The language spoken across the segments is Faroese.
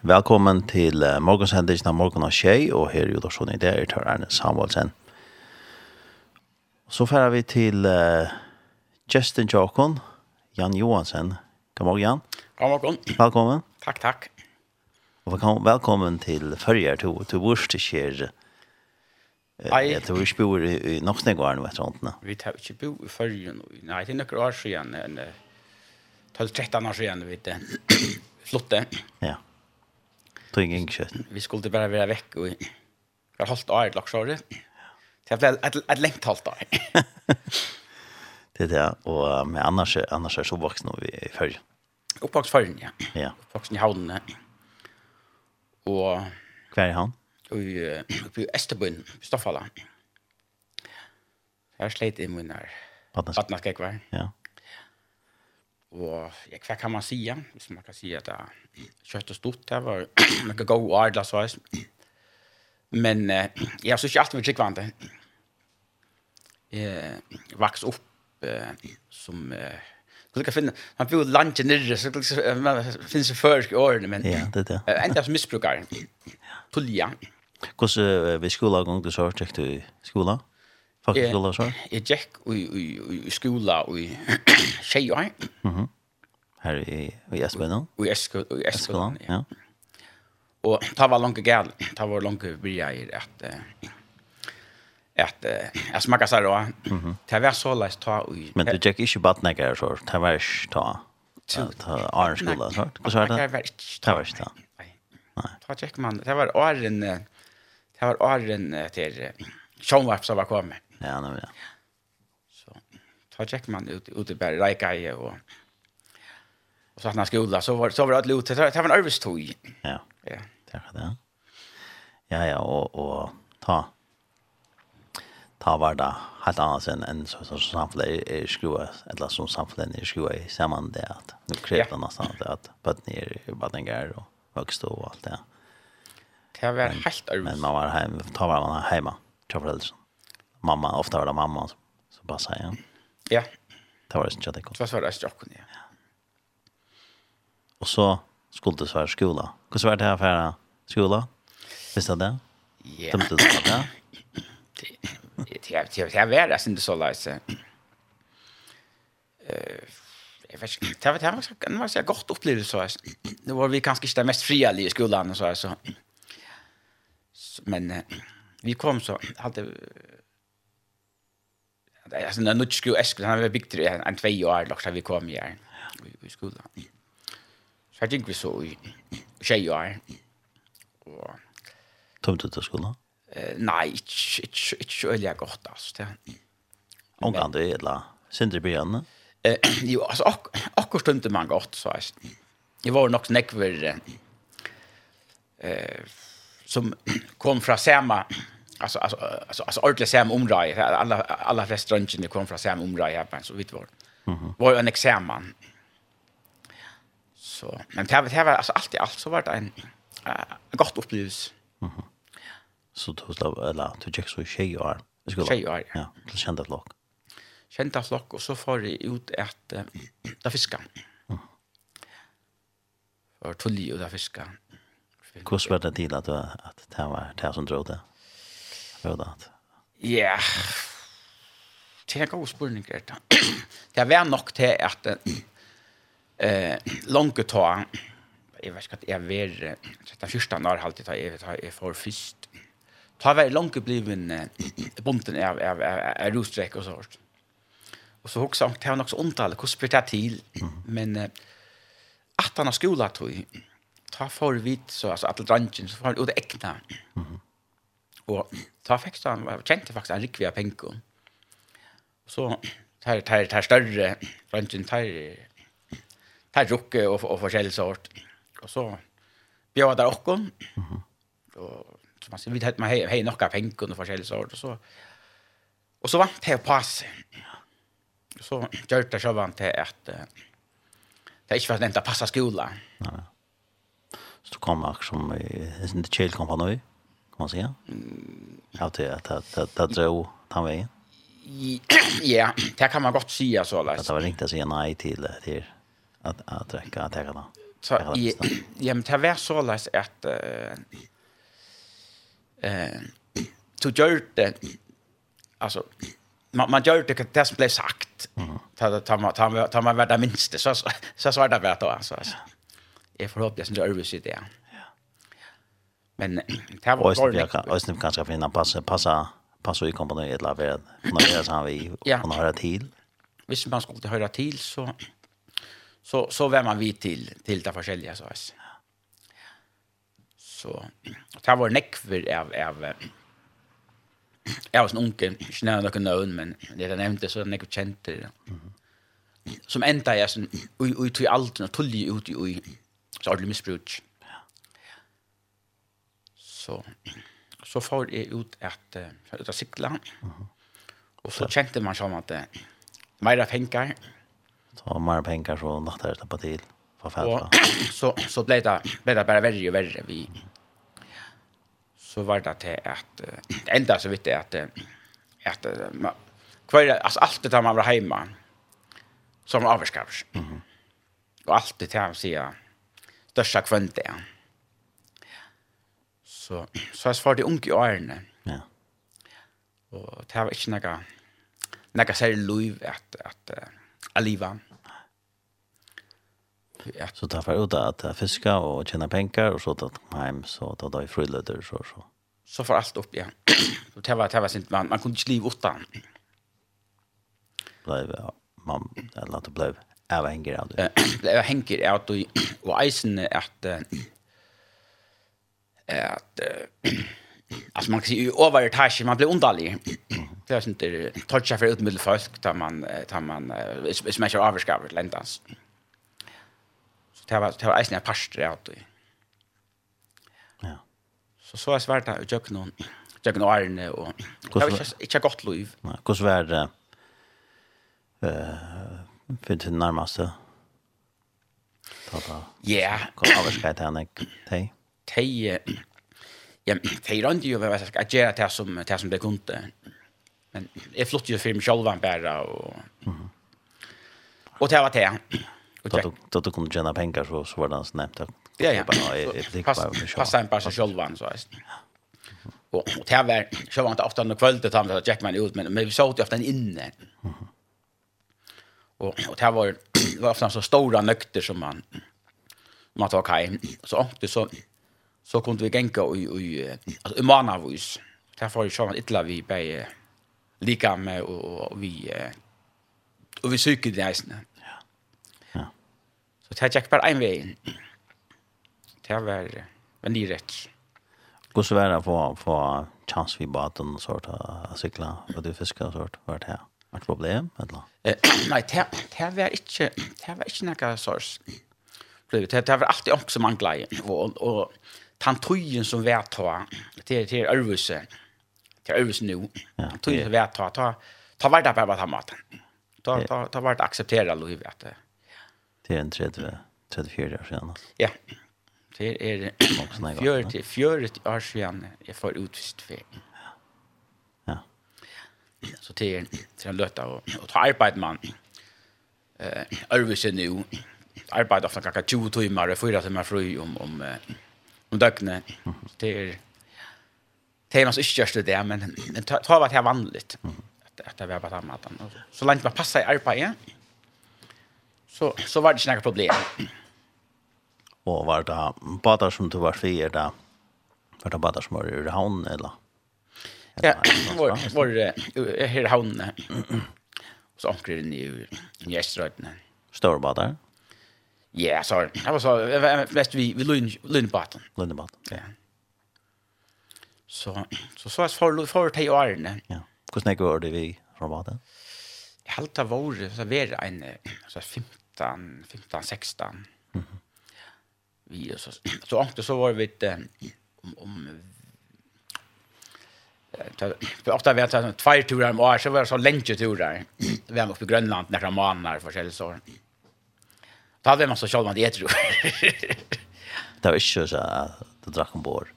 Velkommen til uh, morgensendingen av Morgen og Kjei, og her i Udorsson i det er tar Erne Samuelsen. Så færer vi til uh, Justin Jokon, Jan Johansen. God morgen, Jan. God morgen. Velkommen. Takk, takk. Og velkommen, velkommen til førjer, til, til vårs til kjer. Jeg tror ikke bor i i Noksnegården, vet du hva? Vi tar ikke bo i førjer. Nei, det er noen år siden, 12-13 år siden, vet du. Flotte. Ja tog ingen kött. Vi skulle bara vara veck och jag har hållit år lock sorry. Det blev ett ett längt hållt år. det där och med annars annars är så vuxna vi i följ. Uppvakst följen, ja. Ja. Uppvakst i havnen. Och kvar är han? Och uppe i Österbyn, Stoffala. Jag slet i munnen här. Vattnet ska kvar. Ja. Og ja, hva kan man säga? Hvis man kan säga at det er kjøtt og stort det var noe god adla så jeg. Men eh, jag så inte alltid mycket kvante. Jeg vokste opp eh, som eh, skulle kan finna man bor landet nere så man finner seg før i årene, men ja det det. Ända som missbrukar. Hvordan uh, vi skola gång det så tjekk du i skola. Folkeskola så? Jeg gikk i, i, i skola i Tjeier. Mhm. Her i, i Esbøyden? I Esbøyden, ja. Og det var langt galt. Det var langt bryr jeg at at jeg smakka seg da. Det var så leis ta i... Men du gikk ikke badnekker så? Det var ikke ta? Ta Arnskola, så? Hvordan var det? Det var ikke ta. Det var ikke ta. Nei. Det var ikke man. Det var åren... Det var åren til... Sjånvarp som var kommet. Ja, nej, ja. Så tar checkar man ut ute på Reikaje och och så att när skola så var så var det lite ute det var en överstoj. Ja. Ja. Det var det. Ja, ja, och och ta ta var det helt annars enn en så så samfunnet er skrua eller som samfunnet er skrua i saman det at nu krever det nesten at at bøtten er badninger og vokste og alt det. Det var helt arvist. Men man var hem ta var man hemma, ta foreldre mamma, ofta var det mamma som bara säger. Ja. Det var det inte jag tänkte. Det var det som jag ja. Och så skulle det vara skola. Hur var det här för skola? Visste det? Ja. Tömte du det? Det det var det inte så läs. Eh jag vet inte, det var det var var så gott upplevelse så. Det var vi kanske inte mest fria i skolan och så här så. Men vi kom så hade det är såna nutch sko esk han har byggt en två år lagt vi kom här i skolan. Så jag vi så i tjej år. Och tomt ut skolan. Eh nej, ikke inte øyelig godt, altså. det. Och kan det eller Sindre Bjørn. Eh jo alltså akkurat stunde man godt, så jeg. Jeg var nok nekver eh som kom fra samma alltså alltså alltså alltså ordentligt sam område alla alla restauranger kom från sam område här så vitt var. Mhm. Var en examen. Så men det var det var alltså allt i allt så var det en uh, gott upplevelse. Mhm. Så då så eller du gick så tjej år. Det skulle. Tjej år. Ja, så kände lock. Kände flock och så får det ut att uh, där fiska. Mhm. För tulli och där fiska. Hur var det till att att det var det som drog det? Hva er det? Ja, det er god spørning, Greta. Det er nok til at eh, langt ta, jeg vet ikke at jeg var, den første år alltid, ta, jeg, ta, jeg får først, ta var langt bliven eh, bomten av, av, av, av rostrekk og sånt. Og så hugsa det var nok så ondtale, hvordan blir det til? Men eh, at han har skolat, ta for vidt, så, altså, at drangen, så får han ut ekna. Mm -hmm Og ta fikk han, jeg kjente faktisk en rikvig av penko. Så tar, tar, tar større røntgen, tar, tar rukke og, og forskjellig sort. Og så bjør der okken. Og så man sier, vi tar hei, hei nok av penko og forskjellig sort. Og så, og så vant det på seg. Og så gjør det så vant jeg at det ikke var nevnt å passe skolen. Nei. Så du kom akkurat som i Kjellkampanøy? man säga? Ja, det att att att att dra han vägen. Ja, det kan man gott säga så alltså. Det var inte att säga nej till till att att dricka att äga då. Så ja, men det var så läs att eh så gör det alltså man man gör det det som blev sagt. Ta ta ta ta man värda minst så så så var det värt då alltså. Jag förhoppningsvis inte övervis det. Ja. Men det var ordentligt. jag kan ösnä kanske finna passa passa passa i kompani ett eller være noe som han vil ja. kunne höra till. Hvis man skulle höra till så, så, så var man vid till till det forskjellige, så jeg. Så det var nekver av, av Jag var en unge, ikke nevnt noen nøvn, men det jag nämnde så er nekver kjente det. Som enda jag sånn, ui, ui, tog aldri, og tullig ut i ui, så ordentlig misbruk. Mm så så får det ut att ut av cykla och så kjente man sånn att det mera pengar Så var mer penger så natt her på til. Og så, så blev det, blev det bara värre och värre Vi, så var det att at det enda så vitt det att att man, alltså allt det där man var hemma som avskavs. Mm Och allt det der man sier største så, så jeg svarte unge i årene. Ja. Och det var inte några några særlig liv att att uh, aliva. Ja. Så tar för ut att fiska och tjäna pengar och så tatt hem så då då i frilöder så så. Så får allt upp ja. Så det var, det var sint, man, man kunde inte liv utan. Blev ja, man, eller at det blei avhenger av det. Blei avhenger av det, och isen att uh, att alltså man kan ju över touch man blir undalig. Det är inte toucha för ut folk, där man där man smäcker överskav ländans. Så det var det var isen pastor att Ja. Så så är svårt att jag kan jag kan arne och det är inte gott liv. Nej, hur svär det eh för det närmaste. Ja. Kom överskav till henne. Hej de ja, de rönde jo vad jag ska göra det som det som det kunde. Men jeg flott jo för mig själv bare og og det var det. Och då då då kunde tjäna pengar så så var det så nämnt. Ja ja. Passa en par så själv så visst. Och det var så var inte ofta någon kväll det han Jack man ut men men vi såg ju ofta en inne. Och och det var var ofta så stora nökter som man man tar kaj så det så så kunde vi gänga i i alltså i manavus. Därför är ju illa vi på lika med och vi och vi söker det nästan. Ja. Ja. Så det jag bara en väg. Det var men det rätt. Går så vara på få chans vi bara och sort av cykla och du fiska och sort vart här. Vart problem eller? Nej, det det var inte det var inte några sorts. Det det var alltid också man glädje och och tantojen som vet ta till till Örvuse till Örvuse nu tantojen som vet ta ta ta vart där på maten ta ta ta vart acceptera livet att det är en 30 34 år sedan ja. Det är fjörde fjörde år sedan jag får utvist för ja. Så det är en löta och och ta arbete man eh Örvuse nu arbeta ofta kanske 20 timmar, 4 timmar fri om om om døgnet. Det er det er nås ikke største det, men det tar vært her vanligt at det var på samme måten. Så langt man passer i arbeidet, så, så var det ikke noe problem. Og var det bader som du var fri, er var det bader som var i havn, eller? Ja, var, var her i havn, og så omkring i, i Estrøyden. Større bader? Ja. Ja, så det var så mest vi vi lön lönbatten. Lönbatten. Ja. Så så så as för för te åren. Ja. Hur snägg var det vi från baden? Jag helt av år så var det en så 15 15 16. Mhm. Vi så så åkte så var vi om om för ofta vi hade två turer om år så var det så länge turer. Vi var uppe i Grönland några månader för sig så. Da vet man så själv man det tror. det var inte så att det drack ombord.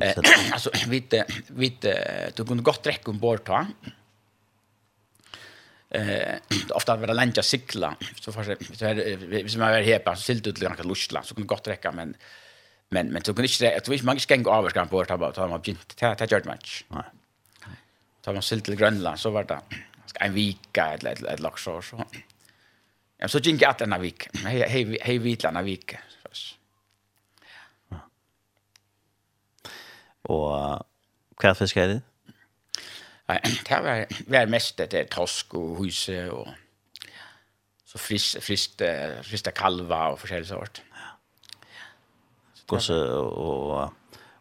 Eh, alltså vi vid du kunde gott dricka ombord ta. Eh, ofta var det länge att cykla så för så här som jag är hepa så silt ut lite lustla så kunde gott dricka men men men så kunde inte att vi man gick gäng över skan på ta ta man bjint ta ta gjort match. Nej. Ta man silt till Grönland så var det en vika eller ett laxår så. Ja, så gikk jeg atlerna vik. Hej hej hei vitlerna vik. Og hva fisk er det? Nej, det var, var mest det tosk og huse og så frisk, frisk, frisk kalva og forskjellig sort. Ja. Gåse og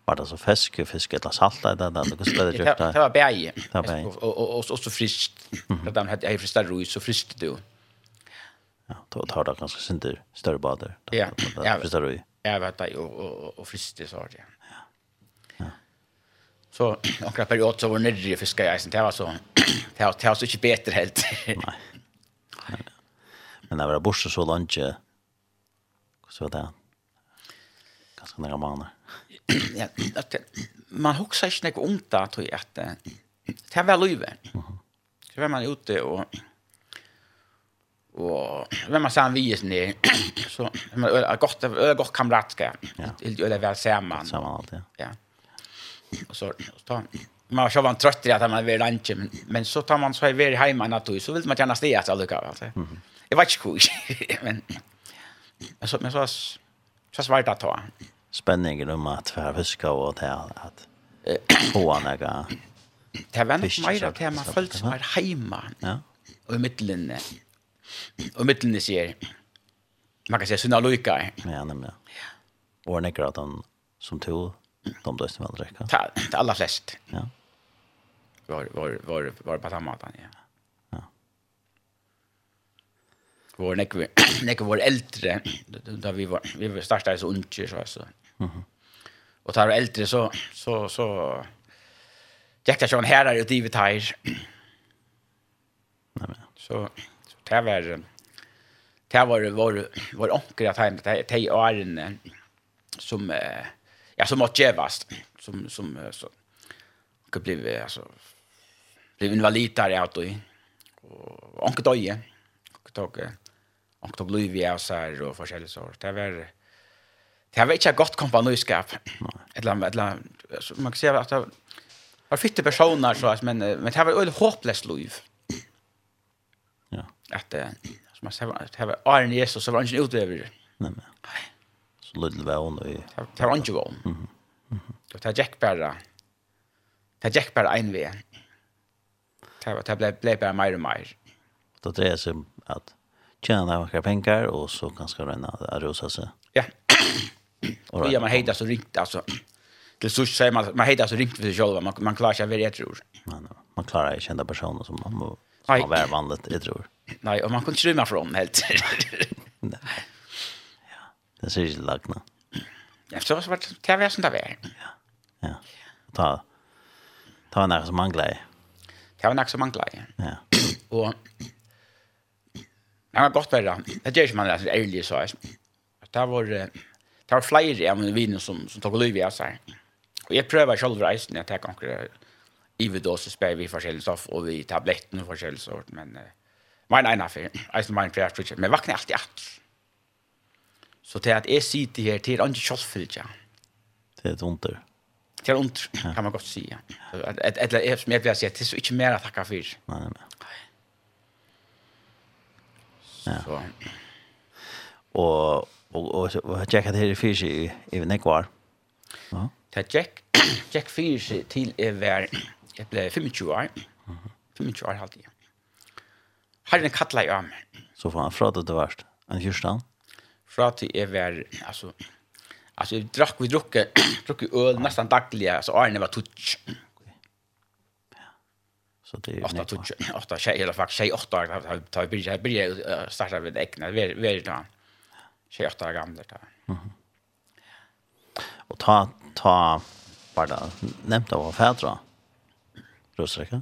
var det så fisk, fisk eller salt eller det eller hvordan ble det gjort? Det var bæg. Det var bæg. Och och så frisk. Det var frisk rus og frisk det jo. du. Ja, då tar det ganska synter större bader. Ja, ja. Förstår du? Jag vet det och och och så det. Ja. Så några period så var nere i fiska i isen det var så det var det var så inte bättre helt. Nej. Men när var borste så långt så där. Ganska nära månader. Ja, att man huxar inte något ont där tror jag att det var löven. Så var man ute och Och vem man sen vis ni så man är gott är gott kamratskap. Helt öle väl samman. Samman alltid, ja. Ja. Och så så tar man har varit trött i att man vill lunch men men så tar man så här vidare hemma natt så vill man gärna stiga så lucka alltså. Mm. vet var kul. men men så, men så så svårt att ta. Spenningen om att og til at att på några Det var nog mer att man följt sig hemma. Ja. Och i mittlinjen. Och mitten ser man kan säga såna lojka. Ja, nämligen. Ja. Och nekrar att han som tog de då som andra kan. Ta, ta alla flest. Ja. Var var var var på samma att ja. Ja. Var nekrar nekrar var äldre då vi var vi startade så unge så så. Mhm. Och tar äldre så så så Jag kan han här herrar ut i vitt här. Nej men. Så det var det var vår vår onkel att han det är åren som eh ja som att gevast som som så och bli alltså blev invalid där åt och och onkel döje och tog onkel tog Louis vi så här och forskjellige sort. Det var det var inte ett gott kompaniskap eller eller man kan säga att det var fitte personer så att men men det var ett hopplöst liv att som man säger att ha Arne Jesus så var inte utöver. Nej men. Så lite väl och det var inte väl. Mhm. Det tar Jack bara. Det Jack bara en vän. Det var det blev blev bara mer och mer. Då det är som att tjäna några pengar och så ganska rena att rosa sig. Ja. Och ja, man hejdar så ringt alltså. Det så säger man man hejdar så ringt för sig själva. Man man klarar sig väl jag tror. Man man klarar ju kända personer som man som var vanligt, jag tror. Nej, och man kunde inte rymma från helt. Nej. Ja. Det ser ju lagna. Ja, så var det kan vi sånt där. Ja. Ja. Ta ta några som manglar. Ta några som manglar. Ja. Och Det var gott värre. Det gjør ju man det ärlig så här. Det var det var flere av med viner som som tog Olivia så här. Och jag prövar själv reisen jag tar kanske i vid oss vi forskjellige stoff och vi tabletten och forskjellige sort men Uh, Mein einer fer, eisen mein fer fritje, men vakna alt i at. Så til at jeg sitter her, til er ikke kjølsfyllt, ja. Det er ondt. Det er ondt, kan man godt si, ja. Eller jeg, som jeg pleier å si, det er så ikke mer å takke for. Nei, nei. Ja. Så. Og, og, og, og tjekk at det her er fyrt i, i Nekvar. Ja. Det er tjekk, tjekk fyrt til jeg var, jeg ble 25 år. 25 år halvtid, ja. Herren kattla i arm. Så fan, fra det til verst. en kyrstand? Fra til jeg var, altså, altså, vi drakk, vi drukke, drukke øl nesten daglig, altså, Arne var tutsk. Så det är åtta tutsch åtta tjej eller faktiskt tjej åtta har tar börja här börja starta vid äckna vi vi då tjej åtta gamla där. Mhm. Och ta ta bara nämnt av färdra. Rösträcka.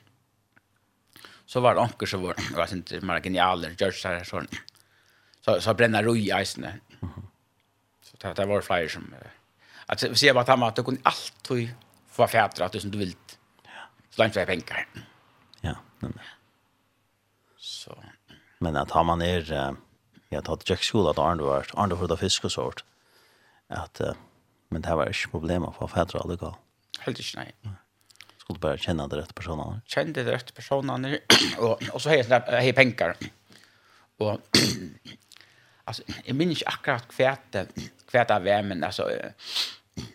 så var det onker som var, jag vet inte, mer är genialer, George så här sån. Så, så bränna roi i isen. Så det, det var flyer som... Att vi ser bara att han att du kunde alltid få fjädra att du som du vill. Så långt vi har pengar. Ja, men... Så. Men att har man är... Jag tatt Jack School at Arne var, Arne var det fisk och sånt. Att, men det var ikke problem att få alle alla gal. Helt inte, nej skulle bara känna de rätta personerna. Kände de rätta personerna och och så hej hej pengar. Och alltså jag minns inte akkurat kvärt kvärt av vem men alltså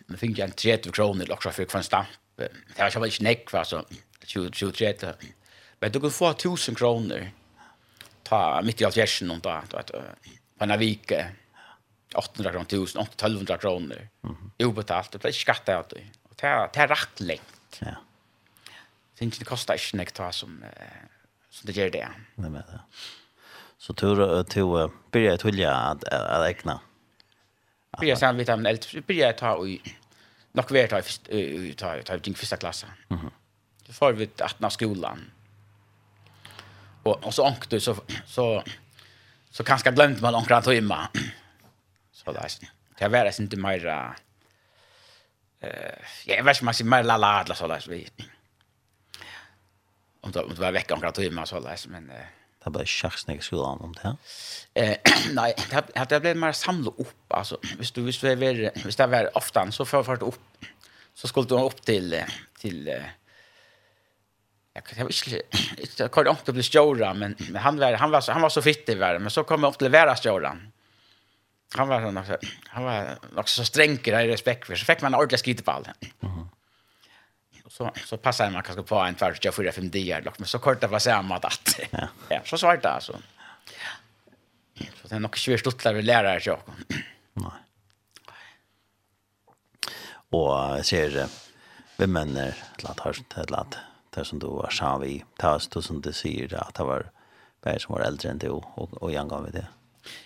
man fick ju en 30 kronor också för en stamp. Det var ju inte näck va så 20 20 30. Men du kunde få 1000 kronor ta mitt i alfjärsen och ta på en vecka. 800 kronor, 1000, 1200 kronor. Mm. Obetalt, det blir då. Och det det rakt längt. Ja. Syns det kostar ikke nek ta som som det gjør det. Nej men. Så tur till börja att vilja att att ägna. Börja sen vita men helt börja ta i nok vart ta i ta ta i första klassen. Mhm. Så får vi att när skolan. Og og så ankte så så så kanskje glemt man ankra timma. Så där. Det er det ikke mer eh jag vet inte mer la la så där så vi om det, om det var vekk omkring timer og så läs men eh det var skulle skolan om det. Eh nej, det det blev mer samla upp alltså visst du visst vi visst det var ofta så för fart upp så skulle du upp till till jag kan jag inte jag kan inte bli stora men men han var han var så han var så fitt i världen men så kom jag upp till vara storan. Han var sån han var också så sträng i respekt för så fick man ordentligt skit på allt. Mhm så så passar man kanske på en tvärs jag fyra fem dagar dock men så kort det var samma att ja. ja så svårt det alltså. Ja. så det är nog svårt att lära lärare jag. Nej. Och ser vem men eller att har det lat det som du var sa vi tas du som du säger att det var bär som var äldre än du och och jag gav vi det?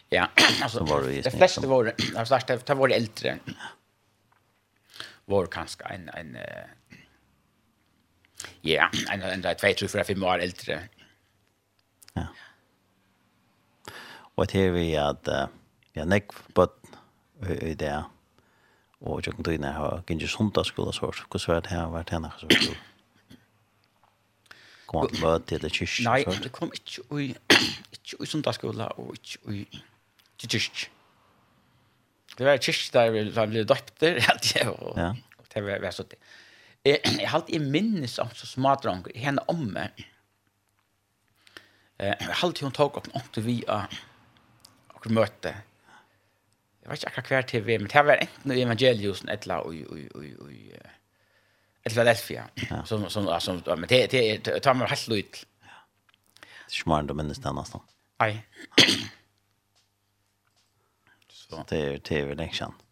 Ja alltså var det de flesta var alltså det var äldre. Var kanske en en Ja, en en enda tvei, tre, fyra, fem år eldre. Ja. Og det er vi at vi har nekk bøtt i det, og jeg kan tøyne har gynne sundagsskola sår, hvordan var det her, vært henne så? her, Kom han til bøtt til kyrk? Nei, det kom ikke i, ikke i sundagsskola, og ikke i til kyrk. Det var kyrk der vi ble døpter, ja, det var, det var så det. Jeg, jeg har alltid minnes om så smadranker, henne om eh Jeg har alltid hun tog opp noen til vi a akkurat møte. Jeg vet ikke akkurat hver til vi, men det var enten i evangeliosen eller i, i, i, i, i Philadelphia. Ja. Som, som, som, men det, det, tar meg helt lyd. Det er ikke mer minnes det nesten. Nei. Så. Det er, det er vel ikke kjent.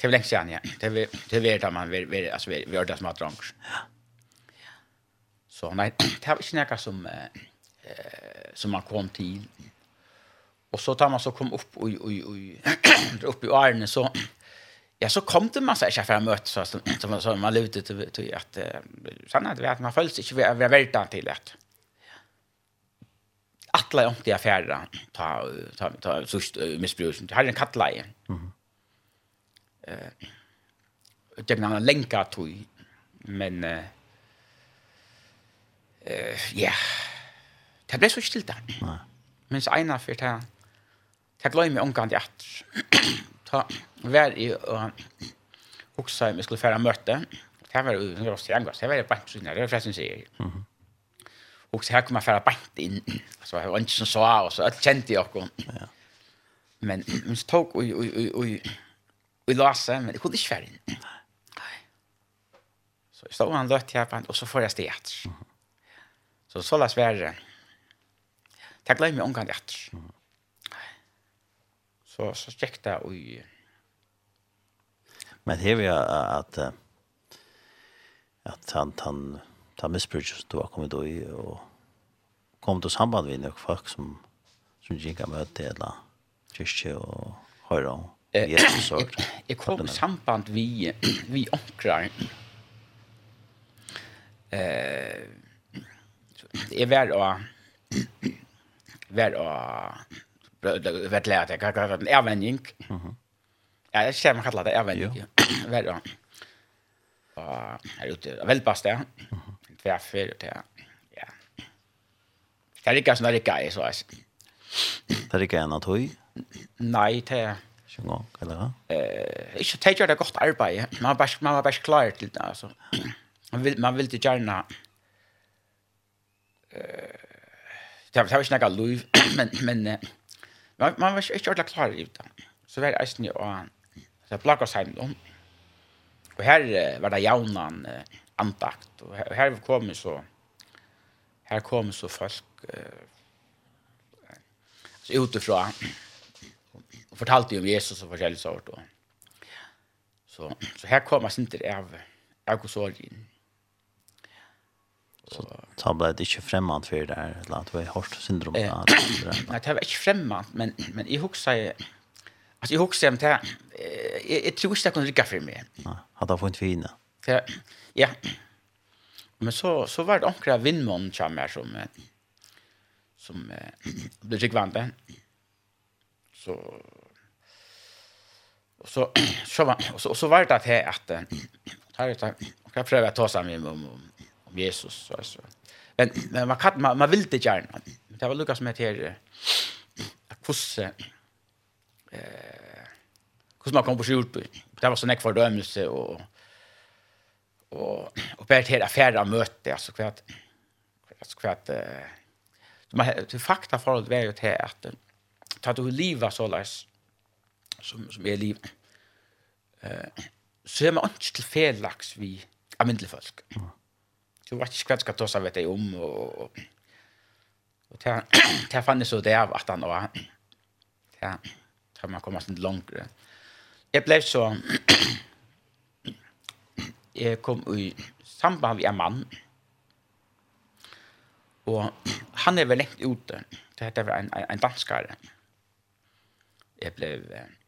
Det var länge sedan, ja. Det var det där man vill vi alltså vi vi som att drunk. Ja. Så nej, det var inte något som eh som man kom till. Och så tar man så kom upp och och och upp i Arne så ja så kom det massa chefer att möta så som så man lutade till till att sanna det att man följs inte vi är vältan till det. Attla om det affärer ta ta ta så missbruk. Det hade en kattleje. Mhm eh jag kan länka till men eh ja det blev så stilt där. Nej. Men så ena för det det glömmer jag omkant i att ta väl i och också vi skulle färra möte. Det var ju en rost jag Det var bara så när det var förresten säger. Och så här kommer färra bant in. Så jag var inte så så och så kände jag också. Ja. Men men så tog och och och vi låste, men det kunde inte vara inne. Så jag stod han lött här på och så får jag steg efter. Så så lades värre. Jag glömde mig omgående efter. Så, så gick det och... Men det är ju at at han han ta missbruk du har kommit då i och kom till samband med några folk som som gick med det eller kyrkje och höra och Jesus ord. Jeg kom i samband vi, vi omkrar. Eh, jeg var å var å vet lært jeg kallar det ervenning. Ja, jeg ser meg kallar det ervenning. Var og og er ute av velpast der. Tverfer og til. Ja. Det er ikke som det er ikke, så jeg. Det är ikke en av tog? Nei, det er en gång eller? Eh, inte det gjør det gott arbete. Man var bare, man var bara klar till det, alltså. Man, vill man vill ville gärna. Eh, det var ikke noe liv, men, men man, man var inte ordentligt klar i det. Så var det ju och så plakket sig hjemme Och här her var det jaunan antakt och här her kom så, här kom så folk, eh, utifrån och fortalte om Jesus och forskjellige sort och så så här kommer sin till av alkoholsorgen. Så ta ble det ikke fremmant for det her, eller at det var hårst syndrom? Eh, nei, det var ikke främmande, men, men jeg husker, altså jeg husker om det, jeg, jeg tror ikke det kunne lykke for meg. Nei, hadde jeg funnet fine? Ja, ja. Men så, så var det omkring vindmån som jeg som, som ble rikvandet. Så, Och så så var och så, och så var det att här att här vet jag kan att ta sig om, om om Jesus så så. Men men man kan man, man vill det gärna. Det var Lukas med här att kusse eh hur man kom på skjort. Det var så näck för dömelse och och och på hela affärer möte alltså kvart alltså kvart eh man till fakta för att är ju till att ta du liva så läs som, som er livet. Uh, så er man ikke til felaks vi almindelige folk. Så vet ikke hva jeg skal ta seg vet jeg om, og, og, og til fann det så det av at han var, til, til man kommer sånn langere. Jeg ble så, jeg kom i samband med en mann, og han er vel lengt ute, det heter en, en, en danskare. Jeg ble, uh,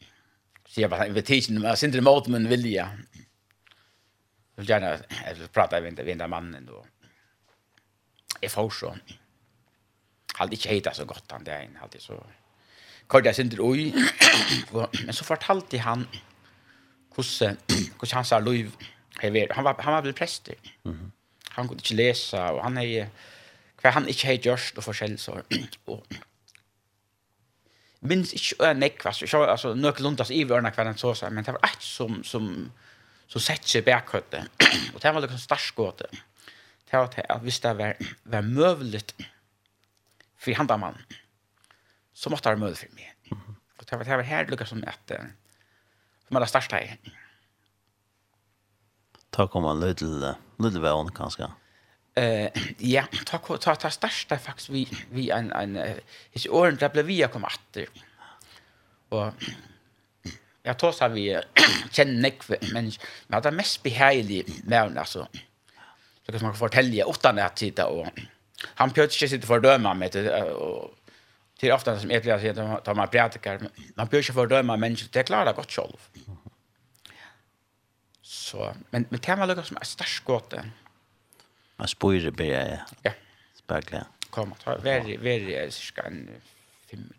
sier bare, jeg bara invitation men synes det mot men vilja. gjerne, jeg vil prate med inte vinda mannen og jeg får så. Hade ikke heta så godt, han det där inne hade så. Kort jeg jag synd og, Men så fortalte han hvordan, hvordan han sa Louis han var han var väl präst. Mhm. Han kunde inte läsa och han är kvar han inte hade gjort och forskjell så och minns inte en neck vad så alltså nökelundas i vörna kvällen så så men det var ett som som så sett sig bäkhötte och det var liksom starskåte det var det att visst det var var mövligt för handa man så måste det mövligt för mig och det var det var här lucka som ett som alla starsta i. Ta kommer en liten liten vän kanske. Eh ja, ta ta ta största faktiskt vi vi en en his åren där blev vi kom åter. Och jag tror så vi känner nek men men det mest behärlig men alltså så kan man fortälja åtta att titta och han plötsligt sitter fördöma med och till ofta som jag läser att man predikar man bör inte fördöma människor det klarar gott själv. Så men men kan man lucka som är starkt. Mm Man spår det börjar ja. Spegla. Kom att ha väldigt väldigt cirka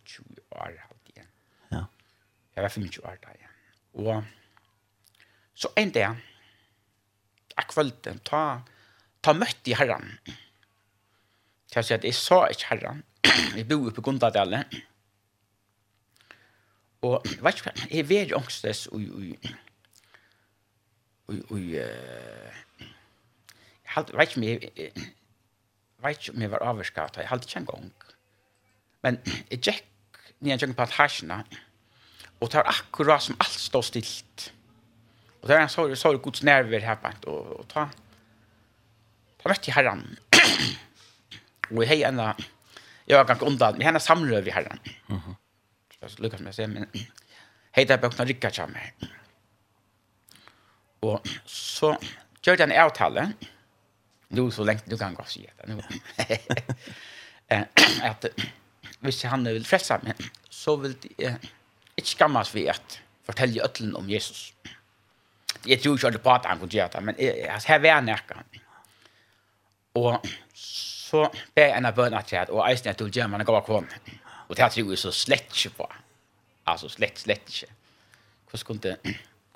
25 år halt igen. Ja. Jag var 25 år där. Och så en dag akvalten ta ta møtt i herran. Jeg sier at jeg sa ikke herran. Jeg bor oppe i Gundadalen. Og jeg vet ikke, jeg er veldig ångstes og og og halt vet veit vet meg var avskat jag halt kan gång men jag gick ner jag på hashna och tar akkurat som allt står stilt och där så så Guds nerver här på och, och ta ta vet jag herran. Och hej enda jag var ganske undan men henne samrör vi herran. Mhm. Mm så lukas med sig men hej där bokna rikka chamme och så gjorde jag en avtale nu så länge du kan gå se det nu. Eh att hvis han vill fressa mig så vill det eh, inte skammas för att fortälja öllen om Jesus. Jag tror inte på att han kunde göra det, men jag har varit nära. Och så ber jag en av bönerna till att och eisen jag tog gömma en jag kom. Och det här tror jag så slett inte på. Alltså slett, slett inte. Hur skulle,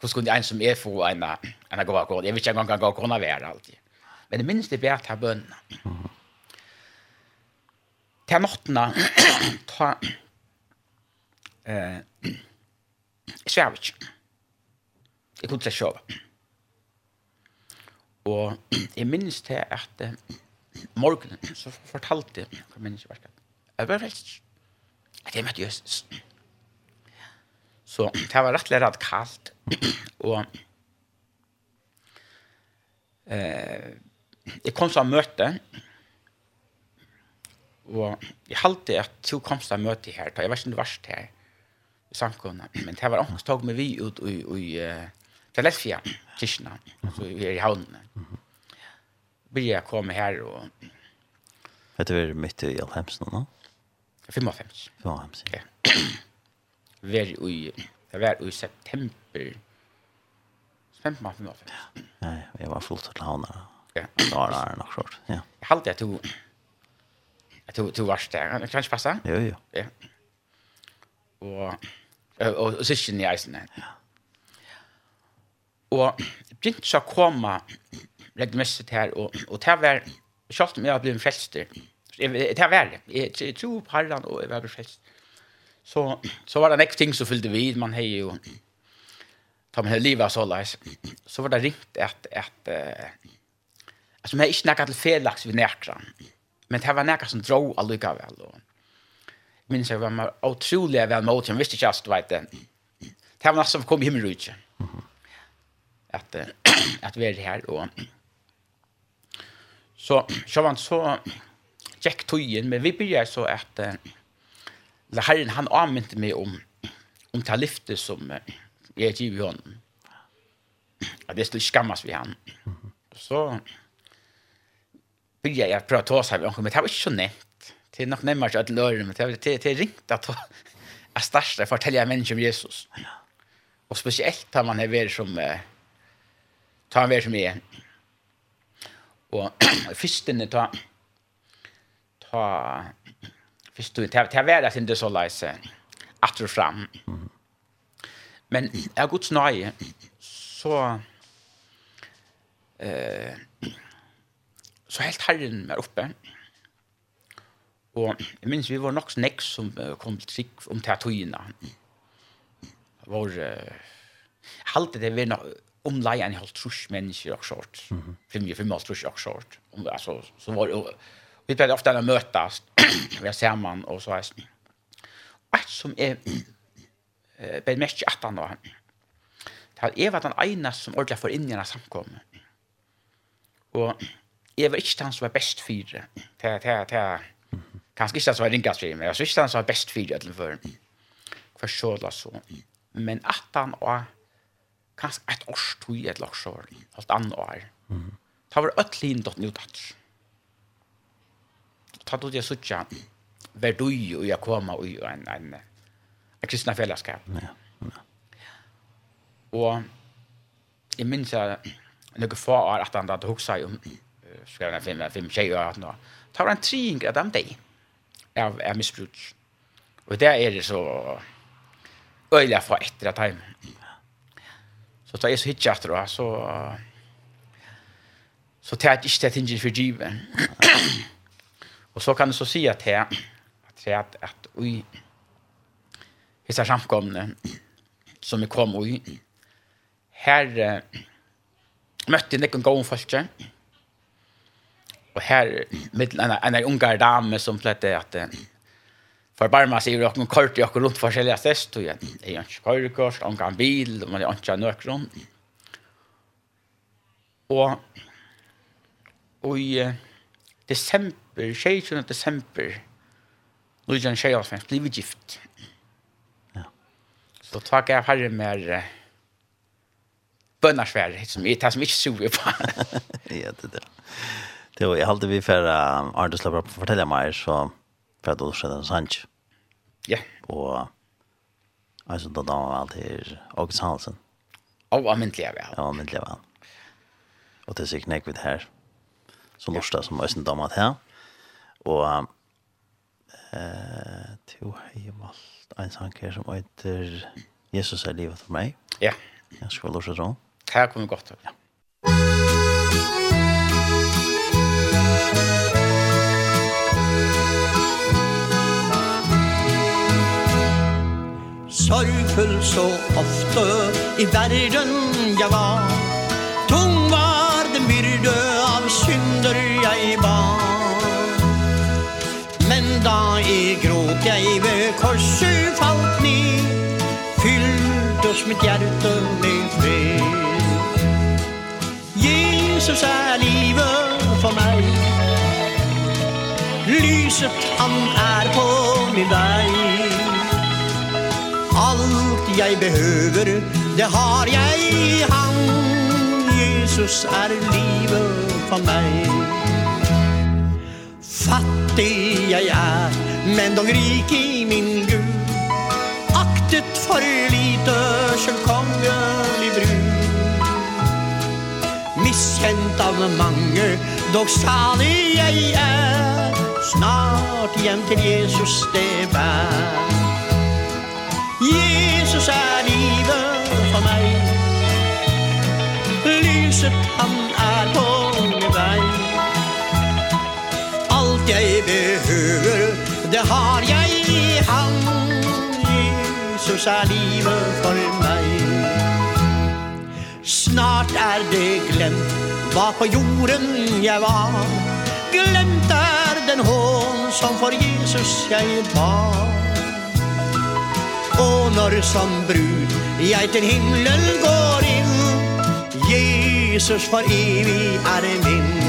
hur skulle en som är få en, en av gåva Jag vet inte en gång kan gå kunna vara alltid men det minst det bært her bønene. Mm. Til nåttene, ta eh, svev ikke. Jeg kunne ikke sjove. Og jeg minnes til at eh, morgenen så fortalte jeg hva mennesket var skatt. Jeg var frelst. At jeg møtte Jesus. Så det var rettelig radikalt. Og eh, jeg kom til å møte, og jeg halte at to kom til å møte her, da jeg var ikke det verste her, i samkomne, men det var ångst tog med vi ut i, i uh, Telefia, så vi her i havnene. Blir jeg komme her og... Vet du hva er midt i Alheims nå, nå? 55. 55, ja. Vi Vær i, det var i september, 55, 55. Ja, jeg var fullt til havnene, Ja, ja, ja, nog så. Ja. Halt to... du du du varst där. Det kanske passar? Jo, jo. Ja. Och och og sysken i eisen. Ja. Och begynt så komma lägg og här och och Selv om jeg har att bli en fester. Det väl. Tror på Halland och jag var fest. Så så var det nästa ting så fyllde vi man hej jo... ta med livet så läs. Så var det rikt att att Alltså men ikke nekket til felaks ved närkran. Men det var något som dro alluga Og... Och minns jag var man otroliga väl mot. Jag visste inte alls, du vet det. Det var något som kom i himmelrutsen. Att, att vi är här. Och, så så var så Jack Toyen Men vi började så att uh, herren han använde mig om om ta lyfte som uh, jag gav honom. Och det skulle skammas vi han. Så börja jag prata oss här om men det var inte så nämnt. Det är nog nämnts att löra men det det ringt att att starta fortälja människor om Jesus. Och speciellt har man här som tar han vär som är och försten ta ta först du inte ta värda att det så läse att du fram. Men är Guds nåde så eh så helt herren var oppe. Og jeg minns vi var nok snakk som kom til trikk om teatoina. Det var... Uh, halte det vi nok omleie en halv trus mennesker og sånt. Mm -hmm. Fem, fem halv trus og sånt. Om, altså, så var det... Vi pleide ofte å møtes, vi ser man, og så er det. Et som er eh ben mest att han var. Det er är vad den ena som ordentlig för inn i denne samkommet. Og jeg var ikke den som var best fire. Det, det, det, kanskje ikke han som var ringast fire, men jeg var ikke han som var best fire til før. For så la så. Men at han var kanskje et års tog, et års år, alt annet år. Det var øtlin dot nu touch. Ta du det sucha. Vär du ju jag komma och en en en kristna fällskap. Ja. Og jeg minns jeg noen få år att han hade huxat om skrev han fem, fem tjejer og 18 år. Da var han tring att dem dig. av, av missbruk. Och där är det så öliga för ett at hem. Så tar jag så hit hittet etter, så så tar jag inte det tingene for givet. og så kan du så se att här att säga att att oj hissa samkomne som vi kom ui her uh, møtte jeg noen gode folk Och här med en en ungar dam som flätte att för barma sig och någon kort jag runt olika sätt och jag är ju inte körkort, en kan bil, man är inte nökron. Och och i uh, december, 16 december Lujan Sheriff blev gift. Ja. Så tack jag har mer bönnarsvärd som är tas mycket suger på. Ja, det där. Det var jag hade vi för Arndus Labra upp fortälja mig så för att då skedde sant. Ja. Och alltså då då var allt August Hansen. Ja, amintliga väl. Ja, amintliga väl. Och det sig knäck vid här. Så lustar som ösen damat här. Och eh till himmelst en sanker som heter Jesus är livet för mig. Ja. Jag ska lusta så. Här kommer gott. Ja. sorgfull så ofte i verden jeg var. Tung var den byrde av synder jeg bar. Men da jeg gråt jeg ved korset falt ned Fylltes mitt hjerte med fred. Jesus er livet for meg. Lyset han er på min vei jag behøver Det har jag i hand Jesus är livet för mig Fattig jag är Men dog rik i min Gud. Aktet för lite Själv kongelig brud Misskänt av mange Dog salig jag er. Snart hjem till Jesus det bär livet for meg. Lyset han er på min vei Alt jeg behøver, det har jeg. I han Jesus er livet for meg. Snart er det glemt hva på jorden jeg var. Glemt er den hån som for Jesus jeg bar honor som brud Jeg til himmelen går inn. Jesus for evig er min.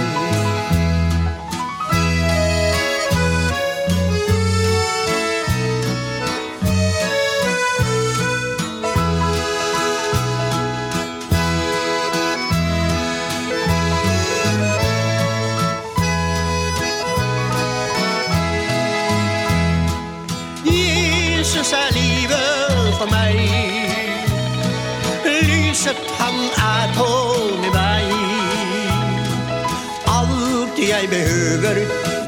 jeg behøver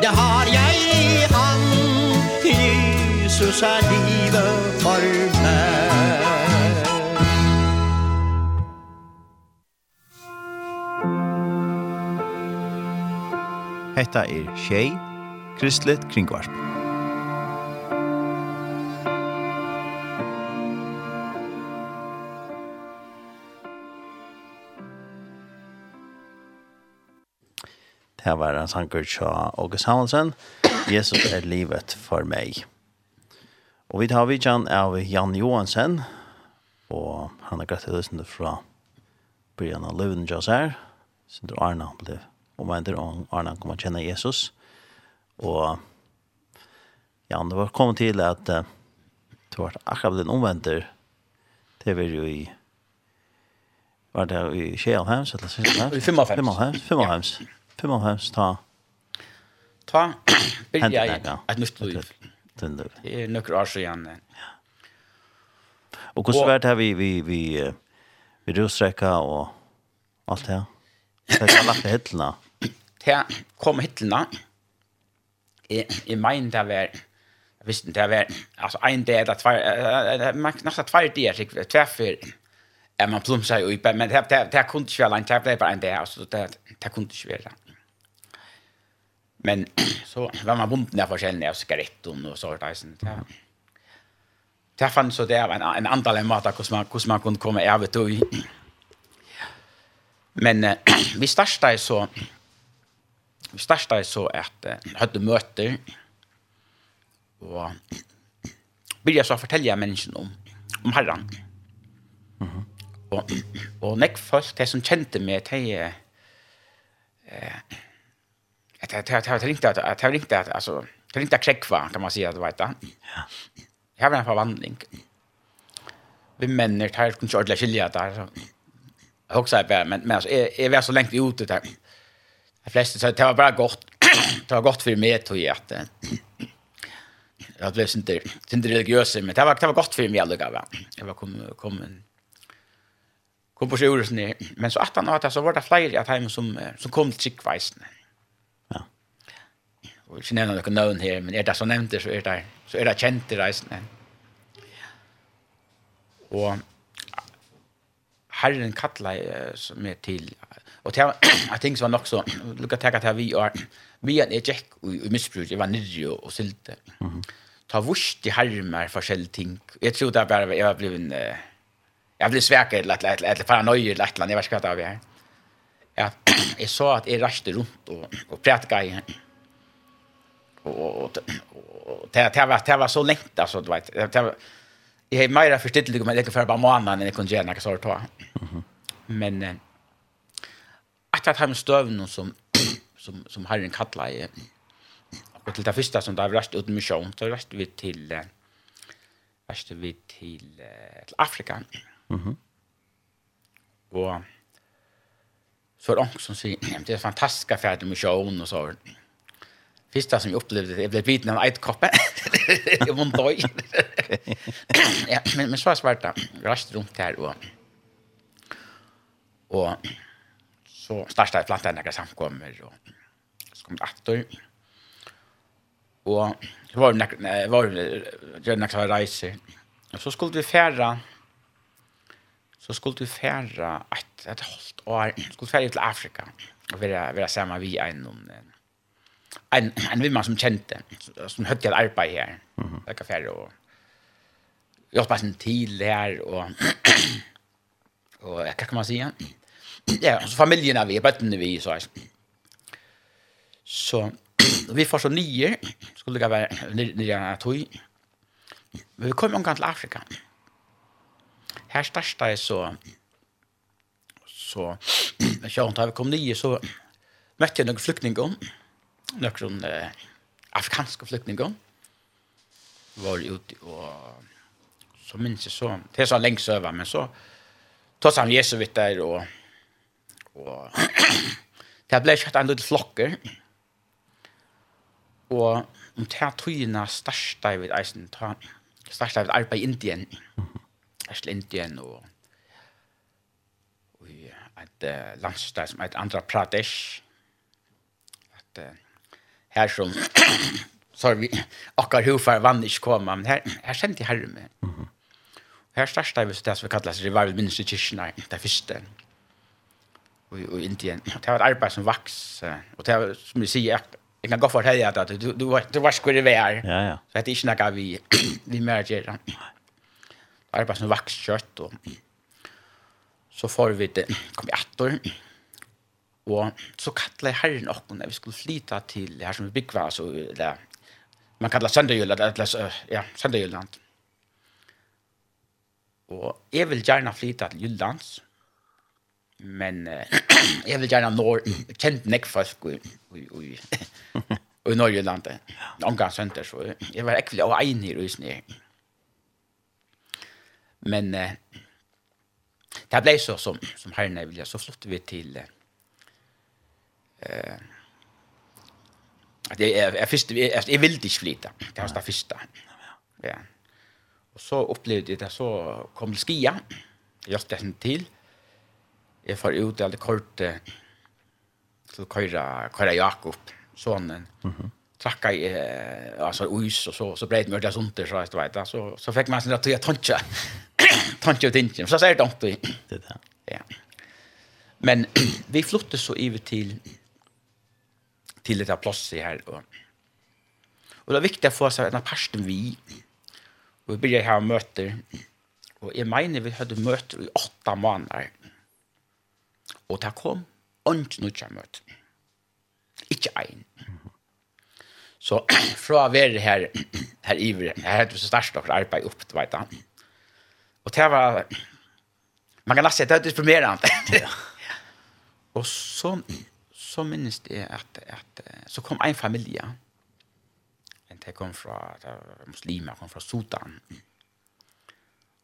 Det har jeg i han Jesus er livet for meg Hetta er Shay, Kristlet Kringvarp. Det var en sanger av August Hansen. Jesus er livet for meg. Og vi tar vidtjen av Jan Johansen. Og han er greit til løsende fra Brian av løven til her. Så det Arna ble omvendt og Arna kom å kjenne Jesus. Og Jan, det var kommet til at uh, det var akkurat den omvendt. det var jo i var det i Kjellheims eller Kjellheims? I Fimmelheims. Fimmelheims. Fimmelheims. Ja. 95 ta. Ta byrja jeg et nytt liv. Det er nøkker år siden. Ja. Og hvordan var det vi, vi, vi, vi rusrekka og alt det her? Det er lagt til hittelna. Det kom hittelna. Jeg, jeg mener det var jeg visst det var altså en dag eller två man nästan två dagar fick träffar är man plumsar ju men det det det kunde ju vara en träff där på en dag alltså det det kunde ju vara Men så var man bunden av forskjellige av sigaretten og sånt. Ja. Det fanns så det var en, en andal en mat hvordan man, hvordan man kunne komme av et tog. Men eh, vi starta så vi starta så at eh, hadde møter og byrja så fortelle mennesken om, om herran. Mm -hmm. Og, og nekk folk, de som kjente meg, de eh, det det det det inte att det är inte att alltså det är inte kräckva kan man säga att vet. Ja. Jag har en förvandling. Vi männer tar kunde ordla skilja där så. Jag också är men men alltså är är vi så länge ute där. De flesta så det var bara gott. Det var gott för mig tog jag att Jag blev inte inte religiös men det var det var gott för mig alltså va. Jag var kom kom en kom på sjursen men så att han att så var det fler att hem som som kom till chickvisen. Mm og inte nämna noen namn här, men är det så nämnt så är det, så är det känt i reisen. Och Herren kallar meg til, og til jeg ting som var nog så, lukka teka att vi är, vi er jeg gikk i missbruk, jeg var nyrre och sylte. Ta vurs i Herren med forskjell ting. Jag tror det bara bare, jeg var blivet, jeg blev svært eller eller eller paranoid eller eller jag vet inte vad det är. Ja, jag sa att jag raste runt och och pratade och det det var det var så länge alltså du vet det var jag har mer förstått det men det kan för bara månaden när kunde gärna så Mhm. men att att han stövn som som som har en kattla i och till det första som där värst ut mission så värst vi till värst vi till till Afrika mhm och så är det som säger det är fantastiska färd med mission och så Första som jag upplevde det, jag blev biten av ett koppe. jag var dåj. ja, men, men så var svarta rast runt här och og så starta startade plantan några samkommer og så kom det atter. Og så var det var det några rejser. Og så skulle vi færa, så skulle vi færa, et, et halvt år skulle færa til Afrika og være, være sammen vi en om en en en vimma som kjente som hade ett arbeid her. Mm -hmm. Där färre och jag hoppas en till här och och jag kan man säga. Ja, så familjen är vi, barnen vi så. här Så vi får så nio skulle det vara nio tog. Vi kommer omkring till Afrika. Här största är så så jag tror antar vi kom nio så mötte jag några flyktingar några eh, afrikanske flyktingar var ute och så minns jag så, det er så länge søver, men så tog han Jesus vitt där och og det ble kjøtt en liten flokker. Og om det er tøyene største jeg vet eisen ta største jeg vet arbeid i Indien. Største Indien og og et uh, landstad som heter Andhra Pradesh. At uh, här som så vi akkar hufar vann inte komma men här här kände jag herre med. Mm -hmm. Här startar vi så det som kallas revival ministry kyrkorna det första. Och och Indien det var ett arbete som vax och det var som vi säger jag kan gå för det att du du du var skulle det vara. Ja ja. Så det är inte några vi vi märker. Arbete som vax kött och så får vi det kom vi åter Og så kallar herren okken når vi skulle flyta til her som vi byggva, altså, det man kallar Sønderjylland, eller, ja, Sønderjylland. Og jeg vil gjerne flyta til Jyllands, men jeg vil gjerne nå kjent nekfask i, i, i, i Norgeland, omgang sønder, så jeg var ekkelig og egnig i rusene. Men det ble så som, som herren vilja, så flyttet vi til Jyllands, eh det är jag först jag vill inte flytta. Det var det första. Ja. Och så upplevde jag det så kom skia. Jag ställde till. Jag får ut alla kort till Kaira Kaira Jakob sonen. Mhm. Mm trakka i eh, alltså is och så så blev det mörda sånt där så att vet så så fick man sen att jag tantja tantja och inte så säger det inte det där. Ja. Men vi flyttade så över till till det här plåset här. Och, och det er viktig att få seg en parsten vi. og vi börjar här möter. Och jag menar vi hade møter i åtta månader. Och det kom inte några möter. Ikke en. Så fra å være her, her iver, jeg hadde så størst av arbeid opp, du vet da. Og det var, man kan nesten si det var deprimerende. og så så minnes jeg at, at så kom en familie. En De kom fra muslimer, kom fra Sudan.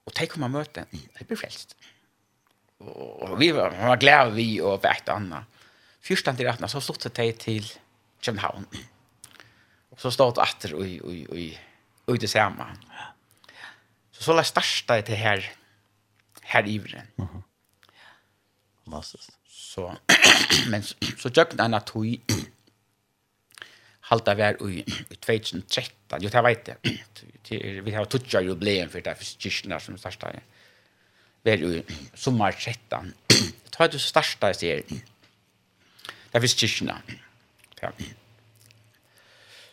Og de kom og møte, de ble frelst. Og vi var, var glade vi og vekt annet. Først til rettene, så stod de til København. Og så stod de etter og, og, og, og det samme. Så så la jeg starta til her, her ivren. Fantastisk så men så jökna en att hoj halta vär i 2013 jo det vet jag vi har touchat jubileum för det för kyrkorna som starta väl i sommar 13 det ta du starta ser det för kyrkorna ja.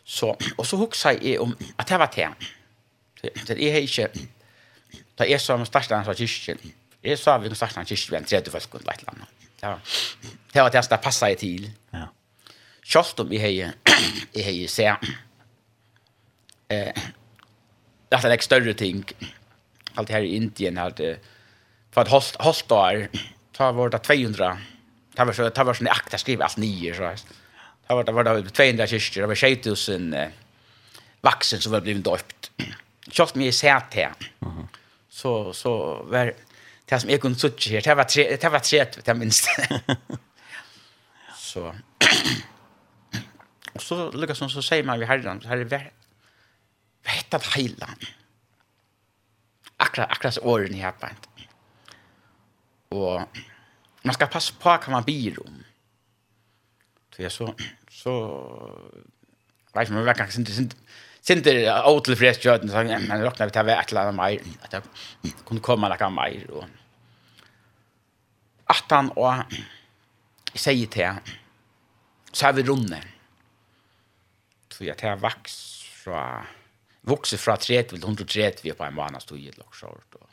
Så och så huxar jag om att det var det det är inte det är som starta en kyrka Jeg sa vi starta en kyrka vi har 30 folk eller något Ja. Det var det som passade jeg til. Ja. Kjolt om i hei, i hei se, eh, det er ikke større ting, alt her i Indien, allt, for att holdt, holdt år ta var det 200, ta var så, ta var sån akta skriva alt nye så här. Ta var det, var det 200 kyrkjer det var 6000 eh, vaksen som var blivit døpt Kjolt om jeg ser til så, så var det, det som jeg kunne suttje her, det var tre, det var tre, det var minst. så. og så lykkes hun, så sier man ved herren, så herre, hva heter det heila? Akkurat, akkurat årene her på Og man skal passe på hva man byr om. Så jeg så, så, vet ikke, man, vet var kanskje, sint Sinter Otel Fresh kjøten, så men rocknar vi til å være et eller annet att at jeg kunne komme noe mig Og... At han og jeg sier til han, så har vi runde. Så jag tar vaks fra, vuxer fra 30 till 130 på en månad stod i ett lockshort och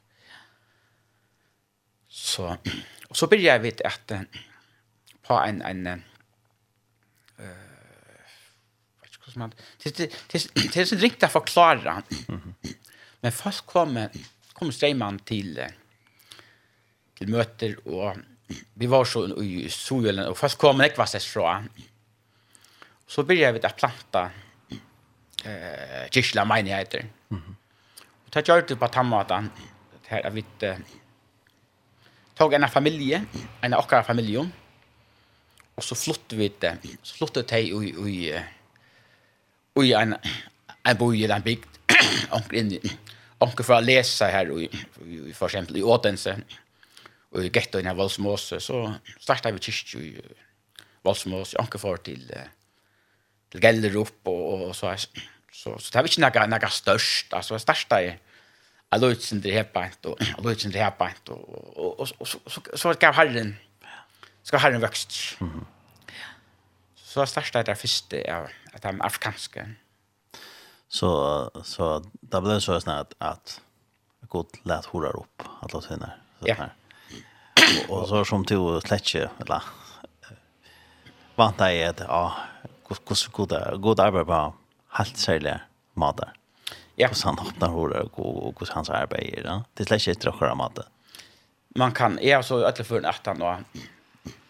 så och så börjar jag vet att på en en så man det det det är så riktigt att förklara. Men fast kommer kommer strömman till till möter och vi var så i solen och fast kommer det kvassas från. Så började vi att planta eh kyrkla menigheter. Mhm. Och det gjorde på tammatan här av ett tog en familje, en av familjen. Och så flyttade vi det. Så flyttade de i, i, i i en en boj i den bygd onkel in onkel för att läsa här och i för exempel i Ådense, och i getto i Valsmåse, så startade vi kyrkju i Valsmåse, onkel för till til Gellerup og, og så er, så så det var inte några några störst alltså starta i sin det här pant och sin det her beint, og, og, og, og så så så gav Herren ska Herren växt. Mhm. Så det største er det første av at de er afrikanske. Så, så det ble så sånn at, at godt let horer opp alle sine. Ja. Och og så som til släcke eller vant deg att ja, hvordan goda goda arbete på helt særlig mater. Ja. Hvordan han åpner horer och hur hans arbete är Ja? Det släcke inte ikke dere mater. Man kan, jeg har så ødelig for en etter nå,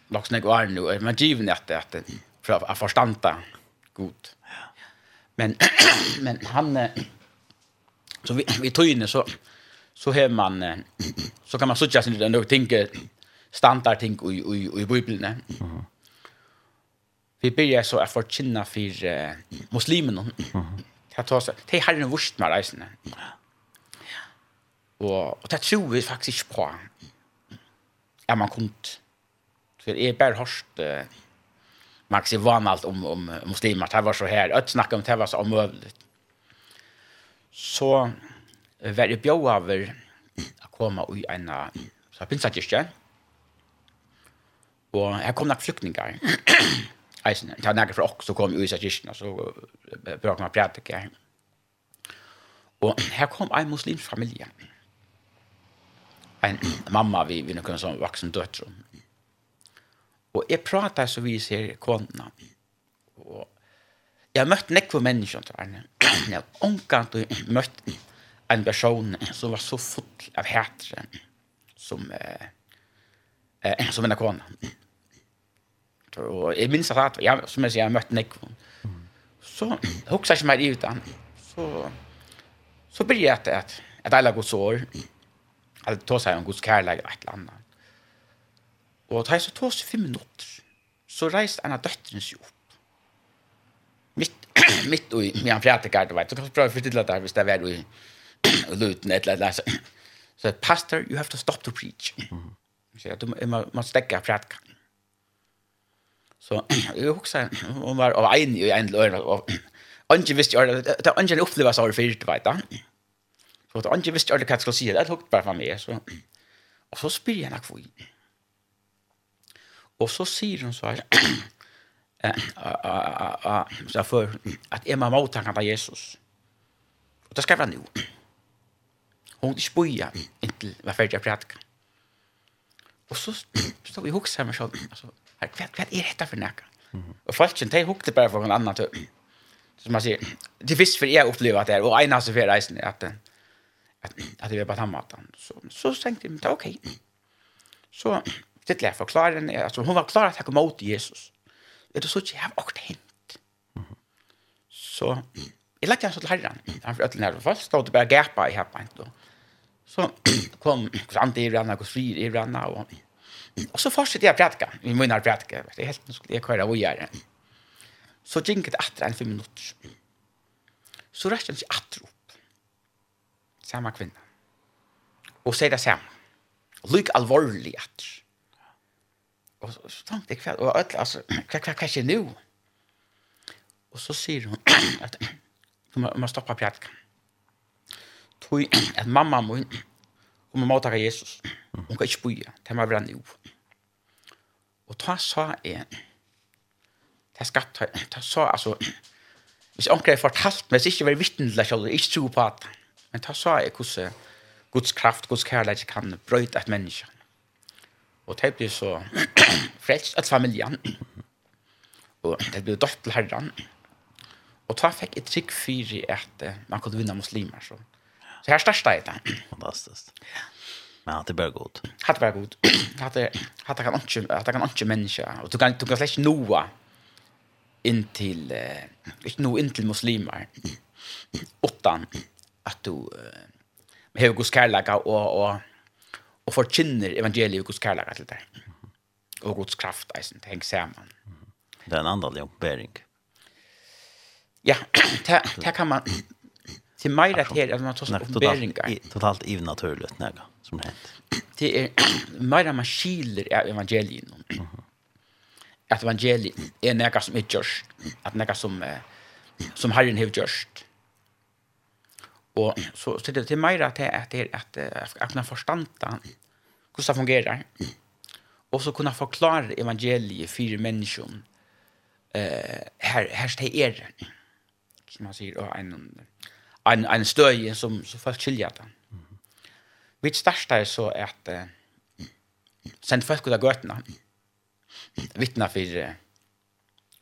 laksene går an nå, men givet etter etter för att förstanta god. Men men han så vi vi tog inne så så har man så kan man söka sin den och tänka standard ting i i i bibeln. Mhm. Vi Vi börjar så att förkynna för uh, muslimerna. Mm. -hmm. Det tar sig. Det har en vurst med reisene. Og, og det tror vi faktisk ikke på. Er man kunt. For jeg bare hørst uh, Maxi var vanalt om om muslimer. Det var så här att snacka om det var så omövligt. Så var det bjør över att komma i en så pinsakirke, Och her kom några flyktingar. Eisen, jag nägger för också kom ju i og så bra man her. Och här kom en muslimsk familj. En mamma vi vi noen som vuxen döttrar Og jeg prater så vi ser kvinna. Og jeg har møtt nekve mennesker til henne. Jeg har omkant og møtt en person som var så full av hætre som, eh, eh, som en kvinna. Og jeg minns at jeg, som jeg sier, jeg har møtt nekve. Så hoksa ikke meg i utan. Så, så blir det at, at, at alle gods år, eller ta seg om gods kærlighet eller et eller annet. Og det er så tog seg fem minutter, så reiste en av døtteren seg opp. Mitt, mitt og med en prætikar, du vet, du kan prøve å fortelle det hvis det er i luten et eller annet. Så pastor, you have to stop to preach. Så jeg, du må, må stekke prætikar. Så jeg husker, hun var av en i en løgn, og Anki visste jo, det er Anki opplevde seg over fyrt, vet du. Så Anki visste jo hva jeg skulle si, det er hukt bare for meg. Så, og så spyr jeg henne kvinn. Og så sier hun så her, så for at jeg må mottakke av Jesus. Og det skal være nå. Hun ikke bøye inntil hva ferdig jeg prædka. Og så stod vi hukse meg sånn, altså, hva, hva er dette for nekka? Og folken, de hukte bare for en annan tøv. Som man sier, det visst for jeg opplever at det er, og en av seg for reisen er at, at, at jeg vil bare tannmaten. Så, så tenkte jeg, ok. Så sitter jeg forklare henne, altså hun var klar at jeg kom mot Jesus. Det er så ikke, jeg har akkurat hent. Så, jeg lagde henne så til herren, han for øtlen her, og først stod det bare gapa i herren, og så kom kvante i rann, og frir i rann, og, og så fortsatte jeg prædika, vi munner prædika, det er helt, nå skulle jeg køyre hvor gjøre. Så gikk det etter enn fem minutter. Så røste han seg etter opp, samme kvinne, og sier det samme, lyk alvorlig etter. Og så, så tenkte jeg, og alt, altså, hva, hva, hva skjer nå? Og så sier hun at du må, må stoppe pjatka. Tog at mamma min, hun må måtte Jesus. Hun kan ikke boje, det må være nå. Og da sa jeg, det skapt, da sa altså, hvis onker har fortalt meg, hvis ikke var det, selv, ikke tro på at, men da sa jeg hvordan Guds kraft, Guds kærlighet kan brøyte et menneske. Mm Og det blir så frelst av familien. Og det blir dødt til herren. Og da fikk jeg trygg fyri at man kunne vinne muslimer. Så, så her største jeg det. Fantastisk. Men hatt det bare godt. Hatt det bare godt. Hatt det, hatt det kan ikke, hatt det kan ikke menneske. Og du kan, du kan slett ikke noe inntil, uh, ikke noe inntil muslimer. Utan at du uh, har god skærlega og, og og forkynner evangeliet Guds kærlighet til deg. Og Guds kraft, eisen, det henger sammen. Det är en andal uppbäring. Ja, det, det kan man... Til meg rett her, at man tar sånn oppberinger. Totalt ivnaturlig, nega, som det hänt. Det er mer man skiler av evangeliet. At evangeliet er nega som er gjørst. At nega som, som Herren har gjørst. Og så, så det er mer at det er at, at, at, at man forstanda hur det fungerar. Och så kunna förklara evangeliet för människan. Eh här här det er. som man säger en en en stöj som så fast skiljer det. Mm. Mitt största är så att eh, sen folk ut av götterna vittna för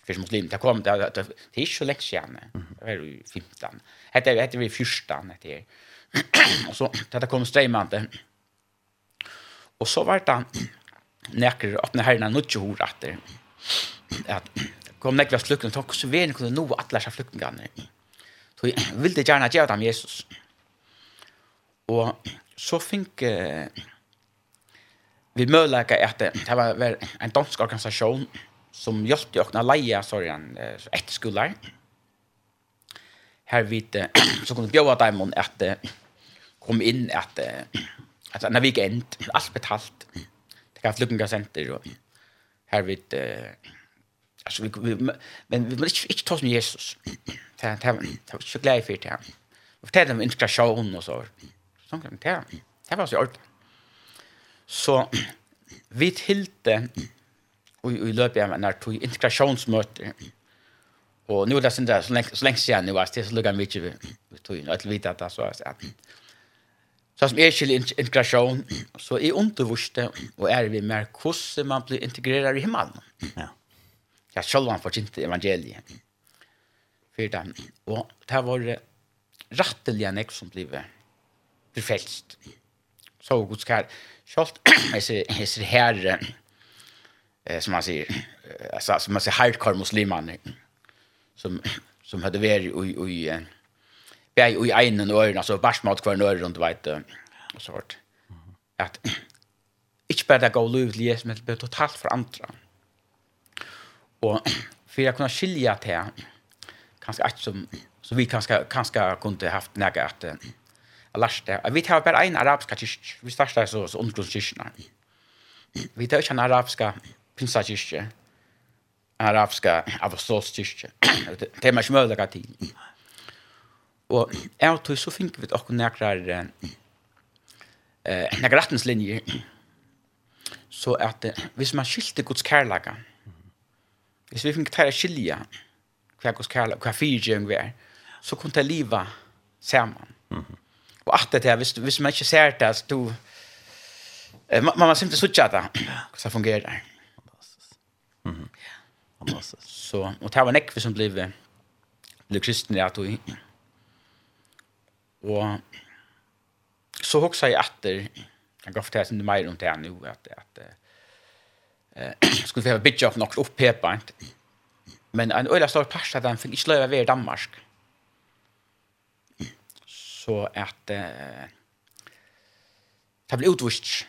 för muslim det kom det det, det är så lätt igen det är ju 15 heter heter vi 14 heter och så det kom strejmande Og så var det nekker at når herren er nødt til å høre etter at kom nekker av slukken og så vi kunne nå atler seg flyktningene. Så jeg ville gjerne gjøre dem Jesus. Og så fikk uh, vi mødlegge at det var en dansk organisasjon som hjelpte til å kunne leie sorgen uh, skoler. Her vidt så kunne bjøve dem at uh, kom inn at Alltså en weekend, allt betalt. Det kan flyga center och här vid eh alltså vi vi men vi måste inte ta som Jesus. Det det det så glädje för det. Vi fortäller om integration och så. Så kan det. Det var så allt. Så vi tillte och i löpet av när tog integrationsmöte. Och nu läsen där så länge så länge sedan nu var det så lugnt mycket vi tog in att vita det så att Så som er skil integration, så er undervurste og er vi mer hvordan man blir integreret i himmelen. Ja. Ja, selv han forkynte evangeliet. For dem. Og det var rettelig nek som ble befælst. Så god skal selv, jeg ser her, som man sier, eh, som man sier hardcore muslimer, som, som hadde vært i, i, i vi i egen øren, altså bærs kvar hver øren rundt, vet du, og så vart. At, ikke bare det gav lov til Jesus, men det ble totalt for andre. Og for jeg kunne skilja til, kanskje ikke som, så vi kanskje, kanskje kunne haft nægge at, jeg lærte, vi tar bare en arabiska kyrk, vi startet så, så undergrunnskyrkene. Vi tar ikke en arabiska pinsakyrkje, en arabiska apostolskyrkje. Det er man ikke mulig til. Og jeg og tog så fink vi okkur nekrar eh, nekrar retningslinjer så at hvis man skilte Guds kærlaga hvis vi fink tæra skilja hva Guds kærlaga, hva fyrtjøng vi er så kunne det liva saman. Og at det er hvis, hvis man ikke ser det så du eh, man, man simpelthen sutja det hvordan det fungerer fantastisk mm -hmm. fantastisk så, og det var nekve som blei blei kristne at du Og så hoksa jeg etter, jeg gav det inte mer om det nå, at, at eh skulle vi ha bitch opp nok opp pepant. Men en øyla stor pasta at han fick inte leva i Danmark. Så at eh det ble utvist.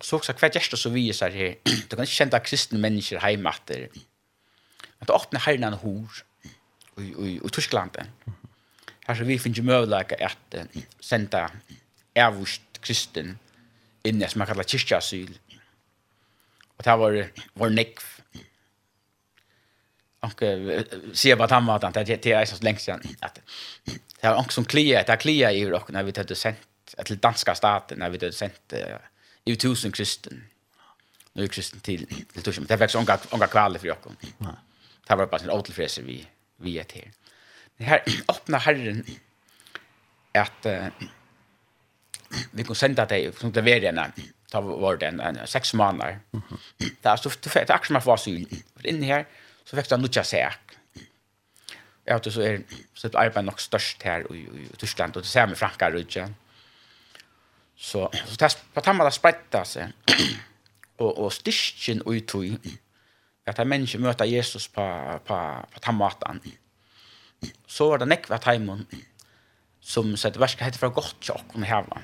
Så också kvar gäster så vi så her, du kan ikke kända kristna människor hemma efter. Att öppna herrarna hor i i i Tysklandet. Mm här så vi finner ju at uh, senda avvist kristen inn i som man kallar kyrkjasyl. Og det var var nekv. Og uh, sier bara han var att det er så länge siden at det var också som klia, det er klia i och når vi hade sendt til danska staten när vi hade sänt uh, i tusen kristen. Nu är kristen till till tusen. Det var också unga, unga kvaler för jag. Det var bara en återfräs vi vi är till her öppna Herren at uh, vi kunde sende deg som det var den da var det en en seks måneder. Det er så det er akkurat som jeg får asyl. for inni her så växte han nutja säk. Jag tror så er så er arbete nok størst her i, i i Tyskland og det ser vi franka rutjen. Så så det er på tamma där seg og, og styrkjen og ut at att människor møter Jesus på på på tammatan så var det nekva Taimon som sett verska hette fra godt tjokk om heva.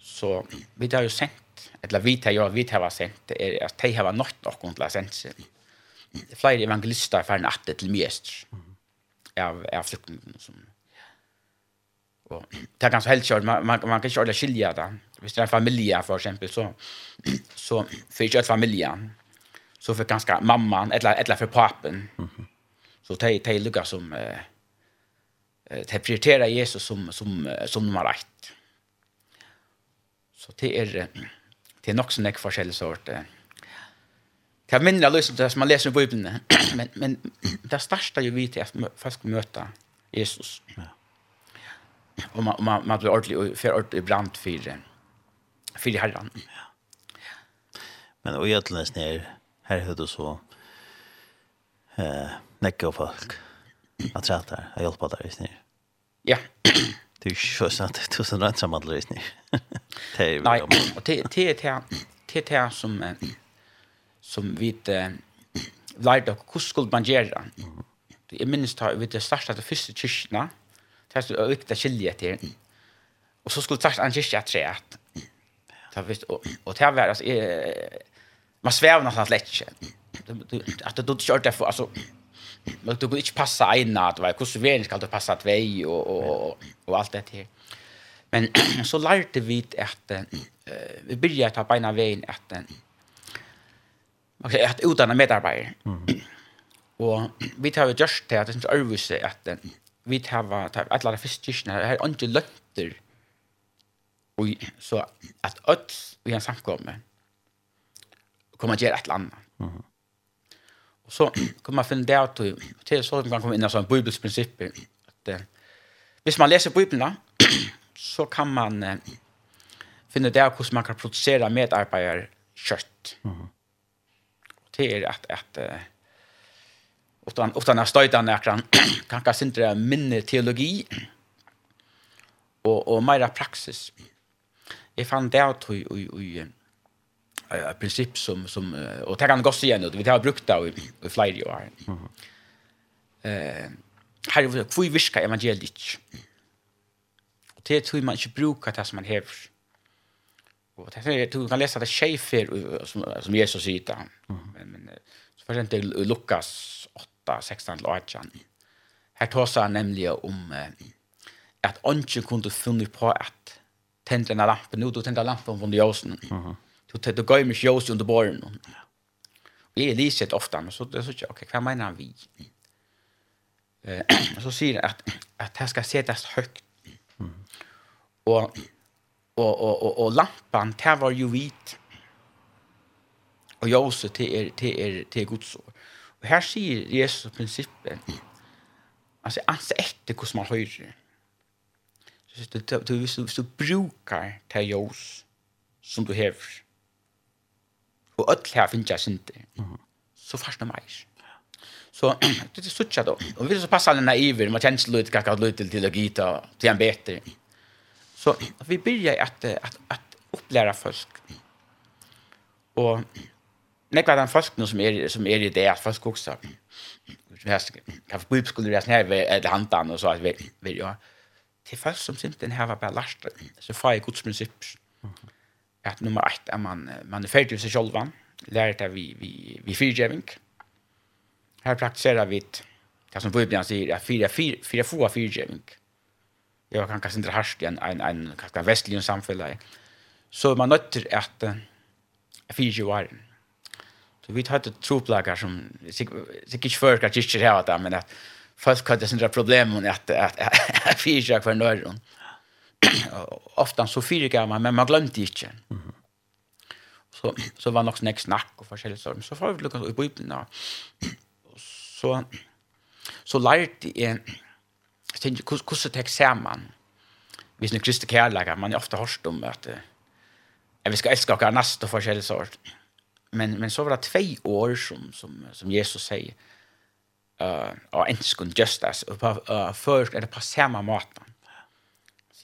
Så vi har jo sendt, eller vi har jo, vi har sendt, er at de har nått noen til å sendt seg. Flere evangelister er ferdig atter til mest av, av flyktningene som Og det er ganske helt kjørt, man, man, man kan ikke ordentlig skilje det. Hvis det er en familie, for eksempel, så, så får ikke et familie. Så får ganske mamman, eller, eller for papen. Mm -hmm Så de, de lukkar som, eh, de prioriterer Jesus som, som, som nummer ett. Så det er, det er nok sånn ikke forskjellig sort. Det er mindre løsning til det som man leser i Bibelen, men, men det største jo vi til at folk møter Jesus. Ja. Og man, man, man blir ordentlig, for ordentlig brant for, for herren. Ja. Men og i ætlenes ned, her høyde så, eh, nekka folk att det här, jag hjälper där just nu. Ja. Det är ju så att det är så rätt samman just nu. Det är Nej, och det er det det är det som som vi lærte oss hvordan skulle man gjøre. Jeg minnes da, vi det startade første kyrkene, Det er så viktig å skilje til, og så skulle det starta en kyrka trätt. Ta visst och och det var alltså man svävar någonstans lätt. Att du du körde för alltså men du kan inte passa in att hvordan hur skal du passe passa og, og, og, og alt det her. Men så lærte vi at, uh, vi började ta beina veien at, att Okej, att utan medarbetare. Mm. Og vi tar jo just til at det är överse at vi tar et eller annet første kyrkene, det er ikke lötter. og så at öll vi har samkommet, kommer att et eller annet. Mm. Og så kommer man finna det at det är så man komme inn i sånne bibelsprinsipper. Att, uh, hvis man läser bibeln så kan man eh, finna det hur man kan produsere medarbeider kött. Mm. -hmm. Det är att, att eh, ofta, ofta när stöjtan är kan kanske inte minne teologi och, och mera praxis. Jeg fann det att i, i, i uh, princip som som och tar han goss igen och vi har brukt det i flyr ju är. Eh har vill kvui viska evangeliet. Och det tror man inte brukar det som man har. Och det är du kan läsa det chefer som som Jesus säger där. Men men så för inte Lukas 8 16 till 18. Här tar han nämligen om att onken kunde funnit på att tända lampan nu då tända lampan från ljusen. Mhm du tar du går med mycket under borgen. Vi är liset ofta så det så okej, okay, vad menar han vi? Eh så säger att att det ska sättas högt. Mm. Och och och och, och lampan där var ju vit. Och ljuset till er till er till Guds ord. Och här säger Jesus principen. Alltså anse efter hur man höjer. Så du du du brukar det jos som du har og öll her finnes jeg synder, mm. så fastnar meg. Så det er suttja då. Og vi så passar alle naiver, man kjenner lite kakka lite til til å gita, til en beter. Så vi börjar att, att, att upplära folk. Och nekva den folk som är, som är i det att folk också kan få bibelskolor i snäv eller handan och så att vi vill ja. Till folk som inte var bara lärt så får jag godsprinciper. Mm -hmm att nummer 1 är man man är färdig sig själva lärt att vi vi vi fyrgivning här praktiserar vi det som vi ibland säger att fyra fyra fyra få fyrgivning jag kan kanske inte harst en en en kanske västlig samhälle så man nötter att fyrgivaren så vi tar ett troplagar som säkert för kanske inte här att men att folk hade sina problem med att att fyrgivaren för någon ofta så fyra man men man glömde inte. Mm. Så så var nog snack snack och forskjellig så Så får vi lucka i Bibeln då. Så så lärt en tänk hur hur så text ser man. Vi snur kristna kärlekar, man är ofta hörst om att jag vi ska älska och nästa och forskjellig sort. Men men så var det två år som som som Jesus säger eh uh, och en sekund just as på uh, först eller det på samma måten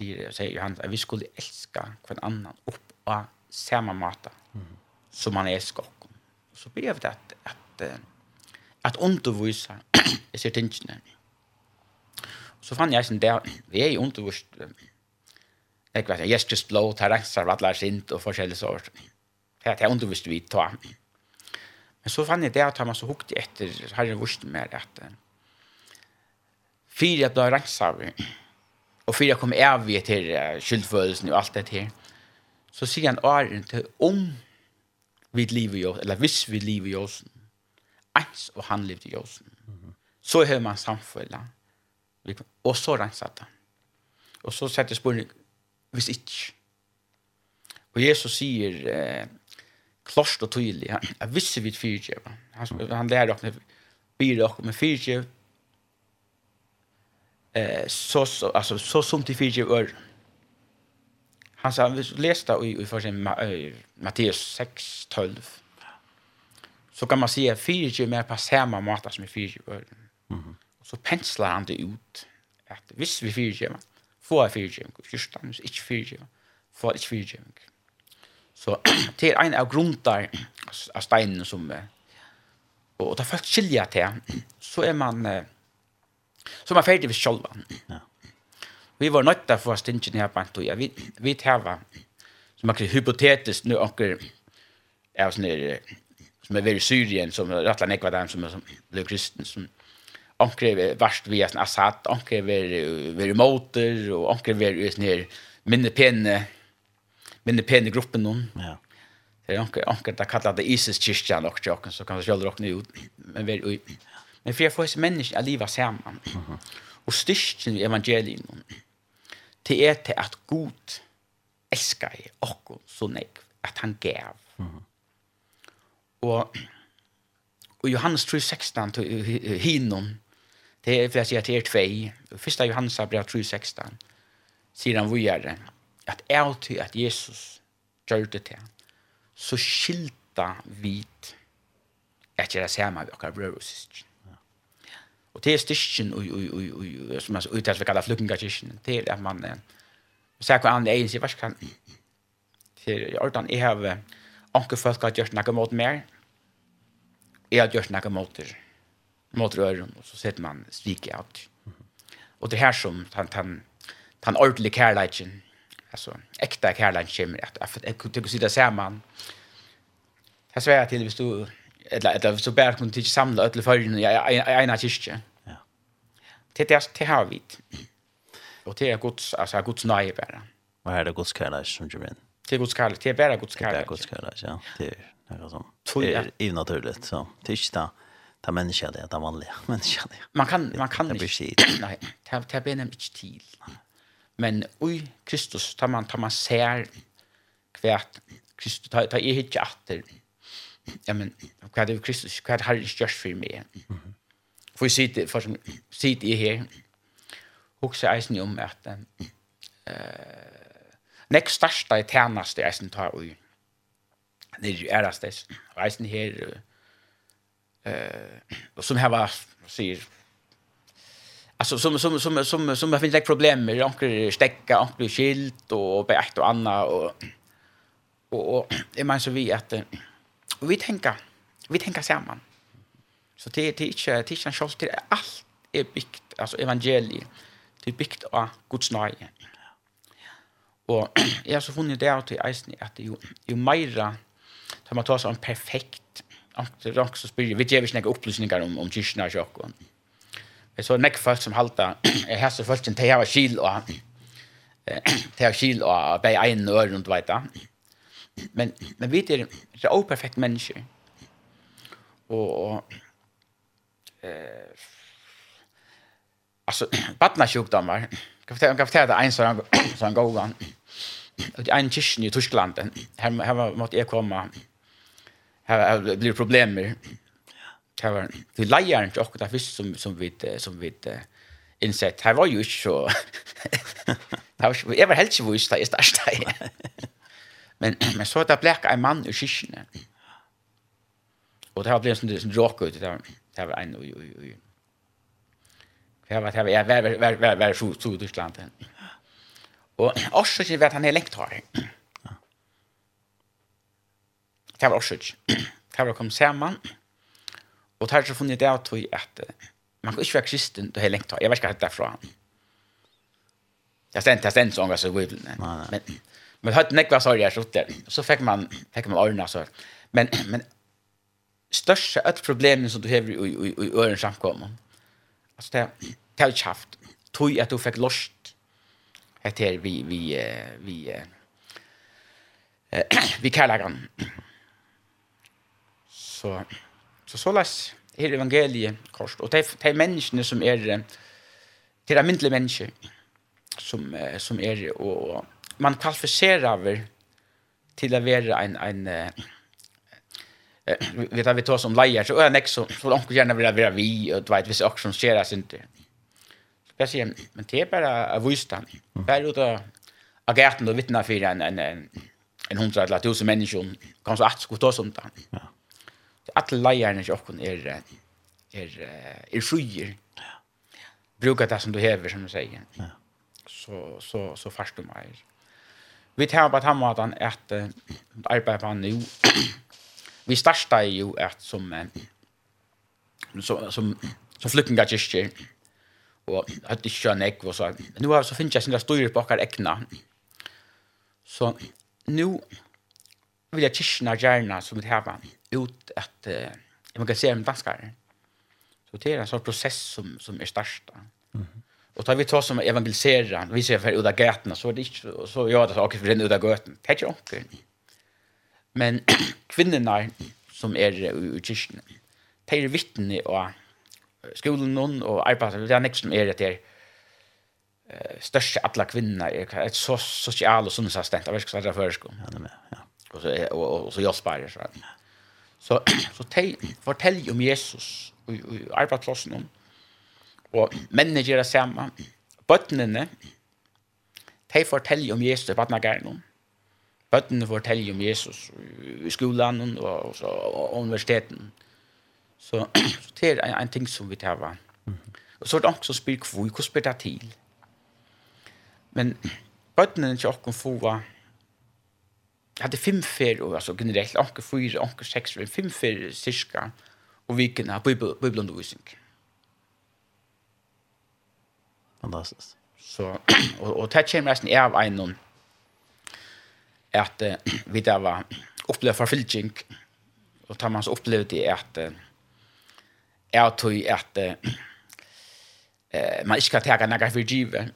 sier, sier han at vi skulle elske hver annan opp av samme måte mm. som man elsker oss. Så ber vi det at, at, at, at undervise jeg ser tingene. Så fann jeg som det, vi er jo undervist, jeg vet ikke, yes, Jesus blå, tar renser, vattler sint og forskjellig sår. Det er undervist vi tar. Men så fann jeg det at han var så hukte etter, har jeg vurste mer at, Fyra blå renser, Och för jag kom av vi här skyldförelsen och allt det här. Så säger han åren till om vi lever ju eller hvis vi lever ju oss. Ens och han lever ju oss. Så hör man samfälla. Och så rensat han. Och så sätter spåren hvis inte. Och Jesus säger eh, klart och tydligt att visste vi fyrtjöva. Han, han lär oss fyra och med fyrtjöva eh, så, så, alltså, så som till fyra år. Han sa, vi läste i, i försen, Matteus 6, 12. Så kan man se fyra mer på samma mat som i fyra år. Mm -hmm. Så penslar han det ut. Att visst vi fyra få er fyra år, just han, inte fyra år, få inte fyra år. Så det är en av grundar av steinen som, och, och folk skilja till, så är man, eh, Så er ferdig ved sjølva. Ja. Vi var nødt til å få stinsen her på en tog. Vi, vi tæva, som er hypotetisk, nu anker, er sånn er, som er ved Syrien, som er rettelig nekva dem som, som blir kristen, som anker er verst via sånn Assad, anker er ved motor, og anker er ved sånn her minne pene, minne pene gruppen noen. Ja. Det är anker, anker, det kallet det kyrkan och jag så kan vi själv rockna ut, men vi er Men för jag får se människor att leva samman. Och styrken i evangelium till är till att god älskar och så nej att han gav. Och och Johannes 3:16 hinnom det är för att säga till er två. Första Johannes brev 3:16 säger han vidare att är till att Jesus gjorde det så skilta vit att göra samma vi och bröder och systrar. Och det är styrken och och och som alltså uttalas vi kallar flyktingkirken. Det är att man så här kan det ens vars kan till ordan jag har anke folk har gjort något mot mer. Jag har gjort något mot det. Mot rören och så sätter man svika ut. Och det här som han han han ordentlig kärleken alltså äkta kärleken kommer att att det sitta samman. Jag svär till vi stod eller eller så bär kunde inte samla alla följden i ena kyrka. Ja. Det det det har vi. Och det är Guds alltså Guds nöje bara. Vad är det Guds kärlek som du menar? Det är Guds kärlek, det är bara Guds kärlek. Det är Guds kärlek, ja. Det är något som det är ju naturligt så. Det är inte ta människa det, ta vanliga människa det. Man kan man kan inte. Nej, det det ta ben inte till. Men oj Kristus tar man tar man ser kvärt Kristus tar tar är hit efter ja men vad det Kristus vad har det just för mig. Får vi sitter för som sitter i här. Huxa eisen om att eh nästa största i tjänaste eisen tar och det är ju ärastes. Eisen här eh och som här var säger Alltså som som som som som har finns problem med onkel stäcka, onkel skilt och ett och annat och och och är man så vi att Og vi tenker, vi tenker sammen. Så det, det er ikke, det er ikke en det alt er bygd, altså evangeliet, det er bygd av Guds nøye. Og jeg har så funnet det av til eisen at jo, jo mer tar man tar seg om perfekt, det er også spyrir, vi gjør ikke noen opplysninger om, om kyrkene og sjokken. Jeg så nekk folk som halta jeg har så folk som de har skil og, de har skil og bare en øre rundt vet jag men men vi är det är operfekt människor. Och, och eh alltså barna sjukdomar. Kan fortælla kan det en sån sån gåvan. Och det är en kyrkan i Tyskland. Här här var måste jag komma. Här blir problem med. Här var det lejaren och det først som som vi som vi innsett. Her var jo ikke så. Här var jag var helt så visst det i starkt. Men, men så det blek en mann ur kyrkene. Og det har blivit en sånn råk ut. Det var, det var en... Ui, ui, ui. Det var, det var, var, var, var, var, var, så, så Tyskland. Og også ikke vet han er lengt her. Det var også ikke. Det var kommet sammen. Og det har så funnet det at man kan ikke være kristen du har lengt. Jeg vet ikke hva det er fra. Det er stendt, det er sånn, altså, i Bibelen. Men Men hade nekva sorg jag sjutte. Så fick man fick man ordna så. Men men största ett problem som du har i i i ören samkomma. Alltså det det har haft tog att du fick lost det här vi vi vi vi kallar. Så så så läs här evangeliet kort och det är människorna som är det är myndliga människor som som är och man kvalificerar över till att vara en en eh vet jag vi tar som lejer så är nästa så långt gärna vill vara vi och du vet vi ser också som sker skäras inte. Jag säger men det är bara av vistan. Bara ut och agerten och vittna för en en en en hundra eller tusen människor kan så att skulle ta sånt där. Ja. Alla lejarna i Ockon är är är skyer. Ja. Brukar det som du häver som du säger. Ja. Så så så fastum är vi tar på den måten at uh, arbeidet på nu, vi starta jo at som, uh, som, som, som flyktinga kyrkjer, og hadde ikke kjønn ekv, og så, nu har, så finnes jeg sin styrer på akkurat ekna. Så nu vil jeg kyrkjerna gjerna som vi tar ut at, uh, man kan se om danskare. Så det er en sånn prosess som, som er starsta. Mm -hmm. Och tar vi tar som evangelisera, vi ser för udda gatorna så är det inte så gör det saker för den udda gatan. Det är inte Men kvinnorna som är i kyrkan, de är vittne och skolan någon och arbetar, det är nästa som är det där största alla kvinnor är ett så social och sunnsasstent av ska säga för sko. Ja, med, ja. Och så och, och så jag sparar så. Så så te fortälj om Jesus och arbetsplatsen om Og mennene gjør det samme. Bøttene, de forteller om Jesus i Vatnagæren. Bøttene forteller om Jesus i skolan og, så, og universiteten. Så, så det er en, en ting som vi tar av. Og så er det også som spyr hvor, hvordan spyr det til? Men bøttene til åkken få hadde fem fer, altså generelt, åkken fyra, åkken seks, fem fer cirka, og vikene av bibelundervisning. Bibel Fantastiskt. Så och och det kommer resten av en någon att vi där var uppleva förfyllning och tar man så upplevde det att är tog att eh man inte kan ta några för givet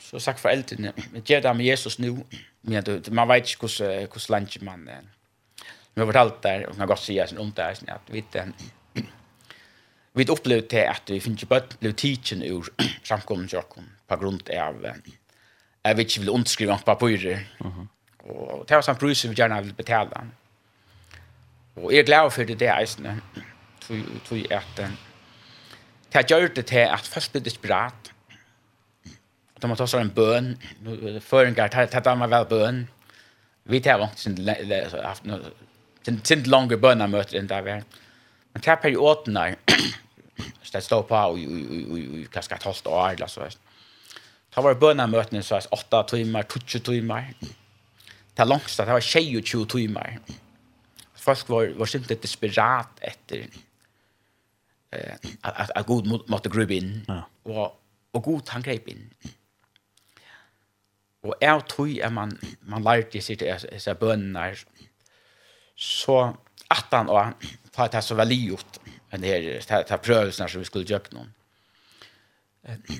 så sagt för elden med det där med Jesus nu men du man vet inte hur hur slant man men vi har allt där och man går sig sen om det där att vi den vi opplevde til at vi finner ikke bøtt blev tidsen ur samkommen til åkken på grunn av jeg vet ikke vil underskrive på papirer. Og det var samt brus vi gjerne vil betale og jeg er glad for det det eisene tror jeg at det gjort det til at først blir desperat. De må ta seg en bøn føringer, det er man vel bøn vi tar vant sin lange bønamøter enn det er vært Men det er perioden der, så det står på i kanskje et halvt år, eller så. Da var det bønnemøtene, så var åtta timer, 20 timer. Det er langt, det var 22 timer. Folk var, var simpelthen desperat etter eh, at, at Gud måtte grubbe inn. Ja. Og, og Gud han grep inn. Og jeg tror at man, man lærte seg til disse bønene, så at han og ta det så väl gjort en här ta, ta som vi skulle göra någon.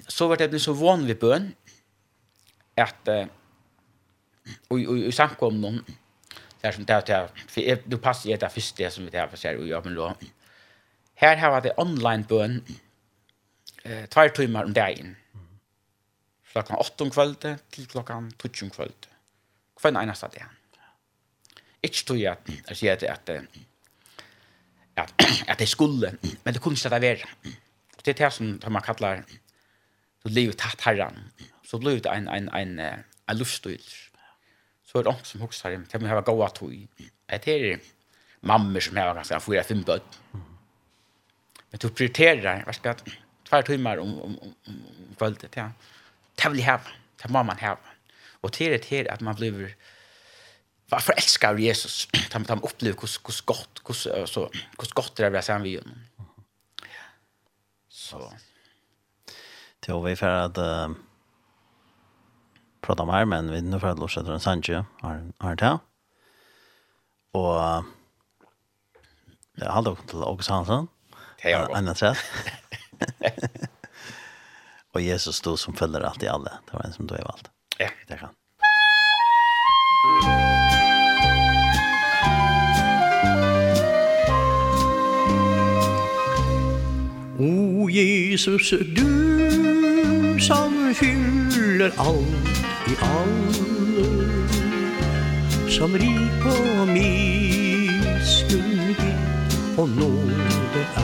Så vart det blir så van vid bön att och och i samkom någon där som där där för du passar ju där först det som vi där för sig och jag men då här har det online bön eh två timmar om dagen. Klockan 8 om kvällen till klockan 12 om kvällen. Kvar en ena stad igen. Ikke tog jeg at, jeg sier at, at at, at det skulle, men det kunne ikke det være. Det er det som man kallar så livet tatt herran, så blir det en, en, en, en, en luftstil. Så er det ångt som hoksar, det må hava gåa tog. Det er mammer som har ganske fyra, fem bød. Men du prioriterar, hva skal jeg, tvær timmar om, om, om, om kvöldet, ja. Det vil jeg hava, det må man hava. Og det här att man blir var förälskad av Jesus. De, de upplevde hur, hur gott, hur, så, hur gott det är att säga vid honom. Så. Till vi för att uh, prata om här, men vi nu för att låsa till en sanche har, har det här. Och uh, jag har dock till August Hansson. Hej, jag Anna Trätt. Och Jesus stod som följer allt i alla. Det var en som du har valt. Ja. Det kan. Thank. Jesus, du som fyller allt i alle Som rik på miskunnhet og nåde er.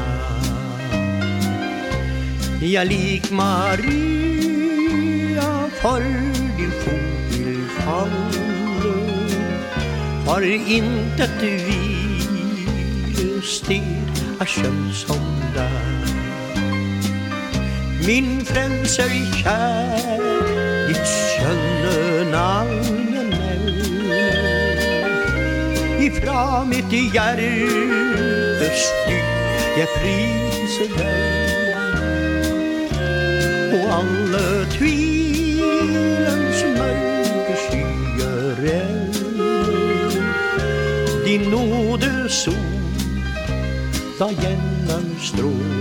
Ja, lik Maria, for din fot vil falle For intet hvile sted er skjønt som der min frelser kjær Ditt skjønne navn namn nämner Ifra mitt hjerte styr Jeg priser deg. Og alle tvilens mørke skyer er Din nåde sol Da gjennom strål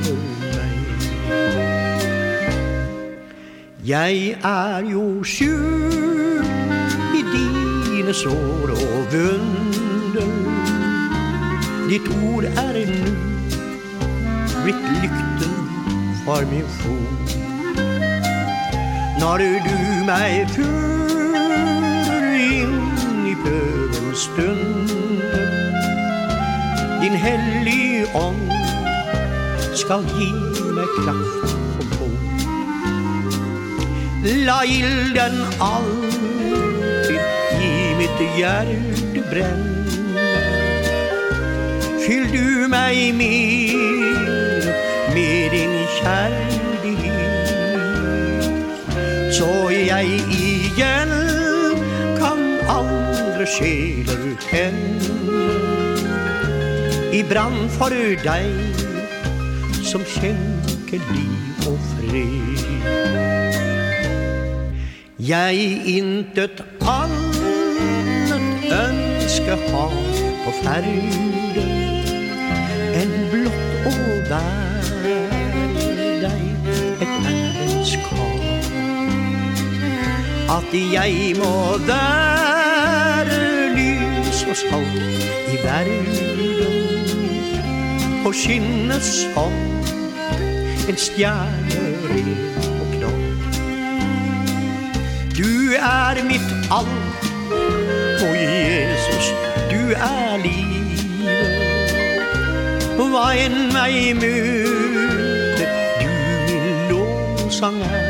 Jeg er jo sjuk i dine sår og vunder Ditt ord er nu blitt lykten for min fot. Når du meg fører inn i pøvens stunder Din hellige ånd skal gi meg kraft La ilden alltid i mitt hjärte bränn Fyll du mig mer med din kärlek Så jag igen kan andra själer än I brand för dig som skänker liv och fred. Jeg intet annet ønske har på ferde En blott å være deg et menneskar At jeg må være lys og salt i verden Og skinne som en stjerne. er mitt alt Og Jesus, du er livet. Hva enn meg møter Du min lovsang er.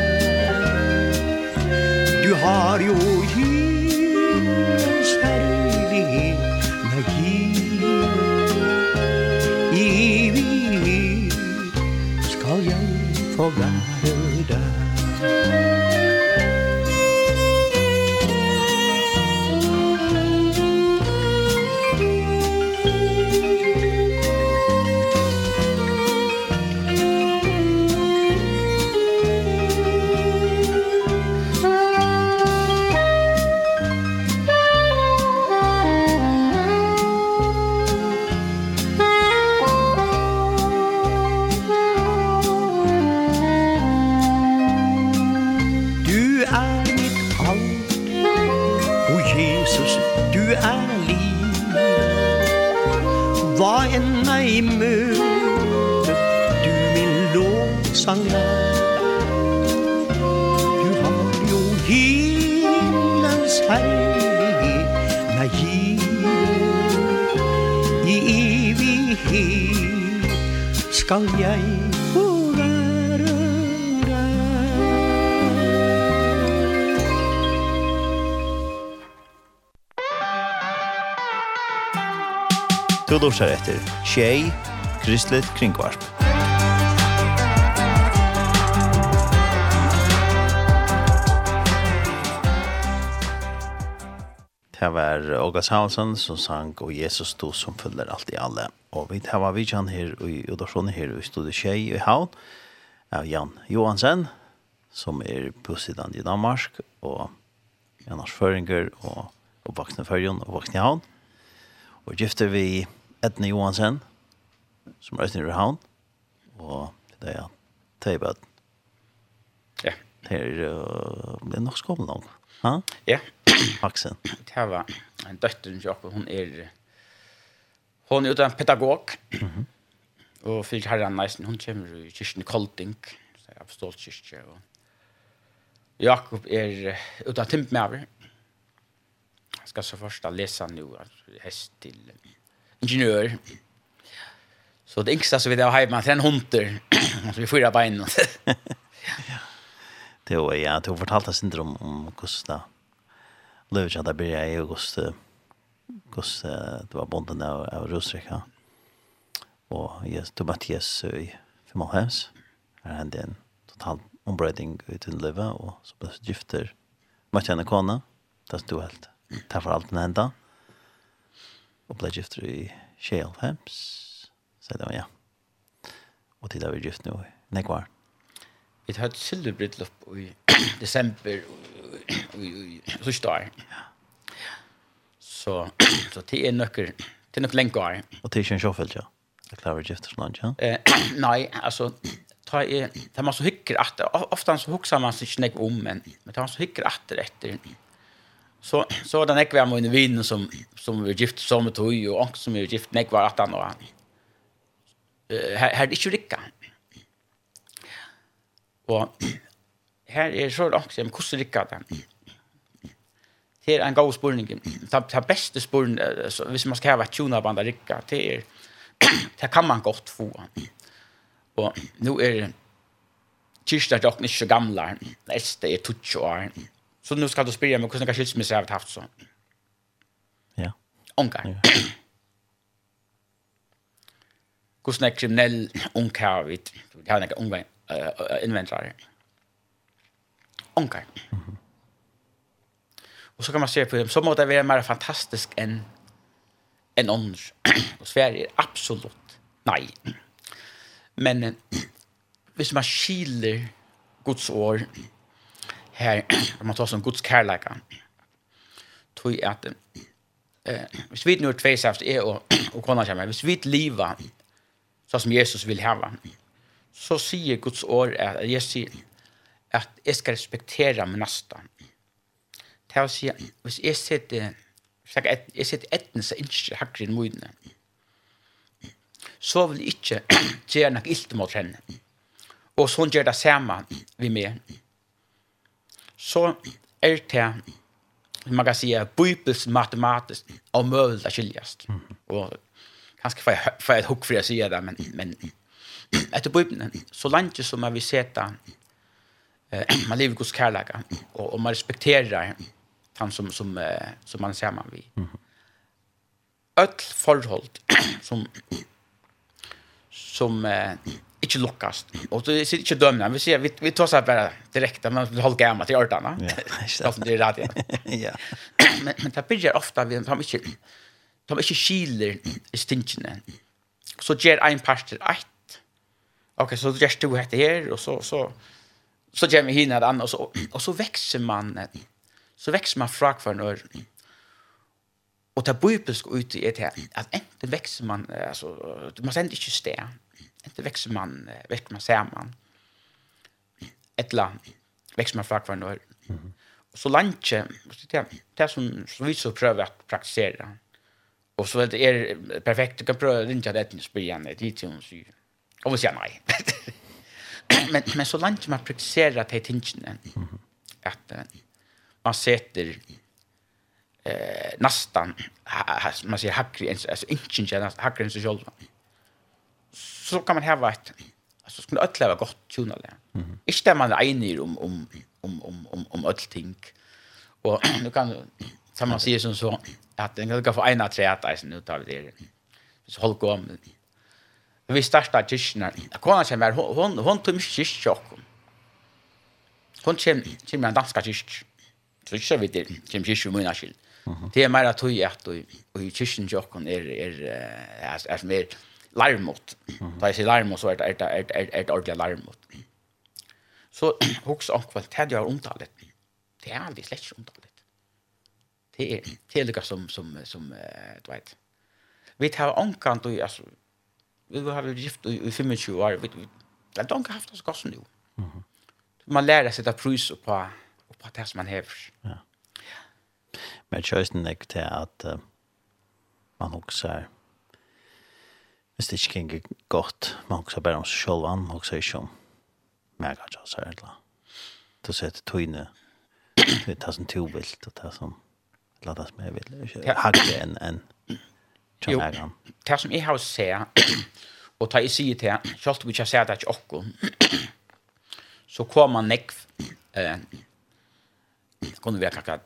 Du har jo himmelens herlighet Meg givet. Evig skal jeg få være. hugsar etter. Tjei, Kristelig kringvarp. Det var Åga Samuelsen som sang «Og Jesus stod som følger alt i alle». Og vi tar var vidtjen her i Udarsjonen her i Stode Tjei i Havn av Jan Johansen som er bosidan i Danmark og annars føringer og, og vaksne førjen og vaksne havn. Og gifter vi Edne Johansen, som er i Havn, og det er Teibad. Ja. Det er, det er nok skommel noen. Ha? Ja. Aksen. Det var en døtter som jeg hun er, Hon er utan pedagog, mm -hmm. og fyrir herran neisen, hun kommer i kyrkene Kolding, så jeg forstår kyrkje, og Jakob er utdannet timpmæver, Jeg skal så først lese nu, hest til ingenjör. Så det yngsta så vet jag hemma sen hunter. så vi fyra bein. ja. Det var ja, du fortalte sin dröm om Gusta. Löv jag där blir i august. Gust det var bonden av av Rosrika. Och yes, du Mattias i Fimalhems. Malhems. Här hände en total ombrödning ut i Löva och så blev gifter. Mattias Kona. Det stod helt. Det för allt den enda. Mm og ble gifter i Kjell Hems, så det var ja. Og til da vi gift nå, i Nekvar. Vi har et sildebrydlopp i desember i Sørstad. Så, så det er nøkker, det er nok lenge år. Og det er ikke en sjåfelt, ja? Det klarer vi gifter sånn, ja? Eh, nei, altså, ta er, det er man så hykker at, ofte så hukser man seg ikke nek om, men det er man så hykker at etter, etter, så så den ekvar med en vin som som vi gift som ett hoj och också som vi gift nek var at han och han. Eh här det inte rycka. Och här är så också en kusse rycka den. Det er en god spurning. Ta ta bästa spurning så hvis man ska ha ett tuna band rycka det er det kan man gott få. Och nu är det Kyrsta dock inte så gamla. Nästa är 20 år. Så nu ska du spela med hur snacka skilsmässa har haft så. Ja. Onkar. Ja. Hur snacka kriminell onkar vid Det har några unga invandrare. Onkar. Mm -hmm. Och så kan man se på dem så måste det vara mer fantastisk än en ånders. och Sverige är absolut nej. Men hvis man skiler Guds år her, man tar som Guds kærleika. Tui at, eh, hvis vi nu er tveisaft er og, og kona kommer, hvis vi liva, så som Jesus vil hava, så sier Guds år at jeg sier at jeg skal respektera min nasta. Det vil si, hvis jeg sitter, jeg sitter etnens ikke hakker i møydene, så vil jeg ikke gjøre noe ilt mot henne. Og så gjør det samme vi med så er det man kan säga bibels matematiskt omöjligt att skiljas. Mm. Och kanske får jag, får jag ett hook för att säga det, men, men efter bibeln, så långt som man vill sätta eh, man lever Guds kärlek och, och man respekterar han som, som, eh, som man ser man vi. Mm. Öll förhåll som som eh, inte lockas. Och så sitter inte dömna. Vi ser vi vi tar så här direkt men vi håller gamla till örtarna. Ja. det är rätt. Ja. Men men det blir ofta vi har mycket de inte skiler i stinchen. Så ger en pastor ett. Okej, så gör du det här och så så så ger vi hinna det andra och så och så växer man så växer man från för när och det bibelska ut i det här att enten växer man alltså man sänder inte stär inte växer man växer man ser man. ett land växer man fra kvar norr och så lanche det det som så vi så prövar att praktisera och så är det är perfekt. Du kan pröva det inte att det spela det dit som så och vad säger nej men men så lanche man praktisera det tingen att man sätter eh nästan man säger hackar alltså inte nästan hackar själva mm så kan man ha ett alltså skulle öll leva gott tunal. Mm. -hmm. Inte där man är enig om om om om om om öll ting. Och nu kan som man säger som så att den kan få ena tre träet alltså nu tar vi det. Så håll gå om. Vi startar tischen. Jag kommer som var hon hon tog mycket kyrkjock. Hon kjem kjem en danska kyrk. Så ikke vi det kjem kyrkjo mina skild. Det er mer at tog at og i kyrkjen jokken er er er som er, er, larmot. Da jeg sier larmot, så er det, er det, er det, er det ordentlig larmot. Så hos omkvæld, det er jo omtalet. Det er aldri slett ikke omtalet. Det er tilgjøret som, som, som uh, du vet. Vi tar omkant, og, altså, vi har vært gift i, i 25 år, vi, vi, det er ikke haft oss gass nå. Mm -hmm. Man lærer seg å prøys på, på det som man hever. Ja. Men kjøysen er ikke til at uh, man også er hvis det ikke gikk godt, man også bare om seg selv, man også ikke om meg, kanskje, så er det Du ser til tøyne, det er som tovilt, og det er som, eller det som jeg vil, ikke hagge enn, enn, Jo, det som jeg har å se, og ta i sier til, selv om jeg ikke har sett det ikke okkur, så kommer nekv, eh, kunne vi ha kakka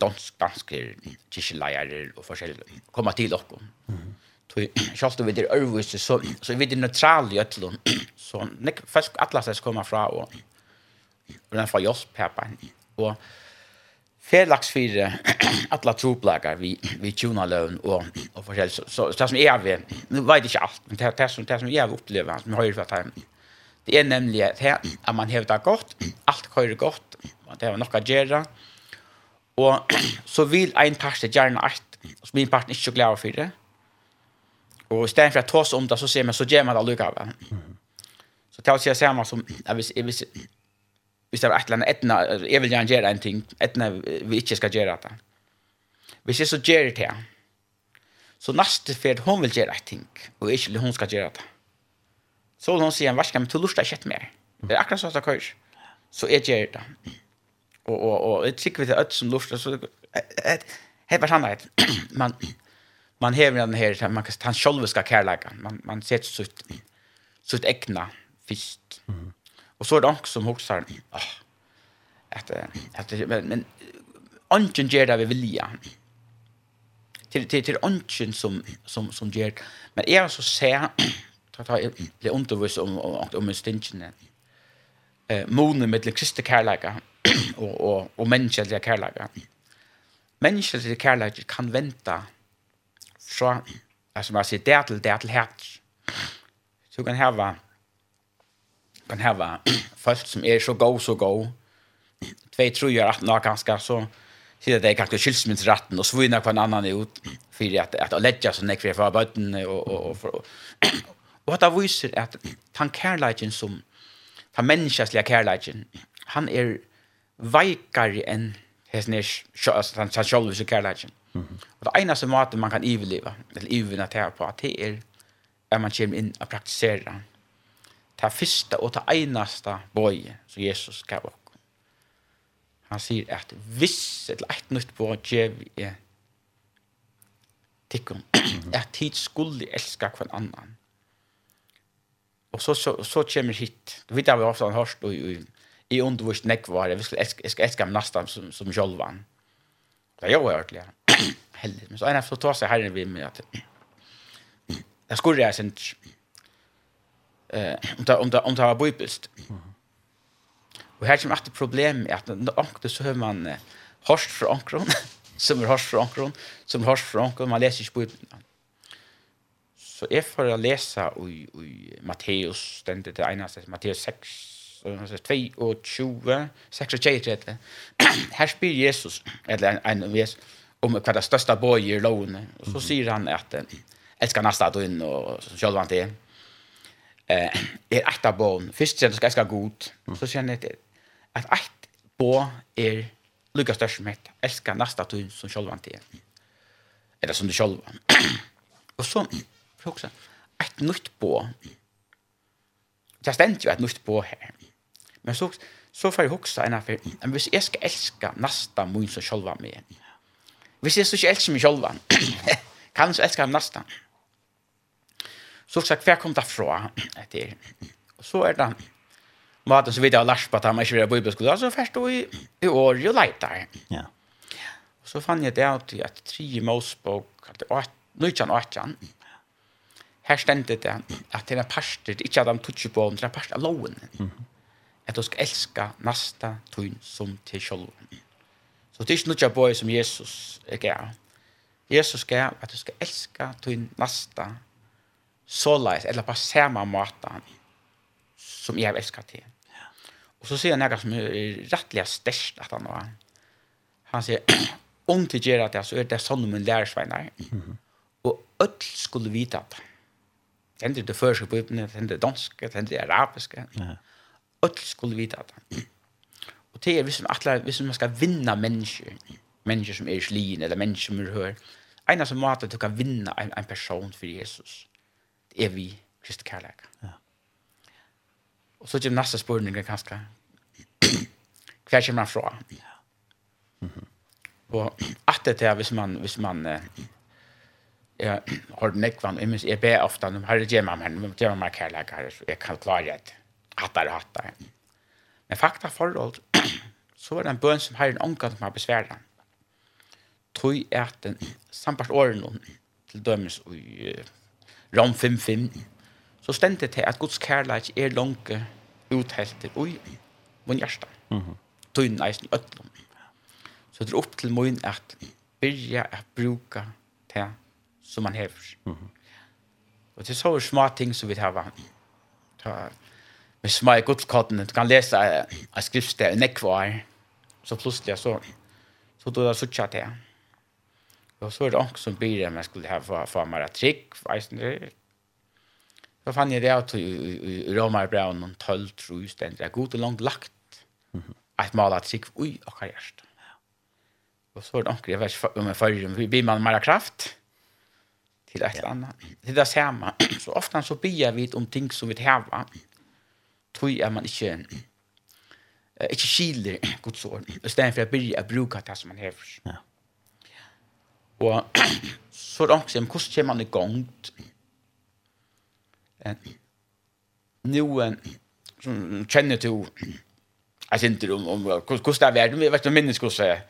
dansk, dansker, kyrkjeleier og forskjellig, kommer til okkur. Mm -hmm Så sjálvt við er örvis så så við er neutral i öllum. Så nek fisk allar skal koma fra, og og den frá Jos Peppa og Felix fire, alla troblagar vi vi tuna lön og og forskjell så så det som er vi nu vet ikke alt men det det som det som jag opplever, som har ju varit det er nemlig att at att man hävdar godt, alt kører godt, man det har nok å gjøre, og så vil en part gärna att som min part ikke så glad for det Och istället för att ta oss om det så ser man så gjør man det lika. Va? Så tar sig samme som hvis, hvis, hvis det vi et eller annet, etna jeg vil gjerne gjøre en ting etna vi ikke skal gjøre det. Hvis jeg så gjør det til, Så neste för hun vil gjøre ett ting og ikke hun skal gjøre det. Så vil hun si en varska men til lurt deg köta mer. Det er akkurat sånn at det kører. Så jeg gjør det. Og, og, og jeg tykker vi til öts som lurt, så det er bare sannhet. Men, man hever den her, man kan, han själv ska kärleka. Man, man sätter sutt, sitt egna fisk. Mm. Och så är det också som hoxar, ah, att, att, men, men anken ger det vi vilja. Till, till, till anken som, som, som ger, men jag så ser, ta, ta, det undervis om, om, om en eh, monen med kristne kärleka och, och, och människliga kärleka. Människliga kärleka kan vänta så, alltså man ser där till dertil, till här Så kan här hava, kan här hava folk som är så go så go två tror jag att nå ganska så sier det er ganske skilsminsratten, og svina på en annan ut, för att att lägga så sånn jeg fyrir och och och og, og, det viser at han kærleikin som, han menneskeslige kærleikin, han er veikare enn hans nir, han sjálf kærleikin. Mm -hmm. Og det ena måten man kan iveliva, eller övervinna det här på, det er at man kommer inn og praktiserar. Det første og det enaste bøye som Jesus gav oss. Han säger att viss eller ett nytt böje ger vi tikkum at tid skulle elska hver annan. Og så så så kommer hit. Du vit vi ofte har hørt og i undervist nekvar, vi skal elska elska, elska næstan som som sjølvan. Det er jo ordentlig. heldigt. Men så en så tar seg herren vi mig at jeg skulle jeg sen eh om det om det om det var bibelst. Og her kommer att problem med at når ankte så hör man eh, hørst fra ankron som er hørst fra ankron som er hørst fra ankron man leser ikke bibeln. Så jeg får att läsa i i Matteus den det ena Matteus 6 22, 26, 30. Här spyr Jesus, eller en, en, en, om hva det største bøy i lovene. Og så sier han at jeg elsker neste du inn og selv han til. Eh, er et av bøen. Først sier han at du skal elske god. Så sier han at et bø er lykka størst som heter elsker neste du inn, som selv han til. Eller som du selv og så, for også, et nytt bø. Det stender jo et nytt bø her. Men så, så får jeg huske en av for, men hvis jeg skal elske neste mun som selv han med, Hvis jeg så ikke elsker meg selv, kan jeg så elsker ham nesten. Så sagt, hva kom det fra? Etter. Og så er det maten som vi har lært på at han ikke vil ha bibelskole, så først i, i år jo leiter. Ja. Og så fann jeg det at i et tre målspåk, at det var nøytjan og atjan, her stendte det at det er parster, ikke at han tutsi på, men det er parster av loven. Mm -hmm. At du skal elska nasta tøyn som til sjolven. Så det är ikke något boy som Jesus är Jesus gav at du ska älska din nasta så lätt eller på samme måte som jag älskar till. Ja. Och så han noe som er rättliga størst att han var. Han säger om till gera det så är det sånn men lärsvänner. Mm -hmm. Och skulle vita at Det hender det første på det händer danska, det händer arabiska. Ja. Öll skulle vita det. Og det er hvis man, atler, hvis man skal vinna mennesker, mennesker som är slien, eller mennesker som er hør, en av måste du kan vinna en, en person for Jesus. Det er vi Kristi kärlek. Ja. Og så kommer neste spørning, kanskje. Kvar kommer man fra? Ja. Mm -hmm. Och att det er hvis man hvis man eh, jeg har nekvann, jeg, minns, jag ber ofta, herre, ge mig meg, ge mig meg kärlek, herre, så jag kan klare det. Hattar, hattar. Mm Men fakta forhold, så var det en bøn som har en ångan som har besværet. Tøy er at den sampart åren til dømes i uh, Rom 5.5, så stendte det at Guds kærleik er langt uthelter ui mun hjärsta. Mm -hmm. Tøyn eisen ötlum. Så det er opp til mun at byrja at bruka det som man hever. Mm -hmm. Og det er så små ting som vi har ta med små godskottene, du kan lese av skriftsted, nekvar, så plutselig så, så du har suttet det. Og så er det også som blir om jeg skulle ha for, for mer trygg, veisen det. Så fann jeg det at i i, i Romarbraun, noen tølv tro, er god og langt lagt, at mala trygg, ui, og hva gjørst. Og så er det også, jeg vet ikke om jeg følger, vi blir man mer kraft, til et eller annet. Det er det samme. Så ofte så bier vi om ting som vi har, tog at man ikke uh, ikke skiler Guds ord, i stedet for å begynne å bruke det som man hever. Ja. Og så er det også, hvordan kommer man i gang? Uh, Nå uh, som kjenner til jeg synes ikke om, om hvordan det er verden, jeg vet ikke om minnes hvordan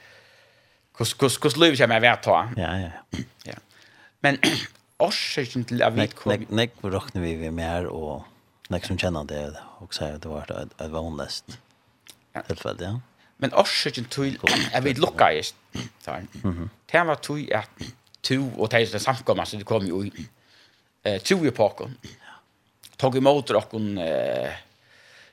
hvordan livet kommer jeg ved å ta. Ja, ja. ja. Men årsaken til at vi kommer... Nek, nek, nek, nek, nek, nek, nek, nek, nek, nek, Nek som kjenner det og sier at det var et, et vanlest tilfelle, ja. Men årsaken til jeg vil lukka i tar. Det var til at to og de som samkommer, så det kom jo i to i pakken. Tog imot dere eh,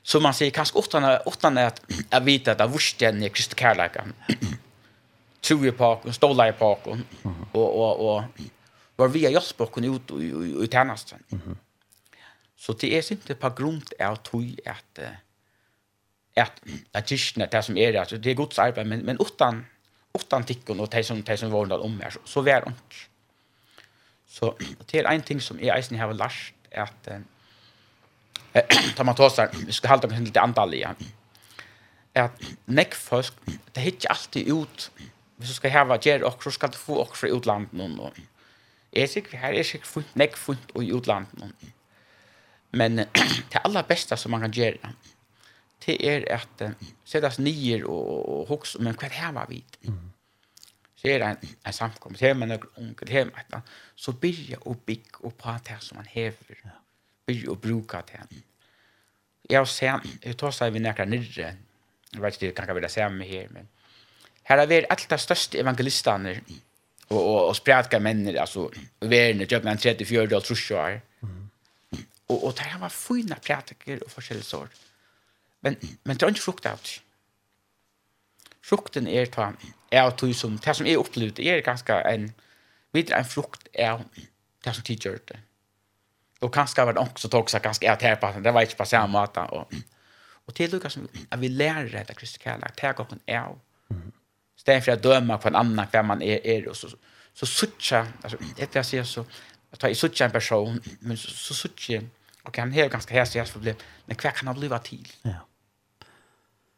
så man sier, kanskje åttan åttan at jeg vet at det vurste en i Kristi Tror To i och ståla i parken og, og, og var vi har hjulpet dere ut och i tjänsten. Mhm. Så det er ikke på grunn av tog at at at kyrkene, det som er, altså, det er gods arbeid, men, men utan, utan tikkene og de som, de som var om her, så, så vær det ikke. Så det er en ting som jeg eisen har lært, at eh, tar man tåsar, vi skal halda med litt andal igjen, at nekk folk, det er ikke alltid ut, hvis du skal hava gjer okkur, så skal du få okkur fra utlandet og jeg er sikker, her er sikker nekk funnet i utlandet og Men det aller bästa som man kan gjøre, det är att sätta sig ner och, och hokse, men hva här var vi. Mm. Så er det en, en samkomst här med några med hemma. Så börja och bygg och prata som man häver. Begynner Börja och det. Jag har sett, jeg tar seg vi nærkere nyrre, jeg vet inte, det kan jag vilja säga mig här. Men här har vi alltid största evangelisterna och, och, och sprädka människor. Alltså, vi är nu, jag har 34 och 30 år. Och og det var fina praktiker og forskjellige sår. Men men det är inte frukt out. Frukten är ta är att du som det som är opplevd är ganska en vid en frukt är det som teacher det. Och kanske var det också seg ganska att här på det var inte på samme måte och och till Lukas som at vi lär det att Kristus kallar ta en av. Stedet for att döma på en annen vem man är är och så så sucha alltså det jag säger så att ta i sucha en person men så så Ok, han har ganska häst jag problem, men kvar kan han bliva till? Ja.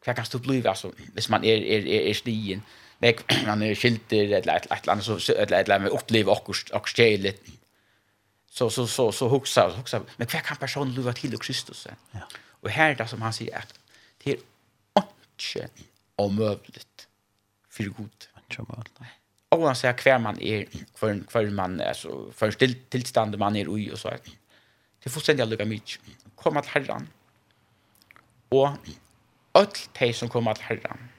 Kvar kan du bliva så hvis man är är är, är stien, nej, man är skilter eller ett ett annat så eller ett eller uppleva akkurst och skälet. Så så så så huxa huxa, men kvar kan personen bliva till Kristus? Ja. Och här är det som han säger att det är inte omöjligt för god. Inte omöjligt. Och han säger kvar man är för kvar man så för tillstånd man är i och så att Det er fullstendig lukka mykje. Kom til herran. Og öll tei som kom til herran.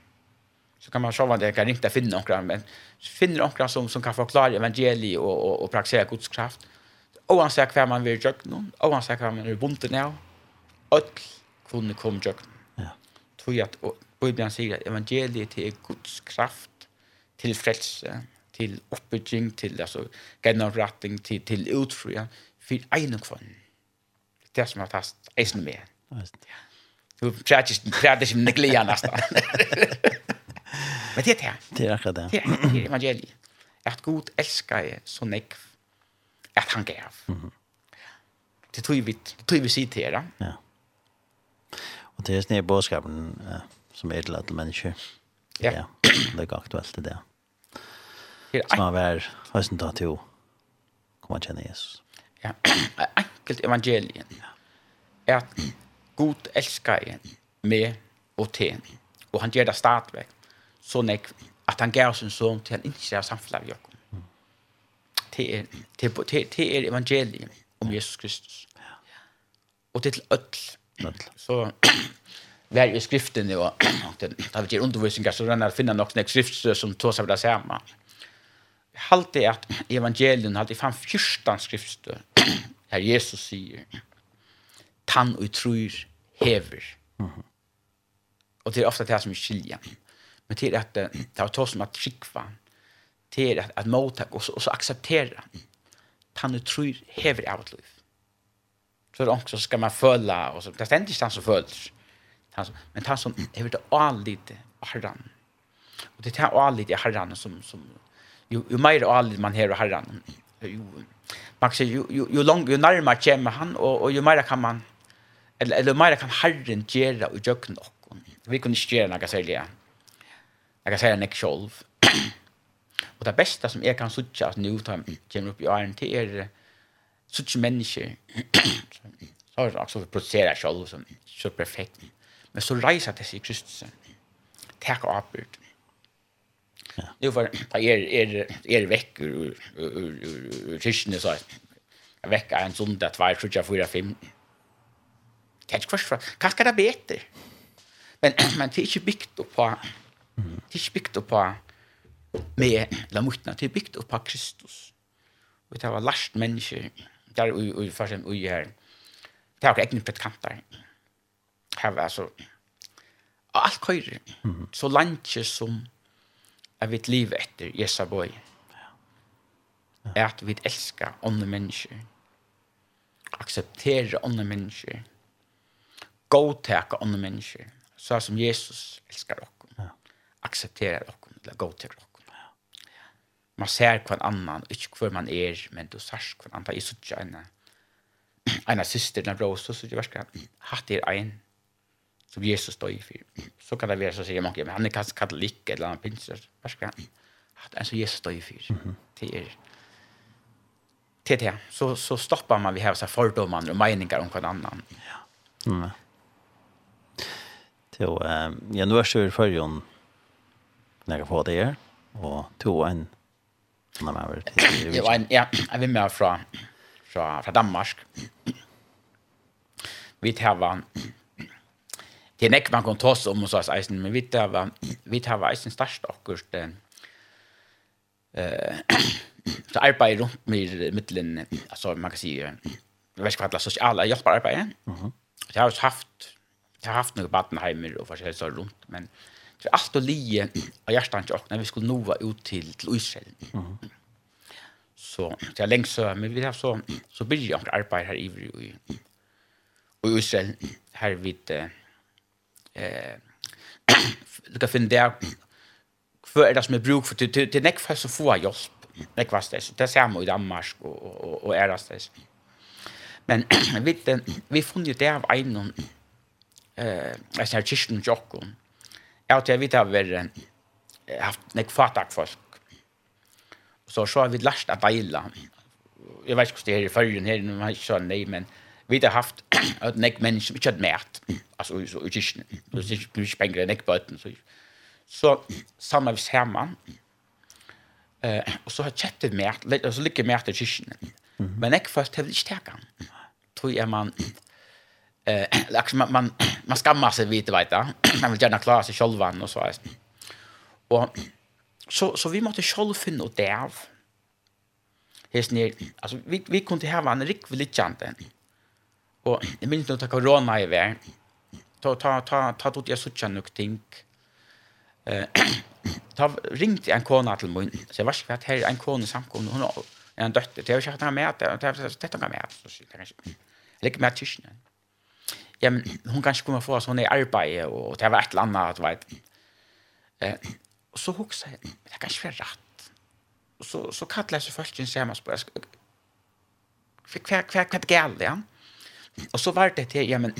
Så kan man sjå vad det kan ringt finna några men finner några som som kan förklara evangeliet och och og praktisera Guds kraft. Oansett hva man vil gjøre noen, oansett hva man vil bunte ned, öll kunne komme gjøre Ja. Tror at Bibelen sier at evangeliet til Guds kraft, til frelse, til oppbygging, til altså, gjennomretting, til, til utfri, for en og kvann det som har tast eisen med. Du pratis pratis med neglia nästan. Men det er det. Det er akkurat det. Det er evangeliet. At Gud älskar er så nekv at han gav. Det tror vi det tror vi sier citera. Ja. Og det er är snär boskapen som er til alle mennesker. Ja. ja. Det er är aktuellt det där. Som har vært høysen tatt jo, kommer jeg kjenne Jesus. Ja, enkelt evangelien. At Gud elskar en med og til. Og han gjør det stadigvæk. Så nek, at han gav sin son til han ikke er samfunnet av Jakob. Det er, det, er, det er evangeliet om Jesus Kristus. Og det er til ødel. Så vær i skriften, og da vi gjør undervisninger, så renner jeg å finne nok skriftstøy som tås av det samme. Jeg halte at evangelien halte fram fyrsta skriftstøy her Jesus sier, tann og tror hever. Mm -hmm. Og det er ofte det som er skiljer. Men det er at det er to som at skikva, det er at, at måttak og så, og så akseptera tann og tror hever av et liv. Så er det også, skal man føle, og så, det er ikke han som føler, men han som hever det avlite av herran. Og det er avlite av herran som, som jo, jo mer avlite man hever av herran, jo, man kan säga ju ju, ju långt ju närmare kommer han och och ju mer kan man eller eller mer kan Herren göra och jag kan vi kunde inte göra något sälja. Jag kan säga next själv. och det bästa som jag kan söka att nu ta kommer upp i åren RNT er söka människor. så har det också att producera själv som så perfekt. Men så rejsa till sig Kristus. Tack och avbörd. Mm Nu för ta er er er veck ur ur tischen så veck en söndag 2 sjuka 4 5 Catch crush för kanske det bättre. Men men det är inte byggt på det är inte byggt på med la mutna till byggt upp på Kristus. Och det var last människa där och och för sen och här. Det har egna predikanter. Här alltså allt köyr. Så lanche som at vi liv etter Jesu bøy. Er at vi elsker andre mennesker. Aksepterer andre mennesker. Godtaker andre mennesker. Så som Jesus elsker dere. Aksepterer dere, eller godtaker dere. Man ser hver annan, ikke hver man er, men du ser hver annan. Jeg synes ikke en, en syster, en bror, så synes jeg, hatt er en, som Jesus står i för. Så kan det være så sier mange, men han är kanskje katolikk eller annen pinser. Vad ska han? Att alltså Jesus står i för. Det er det det. Så så stoppar man vi här så fördomar och meningar om vad annan. Ja. Mm. Så eh jag nu är så förjon når jeg får det här och tog en när man var till. Ja, en ja, jag vill mer fra från från Danmark. Vi tar det er nekk man kan ta om hos oss eisen, men vi tar vi tar var isen störst och den eh så arbeid rundt med middelen, altså man kan si, eh, jeg säga vad ska kalla sociala hjälparbete. Mhm. jeg har haft jeg har haft noen badenheimer og forskjellig så rundt, men det er alt å lie av hjärtan och när vi skulle nova ut til, til Israel. Mhm. Så det är längs men vi har så så blir jag arbete här i i Israel här vid eh lukka finn der hva er det som er bruk for til til nekk fast så få hjelp nekk fast det det ser man i Danmark og og og er det men vi vi funn jo der av en eh as her kisten jokkon er at vi tar ver haft nekk fatak folk så så har vi lært at baila jeg vet ikke hvordan det er i følgen her, men man har ikke sånn, nei, men vi har haft att nek människor som inte hade märt alltså så i kyrkan då så blir spängre näck böten så så samma vis Herman eh och så har chattet märt så lika märt i kyrkan men näck först hade inte han. tror jag man eh liksom man man, man skammar sig lite vet jag man vill gärna klara sig själv och så och så så vi måste själv finna och där Hes ner, alltså vi vi kunde ha en rikvelig chant. Och jag minns inte att corona är värd. Ta, ta, ta, ta tot jag suttja nuk ting. Eh, ta ringt en kona till mun. Så jag var så att här en kona samkom. Hon har en dötter. Det har jag inte med. Det har jag inte med. Så jag kanske. Lägg med tischen. Ja, men hon kanske kommer få oss. Hon är arbete och det var ett eller annat. Vet. Eh, og så huxar jag. Det kan ikke være rett. Og så, så kattler jeg sig först en sammanspår. För Hva kvar, kvar, kvar, kvar, kvar, kvar, Och så vart det till, ja men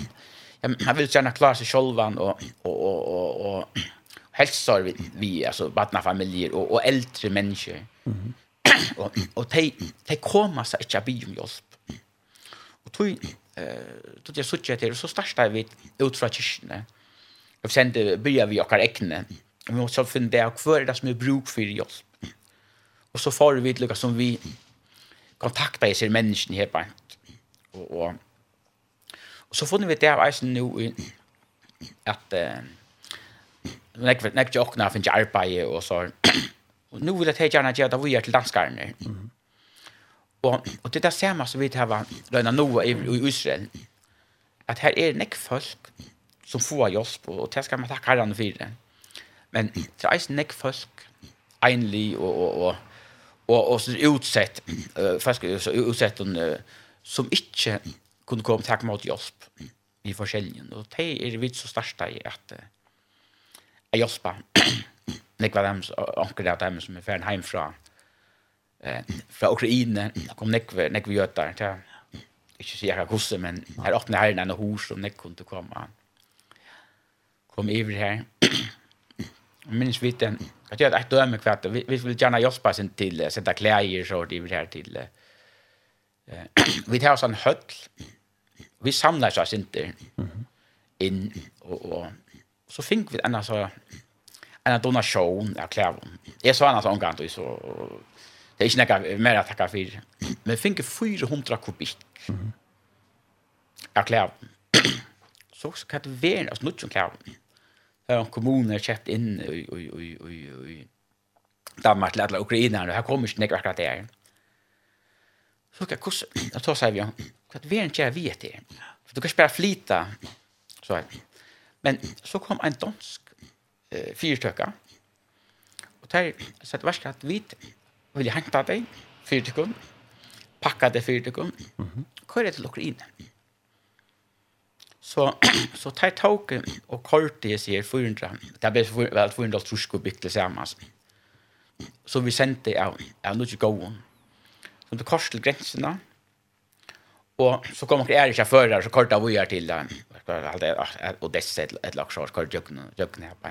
ja men han vill gärna klara sig självan och och och och, och hälsar vi, vi alltså barna familjer och och äldre människor. Mm. och och te te komma så inte be om hjälp. Och tog eh tog jag såg det så starta vi ut från kyrkan. Jag sen det vi och äckne. Vi måste fundera för det som är bruk för hjälp. Och så får vi lukka som vi kontakta i sig människan här på. Och, och så funnet vi det av eisen nå at nek nek jo okna finn arbeid og så og nu vil jeg ta gjerne gjøre det vi er til danskarne og, og det er det samme som vi har løgnet nå i, i Israel at her er nek folk som får hjelp og, og det skal man takke herren for det men det er eisen nek folk einlig og, og, og og og så utsett uh, faktisk så utsett uh, som ikke kunne komme og takke mot hjelp i forskjellen. Og det er vi så største i at jeg hjelper nekva dem, anker av dem som er ferdig hjem fra eh, fra Ukraina, kom nekva, nekva gjøter, til, ikke sier jeg hvordan, men her åpne herren en hos som nekva kunne komme, kom iver her. Minns vi den, jeg tror at et døme kvart, vi, vi vil gjerne hjelpe sin til, sette klæger så iver her til, eh, vi tar oss en høll, vi samlar oss inte in och, och så fick vi en alltså en donation av kläder. Jag sa annars en gång så det är inte några mer att tacka för. Men fick 400 kubik. Mm. Av kläder. så ska det vara alltså något som kläder. Här har kommuner köpt in i i i i i Danmark till alla ukrainare. Här kommer inte några där. Så kan kus. Jag tar sig vi att vi inte vet det. För du kan spela flita. Så här. Men så kom en dansk eh, fyrtöka. Och där så det värsta att vi vill hämta dig fyrtökon. Packa det fyrtökon. Mm -hmm. Kör det till Ukraina. Så så tar tåg och kort det ser 400. Det blir väl 400 truskor byggt tillsammans. Så vi sände av av något gå. Så det kors till gränserna Och så kommer det är inte förare så korta vi er till där. Och det är ett lax så kort jag jag knä på.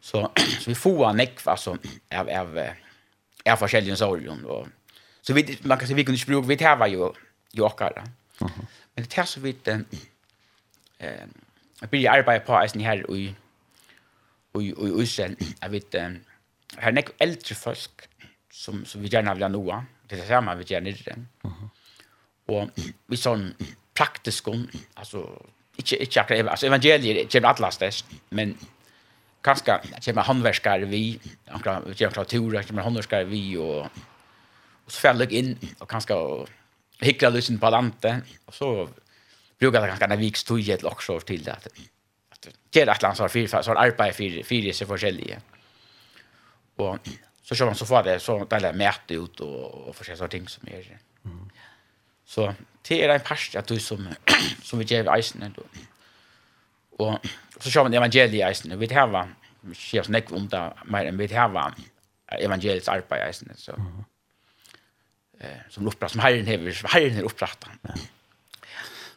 Så så vi får neck altså av av är forskjellige sorgen och så vi man kan se vi kunde språk vi täva ju jokar. Mhm. Men det här så vi den eh jag blir arbeta på isen här och och och och sen jag vet här neck äldre folk som som vi gärna vill ha noa. Det är samma vi gärna det. Mhm och vi sån praktisk om alltså inte inte akkurat alltså evangeliet kommer att lastas men kanske kommer handverkare vi några kommer turer kommer handverkare vi och och så fäller in och kanske hickla lysen på landet och så brukar det kanske när viks tog ett också till det att det är att landsar fyra så arbetar fyra fyra så forskjellige och så kör man så får det så där mäter ut och och försöker ting som är mm. Så det är en past att du som som vi ger isen då. Och så kör man evangeliet isen. Vi det var chefs neck om där mer än vi har var evangeliets arbete isen så. Eh som uppra som Herren har Herren har upprätta. Ja.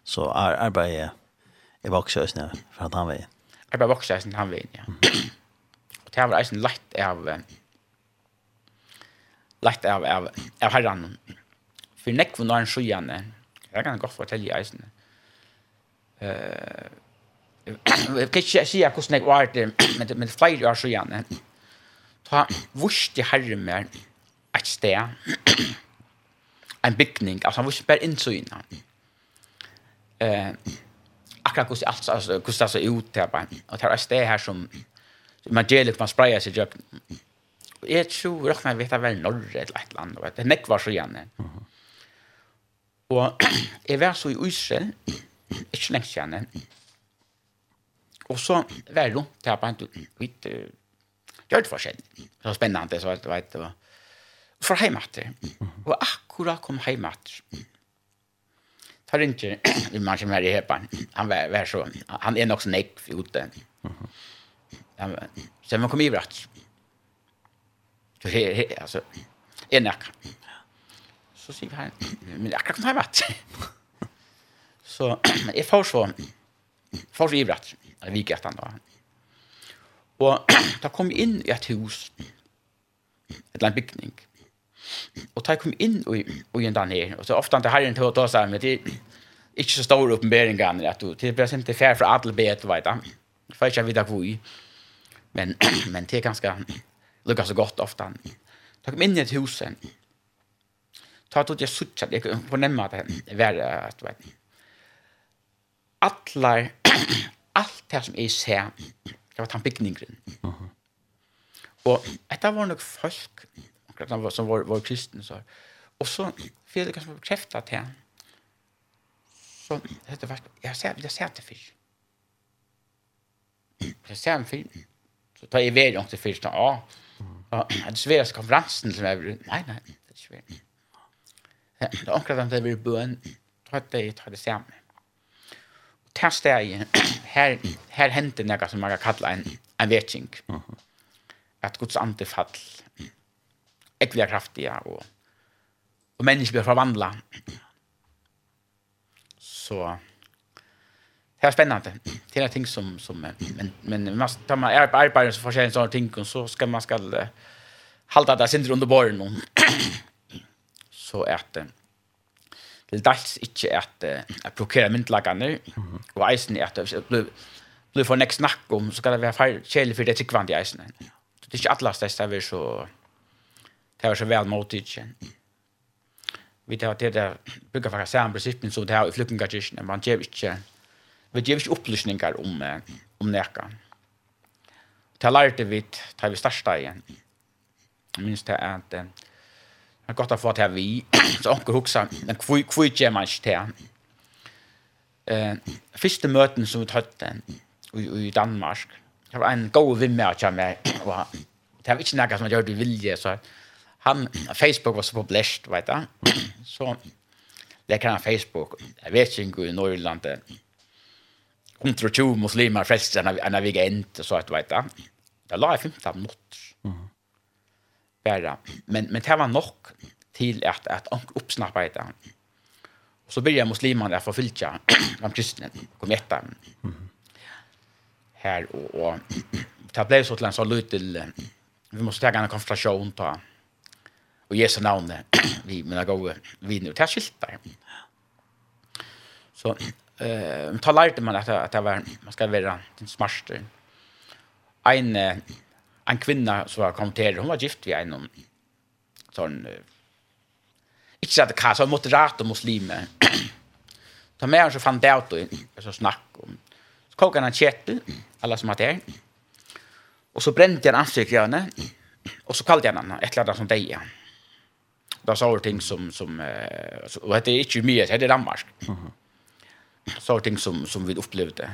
Så är arbete är också fra för att han vill. Arbete också isen han veien, Ja. og det var eisen lett av lett av av, av herren. Mm for nekvun har en sjøgjane. Jeg kan godt fortelle i eisen. Jeg kan ikke si hvordan jeg var det, men det flere år sjøgjane. Ta vurste herre mer et sted, en bygning, altså han vurste bare innsøyene. Akkurat hur allt alltså hur det så ut där bare. och det er et sted her som evangeliet man sprayar sig i Jag tror, att man vet at det norr ett et eller annet, det er nekvar sjøgjane. Mhm. Og jeg var så i Israel, ikke lenge siden. Og så var det rundt her på en vidt gjør det forskjell. Det var spennende, så vet du, vet du. Fra heimatter. Og akkurat kom heimatter. Tar ikke en mann som er i Hepan. Han var, var så, han er nok så nekk ute. Han, så man kom i bratt. Så he, he, altså, en nekk så sier vi her, men jag kan akkurat som så jeg får så, får så ivret, jeg viker etter da. Og da kom jeg inn i et hus, et eller annet bygning, og da jeg kom inn og, och gjør den her, og så ofte det her en til å ta seg, men det er ikke så store oppenberingene, at du, det blir sent til fær fra alle bet, vet jeg. Jeg får ikke vite hvor men, men det er ganske, lukar så godt ofte. Da kom jeg inn i et hus, og ta tog jag sucha det på nämma det är att vet ni alla allt det som är ser det var tampigningen mhm och detta var nog folk som var var kristen så och så fel kanske bekräftat här så det var jag ser jag ser det fisk jag ser en film så tar jag iväg långt till första ja Ja, det är svårast konferensen som är... Nej, nej, det är svårt Det er akkurat det vi bøn, tar det, tar det sammen. Og til stedet, her, her hender noe som man kan kalle en, en vetjeng. At Guds ande fall, ikke blir kraftige, og, og mennesker blir forvandlet. Så, det er spennende. Det er ting som, som men, men når man er på arbeid, så får man sånne ting, og så skal man skal uh, halda det sindre under båren, og så at det dels ikke at att blokkerer myndlagene, og och isen är hvis jeg blir för nästa snack om, så skal det være kjelig för det tycker tryggvann i isen Det är inte alla steds det er så det er så väl mot ikke. Vi tar til det bygger for samme principen så det her i flyktingkirken, man ger inte vi ger inte upplysningar om, om näka Det har vi det vi starta igjen. Minst det er at Det er godt å få til vi, så onker huksa, men hvor gjør man ikke til? Uh, første møten som vi tøtte i, i Danmark, det var en god vimme av meg, og det var ikke noe som jeg gjør det vilje, så han, Facebook var så populært, vet du, så leker han Facebook, jeg vet ikke i Norrlandet, 120 muslimer frelst enn vi gikk endt, så at, vet du, det la jeg 15 minutter. Mm bara. Men, men det var nok til at, at anker oppsnappet det. Och så börjar muslimerna att förfylla de kristna kom etter. Her, og, og det ble så til en sånn lyd til, vi måste ta en konfrontation ta. Och Jesu namn vi mina gode viner, nu det er. Så, eh, ta lärde man att att det var, man ska vara den smarte. Ein, en kvinna som har kommit till, hon var gift vid en sån inte så att det så moderat och muslimer. Ta med så fann det ut och så snack om. Så kokade han en alla som hade det. Och så brände han ansiktet i henne. Och så kallade han henne ett ladda som dig. Då sa ting som, som och det är inte mer, det är Danmark. Mm Så ting som, som vi upplevde.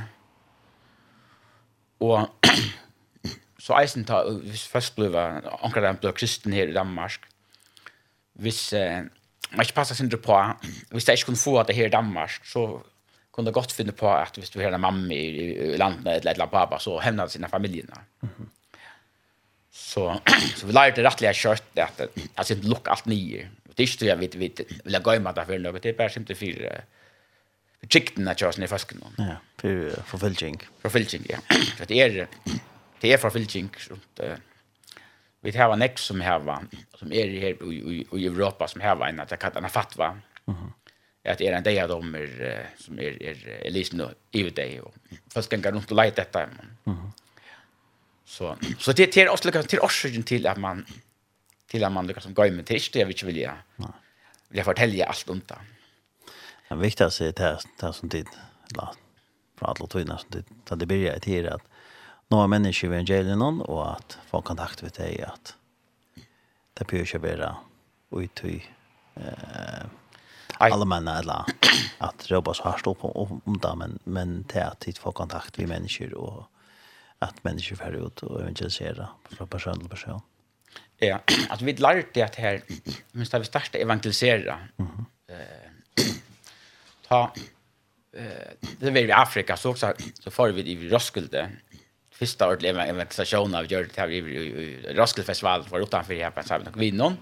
Och Så eisen ta, hvis først ble anker den ble kristen her i Danmark, hvis eh, man ikke passet sin på, hvis jeg ikke kunne få det her i Danmark, så kunne jeg godt finne på at hvis du har en mamma i, i landet eller et eller annet pappa, så hevner det sine familiene. Mm -hmm. Så, så vi lærte rettelig kjørt at jeg synes lukk alt nye. Det er ikke det jeg vet, vet vil jeg gøyme det for noe, det er bare simpelthen for for tjiktene kjøres ned i fasken. Ja, for forfølging. Forfølging, ja. For det er det er fra Vilking. Vi har en ek som har, som er her i, i, Europa, som har en, at jeg kallar den fatva. Mm -hmm. At er en del av dem er, som er, er, er i og ivet deg, og først ganger rundt og leit dette. Mm -hmm. Så, så det, är er også liksom, til årsøkken til at man, til at man liksom går med til, det er vi ikke vilja, vilja fortelle alt om det. Det viktigaste är det här som tid, eller från alla tiden som tid, så det blir ett tid att några människor i evangelien och att få kontakt med dig att det bör ju vara ut i eh allmänna eller att jobba så här stå på om det men men det att få kontakt med människor och att människor får ut och evangelisera från person till person. Ja, alltså vi lärde det att här minst vi starta evangelisera. Mm. Eh ta eh det var i Afrika så också så får vi i Roskilde första ordentliga med med station av gjorde det här i Roskilde festival var utanför här på samma vi någon.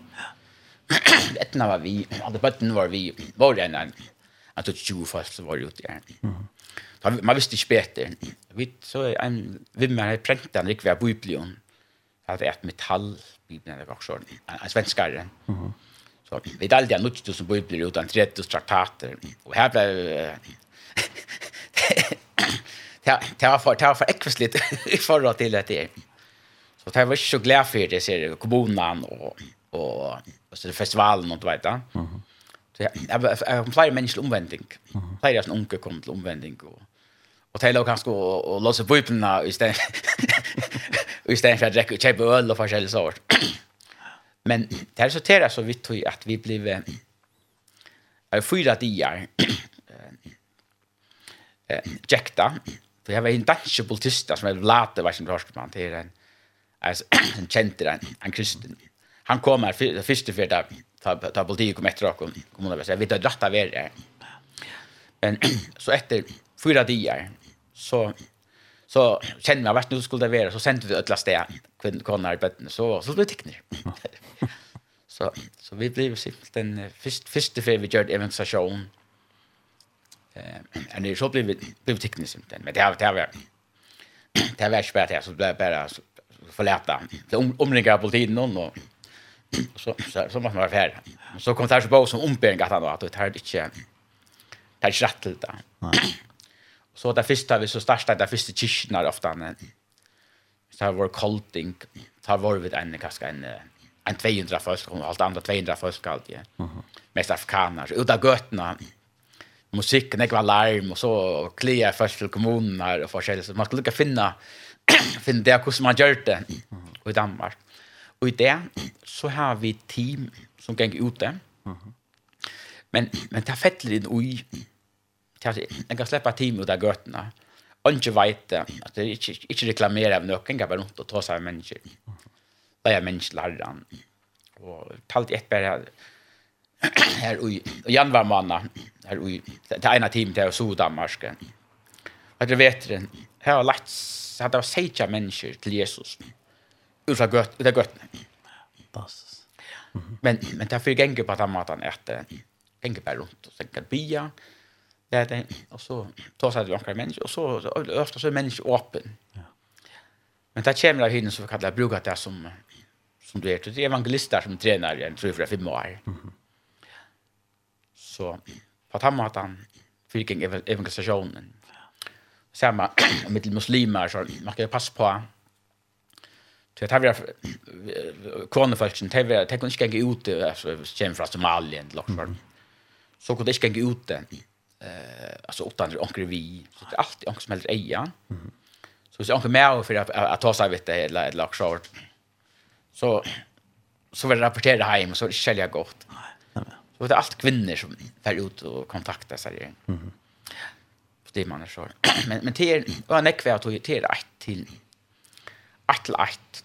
Etna var vi, hade bötten var vi, var det en att det tjuv fast var ute där. Mm. Man visste inte bättre. Vi så en vi vimmer har präntat en rikvär biblion. Att ett metall bibeln eller också en svenskare. Mhm. Så vi dalde en nutt som bibeln utan 30 traktater. Och här blev det var för det var för äckligt i förra till det där. Så det var så glad för det ser kommunen och och och så festivalen och du vet va. Mhm. Så jag jag har flyr människor omvändning. Flyr jag en onkel kom till omvändning och och tälla låg kanske och låsa vipna istället istället för att dricka chai öl och forskjellig sort. Men det resulterar så vitt i att vi blev fyra diar eh jäkta För jag var en dansk politist som hade late var sin man till en alltså en känd en, en kristen. Han kom här första för där ta ta politik kom efter och kom hon säga Jag vet att detta var. Men så efter fyra dagar så så kände jag vart nu skulle det vara så sände vi alla steg kvinnor konar i bätten så så blev tecknar. så så vi blev simpelt den först första för vi gjorde evangelisation. Eh, det så blev blev tekniskt inte, men det har det har det har spärt här så blev bara förläta. Det omringar på tiden någon och så så så måste man vara färdig. Så kom det så på som ombering att han då att det här inte det är rätt till det. Så det första vi så starta det första kyrkan ofta men så har vår kolting tar var vid en kaska en en 200 folk och allt andra 200 folk allt. Mhm. Mest afrikaner ut av götterna musik, en ekva larm, og så klia først til kommunen her, og forskjellig, så man skulle lukka finna, finna det, hvordan man gjør det, i Danmark. Og i det, så har vi team som går ut där. men, men det er fettelig inn ui, jeg kan släppa team ut av gøtene, og ikke att det, at det ikke, ikke reklamerer av nøkken, jeg bare rundt og ta seg av mennesker, da er mennesker og talt et bare her, og januar måned, här i det ena team där i Syddanmark. Att det vet det. Här har lagt så det var seja människor till Jesus. Ut av gött, ut av gött. Pass. Men men därför gänger på att maten matan äter. Gänger bara runt och tänker bia. Det är och så tar sig några människor och så östra så är människor öppen. Ja. Men det kommer av hinner så vi kallar brukar det som som du är till evangelister som tränar en tror för fem år. Mm. Så på den måten fyrking evangelisationen. Samma med muslimer så man kan passa på. Så tar vi kronefolksen, tar vi, tar vi ikke gjenke ute, altså, från fra Somalia, eller noe Så kunne det ikke gjenke ute, altså, åttan andra ånker vi, så det er alltid ånker som helst eia. Så hvis mer med for å ta seg vitt det, eller noe så, så vil jeg rapportere hjem, så er det ikke godt. Så det är allt kvinnor som är ut och kontaktar sig. Mm. Det man är så. Men men till och när kvar tog till ett till ett till ett.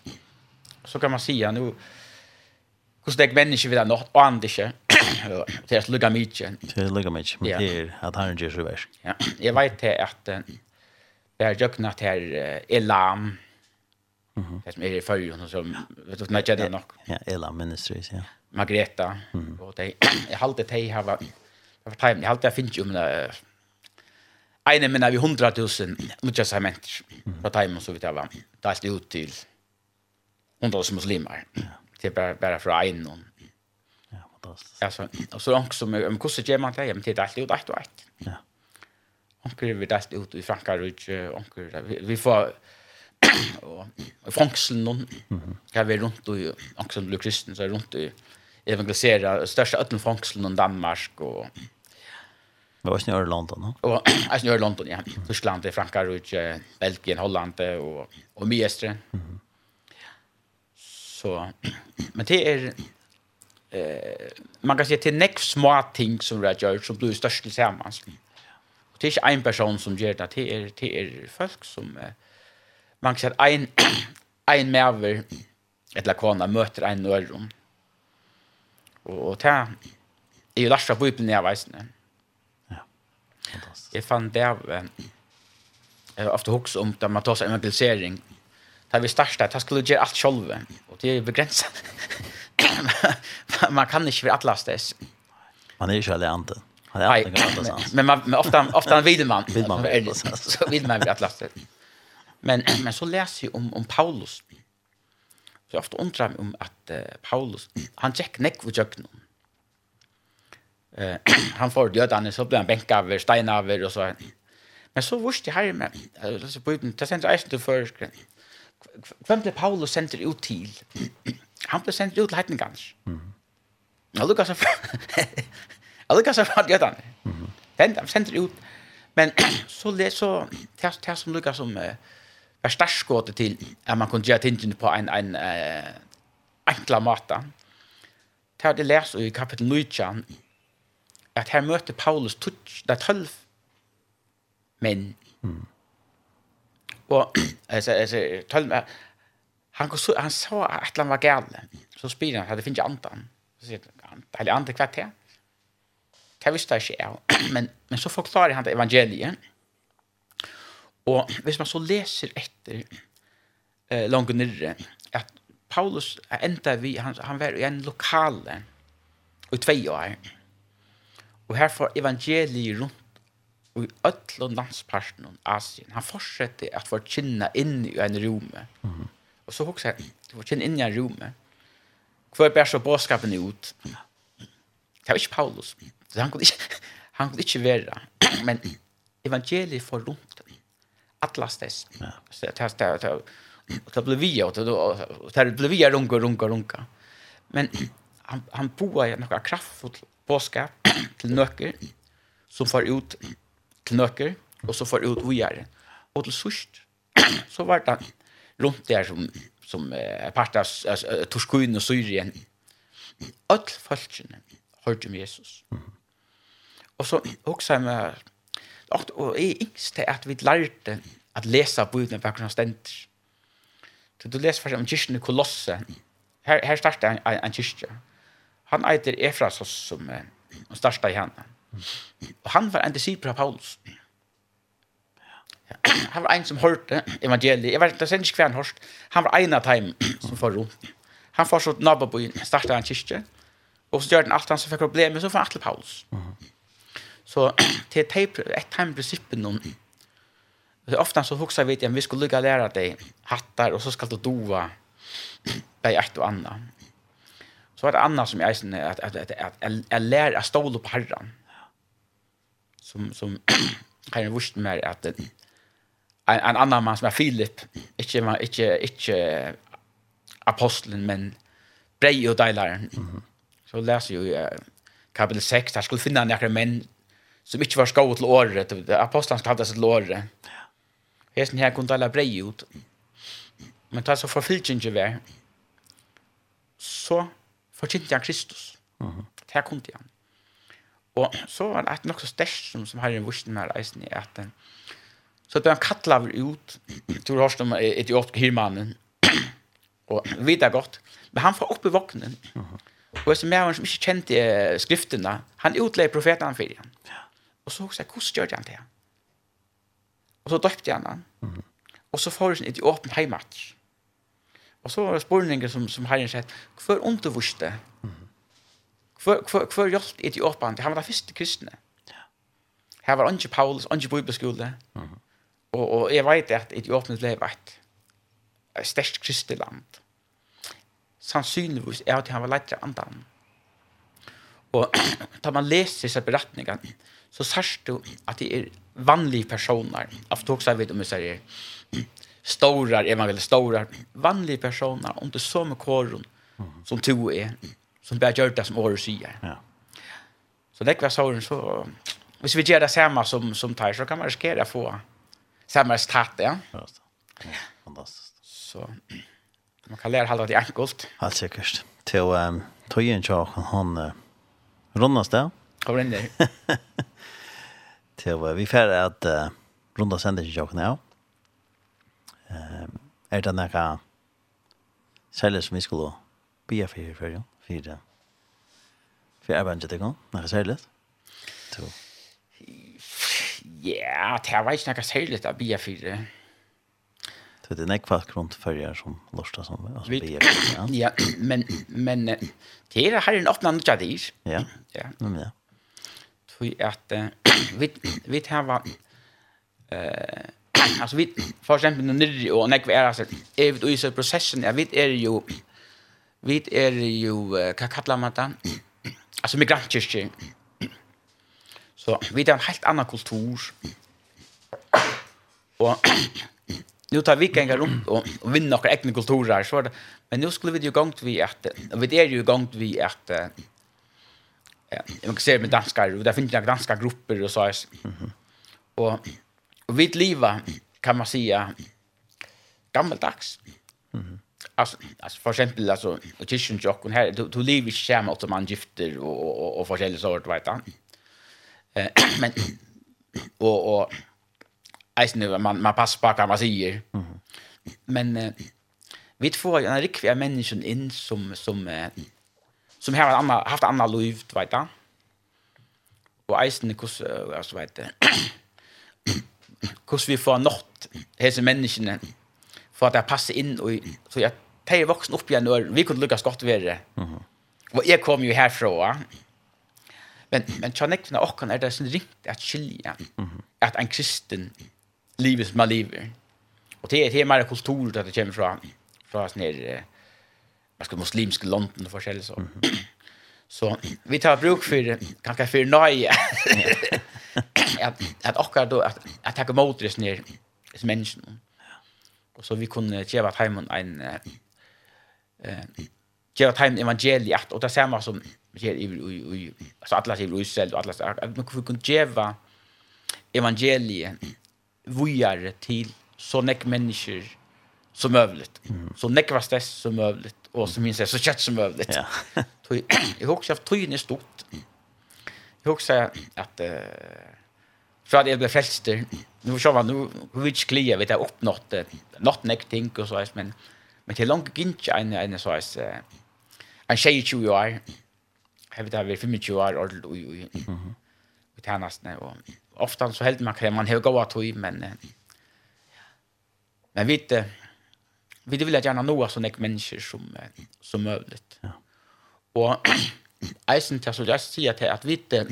Så kan man säga nu hur det människor vill ha något och andra Det är lugga mycket. Det är lugga mycket. Men det är att han är så värst. Ja, jag vet att det är jöknat här elam. Det som är i förrjun som vet du när jag det nog. Ja, elam ministries, ja. Margreta mm. och det jag hade de här var var tajm jag hade jag finns ju men en men vi 100 000 lucka cement på tajm så vet jag va där stod ut till 100 000 muslimer det är bara bara för en någon ja fantastiskt alltså och så långt som om kosse ger man det hem till allt ut ett och ett ja. Onkel vi där ut i Frankrike onkel vi får och i Frankrike någon kan vi runt och också blir kristen, så er rundt i evangelisera största öttenfångslen i Danmark och Det var snö i London, no? Och är snö i London, ja. Tyskland, Frankrike, Belgien, Holland och och Miestre. Mm -hmm. Så men det är eh man kan säga till next smart ting som det gör som blir störst tillsammans. Och det är inte en person som gör det, det är det är folk som eh, man kan säga en en merver ett lakona möter en norrum. Mm Og, og det er jo lagt fra Bibelen jeg vet. Ja, fantastisk. Jeg fann det av, jeg har ofte hokst om det man tar seg evangelisering. Da vi startet, da skulle gjøre alt selv, og det er begrenset. man kan ikke være atlastes. Man er ikke alene. Han är inte Men man men ofta ofta vill man vill man så vill man bli atlastet. Men men så läser ju om om Paulus. Mm Så ofta undrar mig om att uh, Paulus, han tjekk nekk vid jöknum. Uh, han får dödande, så blir han bänkaver, steinaver och så. Men så vurste jag här med, alltså på utan, det sender eisen til førskren. Hvem ble Paulus sender ut til? Han ble sender ut til heitningans. Mm. Jag lukkar så Jag lukkar så fram dödande. Mm. Den sender ut. Men så läser, det som lukkar som, uh, var starskåte til at man kunne gjøre tingene på en, en uh, enkla måte. Det har det lest i kapittel 9, at her møter Paulus tutsch, det er tølv menn. Mm. Og altså, altså, tølv, han, han så at han var gale. Så spyr han, det finnes ikke andan. Så sier han, det er andre kvart her. Det visste jeg ikke, men, men så forklarer han det evangeliet Og hvis man så leser etter eh, langt nirre, at Paulus enda vi, han, han var i en lokale i tvei år. Og her får evangeliet rundt og i öll landsparten av Asien. Han fortsetter at få kynna inn i en rume. Mm -hmm. Og så hokser han, du får kynna inn i en rume. Hvor bär så båskapen ut? Det var ikke Paulus. Så han kunne ikke, han kunne ikke være. Men evangeliet får rundt Atlas dess. Ja. Så det här det det blev vi och då det blev vi runka runka runka. Men han han boar ju några kraftfullt påskap till nöcker som får ut till nöcker och så får ut vidare. Och till sist så var det runt där som som eh, part av eh, och Syrien. All folken hörde om Jesus. Och så också med Och och är yngst att vi lärde att läsa bibeln på grund av ständer. Så du läser för om kyrkan i Kolosse. Här här startar en, en, en kyrka. Han heter Efrasos som och startar i henne. Och han var en disciple av Paulus. Han var en som hørte evangeliet. Jeg vet ikke, det er ikke hver han hørte. Han var en av dem som får ro. Han får så nabba på startet en kyrkje. Og så gjør den alt han som fikk problemer, så får han til Paulus. Mhm. Så till typ ett time principen om Det ofta så huxar vi att vi skulle lägga lära dig hattar och så ska du dova bei ett och annat. Så var det annat som jag sen att att att att lära stål på herran. Som som kan jag visst mer att en en annan man som är Filip, inte inte inte aposteln men brej och delaren. Så läser ju kapitel 6 där skulle finna några män som ikke var skåret til året. Apostlen skal ha det til året. Hesten her kunne alle brei ut. Men ta så forfylkjen ikke vær. Så forkynte han Kristus. Uh -huh. Her kunne han. Og så var det nok så størst som, som herren vursen med reisen i at så ble han kattlaver ut til om etiopiske hirmannen og videre godt. Men han får opp i våknen. Uh -huh. Og så med han som ikke kjente skriftene, han utleid profeten for igjen. Og så husker jeg, hvordan gjør han det? Og så døpte han han. Og så får han et åpen heimatch. Og så var det spørninger som, som herren sier, hver undervurste? Mm Hvor Hver, hver, hver hjelp i Han var den første kristne. Her var ikke Paulus, ikke bibelskole. Mm -hmm. og, og jeg vet at Etiopan ble et, et størst kristne land. Sannsynligvis er at han var lett til andan. Og da man leser disse beretningene, så sørst du at det er vanlige personer, av tog seg vidt om vi sier, stora evangelier stora vanlige personer, om det så med kåren som to er, som bare gjør det som året sier. Ja. Så det kvar såren, så hvis vi gjør det samme som, som tar, så kan man riskere å få samme resultat, ja. Ja, fantastiskt. Så man kan lära halva det enkelt. Helt säkert. Till um, tog en tjock, han uh, rundas där. Hva inn der. Til vi fer at uh, runda sender ikke jokken av. Um, er det noe særlig som vi skulle bia for i ferien? For, for arbeidet til gang? Noe særlig? To. Ja, det var ikke noe særlig av bia for det. Så det er nekva grunn runt förjar som lorsta som vi alltså be. Ja, ja, men men det er her en åpna nødja dyr. Ja. Ja. Ja tog at vi, vi tar eh alltså vi för exempel nu nere och när vi är alltså är vi i så processen jag vet är ju vi är ju vad kallar man det altså migrantkirke så vi har en helt annan kultur. Och nu tar vi gänga runt och, och vinna några egna kulturer så det men nu skulle vi ju gångt vi att vi är ju gångt vi att man kan se med danskar, och där finns det danska grupper och så här. Och, och vid liva kan man säga gammaldags. Mhm. Alltså, alltså för exempel alltså och tischen jock och här du, du lever i schema åt man gifter och och och, och forskjellig sort vet han. Eh men och och alltså nu man man passar på kan man säger. Mm. Men eh, vi får en rikviga människan in som som eh, som har anna, haft anna liv, du vet da. Og eisen kus hvordan, altså vet det, hvordan vi får nått hese menneskene for at det passer inn og så jeg tar voksen opp igjen og vi kunne lukkast godt være. Mm -hmm. Og jeg kom jo herfra. Men, men tjanekvene åkken er det sin ringt at skilja mm at en kristen livet som man lever. Og det er, det er mer kultur det kommer frå fra sånne her vad ska muslimska London och forskjellig så. Mm. Så vi tar bruk för kanske för nöje. att att också då att att ta emot det ner som människan. Och så vi kunde ge vart hem en eh ge vart hem evangeliet och det samma som ger i i alltså alla sig i Israel och alla så att man kunde ge evangeliet vujare till så nek människor som mövligt. Mm. Så nekva stress som mövligt och som minst så kött som mövligt. Ja. Tog jag har också haft tyn i stort. Jag har också att eh för att jag blev fälster. Nu så var nu which klia vet jag uppnått något näck ting och så här men men till långt gint en en så här en tjej 20 år. Jag vet jag vill 25 år och och och och tjänas när och ofta så helt man kan man har gått att men men vet vi vill gärna nå så näck människor som som möjligt. Ja. Och eisen till så jag säger till att vi inte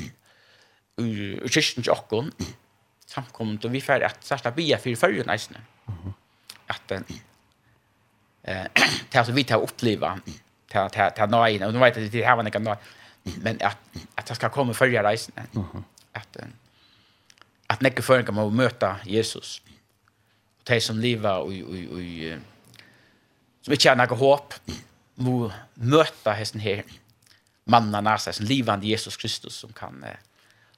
ur kristens och samkommet och vi får att särskilt bia för förrjun eisen. Mhm. Att eh till så vi tar uppleva till till till nej och nu vet jag det här var något nej men att att det ska komma följa reisen. Mhm. Att att näcke förrän kan man möta Jesus. Och de som lever och och och som ikke har noe håp, må møte hesten her, mannen av Nasa, som livende Jesus Kristus, som kan,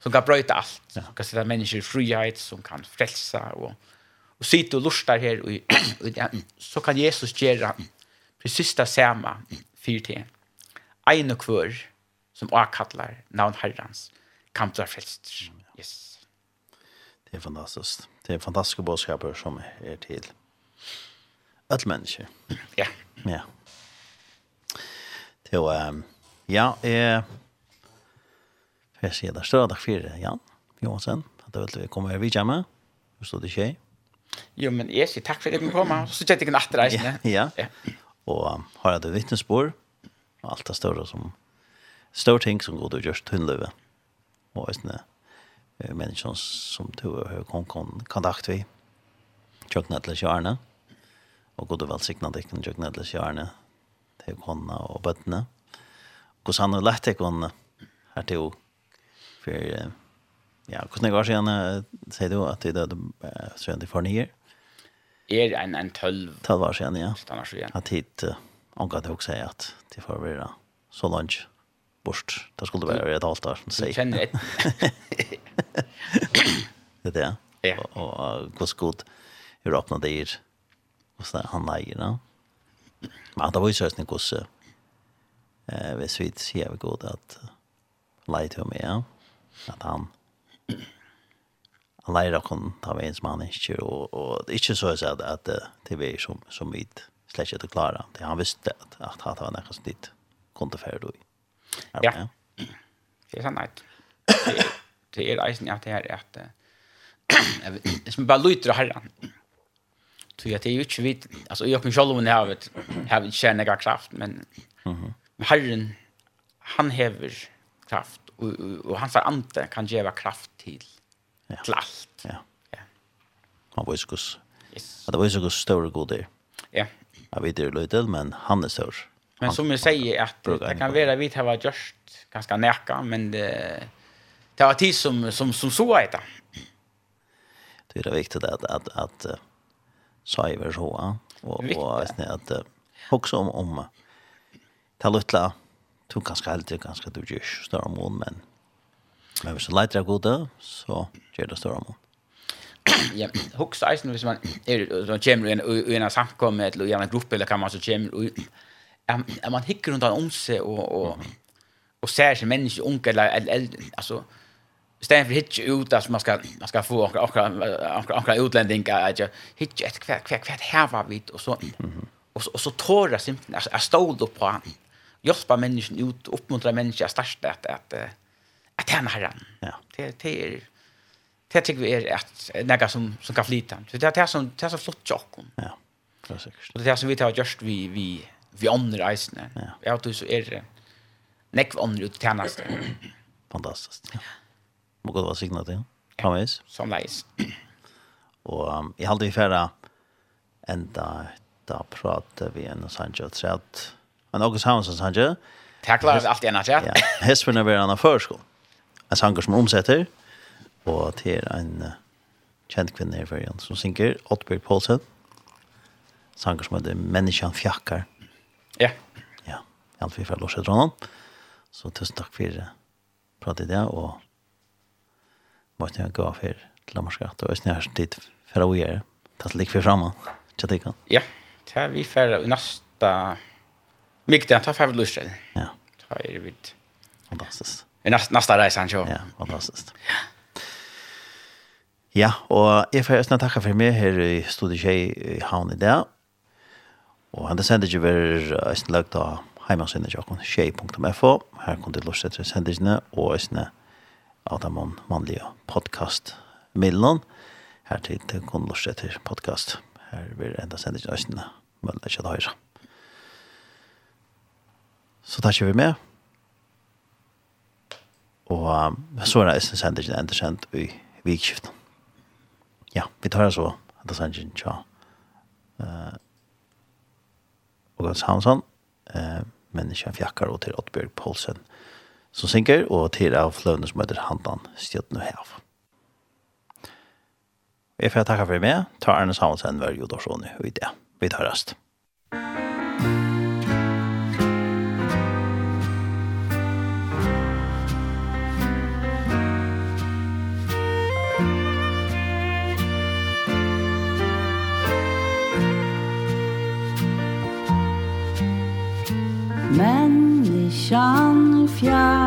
som kan brøyte alt, som kan sette mennesker i frihet, som kan frelse, og, og sitte og luster her, og, og, så kan Jesus gjøre precis det samme for til. en og kvør, som avkattler navn Herrens, kan bli frelst. Yes. Det er fantastisk. Det er fantastiske budskaper som er til alle mennesker. Ja. Ja. Til, um, ja, jeg, jeg sier det, større dag fire, Jan Johansen, at det vil vi komme her vidtja med, hvis det ikke. Jo, men jeg sier takk for at jeg kom komme, så kjente jeg ikke en atreisende. Ja, ja. ja. Og um, har jeg det vittnesbord, og alt det større som, større ting som går til å gjøre tunnløve, og hvis det er mennesker som du har kontakt vi, kjøkken etter kjørene. Ja og god og velsigna dikken jøgna edles hjerne til kona og bøttene. Hvordan han har lett ikon her til for ja, hvordan jeg var siden sier du at det er siden til fornyer? Er en, en tølv. Tølv år siden, ja. Stannar igjen. At hit omgå til å si at de får være så langt bort. Det skulle være et halvt år, som sier. Du kjenner et. Det er det. Ja. Og hvordan god er åpnet det Och så han nej, va. Men det var ju så att ni gosse. Eh, vi svit ser vi god att lite hur ja. att han han lära kon ta vi ens man inte och och inte så så att att det vi som som vi släcker att klara. Det han visste att att han var nästan dit kunde för då. Ja. Det är sant. Det är det är ju att det är att det är som bara lutar herran tror att det är ju inte vi alltså jag kan själv när jag vet har vi känner kraft men mhm Herren han häver kraft och, och, och hans ande kan ge kraft till ja. till allt. Ja. Ja. Han var ju kus. Yes. Det var ju kus stor god där. Ja. Jag vet det lite men han är stor. Men som jag säger att det kan vara vi har varit just ganska näka men det det var tid som som som så heter. Det är viktigt att att att Cyber så jeg snitt at uh, også om om ta lutla. Tog ganske heldig, ganske du görs større mån men men hvis du leiter er gode, så gjør det større mån. Ja, hooks eisen hvis man er så kommer en i en samkomme eller i en gruppe eller kan man så kommer er man hickar runt om seg og, og, og ser seg människor unge eller alltså Istället för hitch ut att man ska man ska få och och och utlänningar att hitch ett kvärt kvärt kvärt här var vi och så och så, och så tårar simpelt alltså jag stod upp på han. Hjälpa människan ut, uppmuntra människan starkt att att att tjäna Herren. Ja. Det det är det tycker vi är att några som som kan flyta. Så det är det som det är så flott jock. Ja. Det är. Det är som vi tar just vi vi vi andra reisene. Ja. Jag tror så är det nekv andra ut tjänast. Fantastiskt. Ja. Må godt være signet til. Framvis. Samleis. Og um, jeg halte i færa enda da prater vi en og sannsje og træt. Men også sammen som Sancho. Taklar oss alltid en av træt. Ja, hesperna vil han ha førskål. En sanger som omsetter. Og til en uh, kjent kvinne i fyrjen som synger, Oddbjørg Poulsen. Sanger som heter Menneskjan fjakkar. Ja. Ja, jeg halte i færa lorset fra. Så tusen takk for pratet i det, og måtte jeg gå för till Lammarskatt och snärs dit för att göra det att ligga framme jag tycker ja det här vi för nästa mycket att ta för lust ja. Ta är vi fantastiskt nästa nästa resa så ja fantastiskt ja Ja, og jeg får østene takke for meg her i Studiet Kjei i Havn i dag. Og han sender ikke hver østene lagt av heimansynet til åkken kjei.fo. Her kom det lortsett etter sendelsene og østene av de vanlige podcast-midlene. Her til det kun lort etter podcast. Her blir enda sendt ikke nøysene, men det er ikke det høyre. Så tar vi med. Og um, så er det eisen sendt ikke enda sendt i vikskiften. Ja, vi tar så Det sendt ikke tja. Uh, og Gans Hansson, uh, men ikke en fjakkar og til Ottbjørg Poulsen som synker, og til av fløvene som heter Handan Stjøtne Hev. Jeg får takke for meg. Ta Arne Samuelsen, Vær Jodorsson, og i det. Vi tar rast. Människan fjärr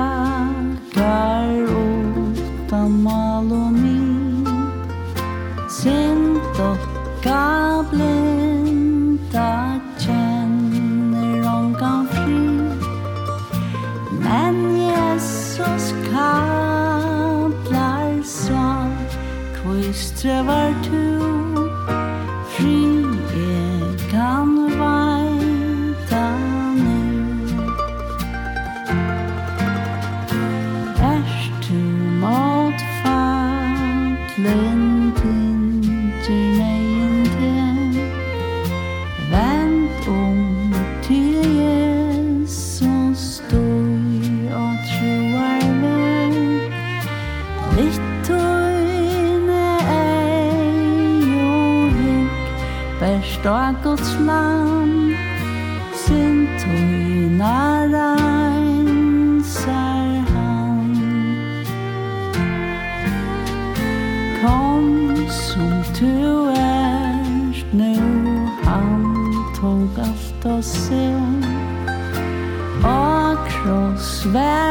tre vart Guds land sin tøyna reinsar han Kom som du erst nu han tog allt och sin och krossvärd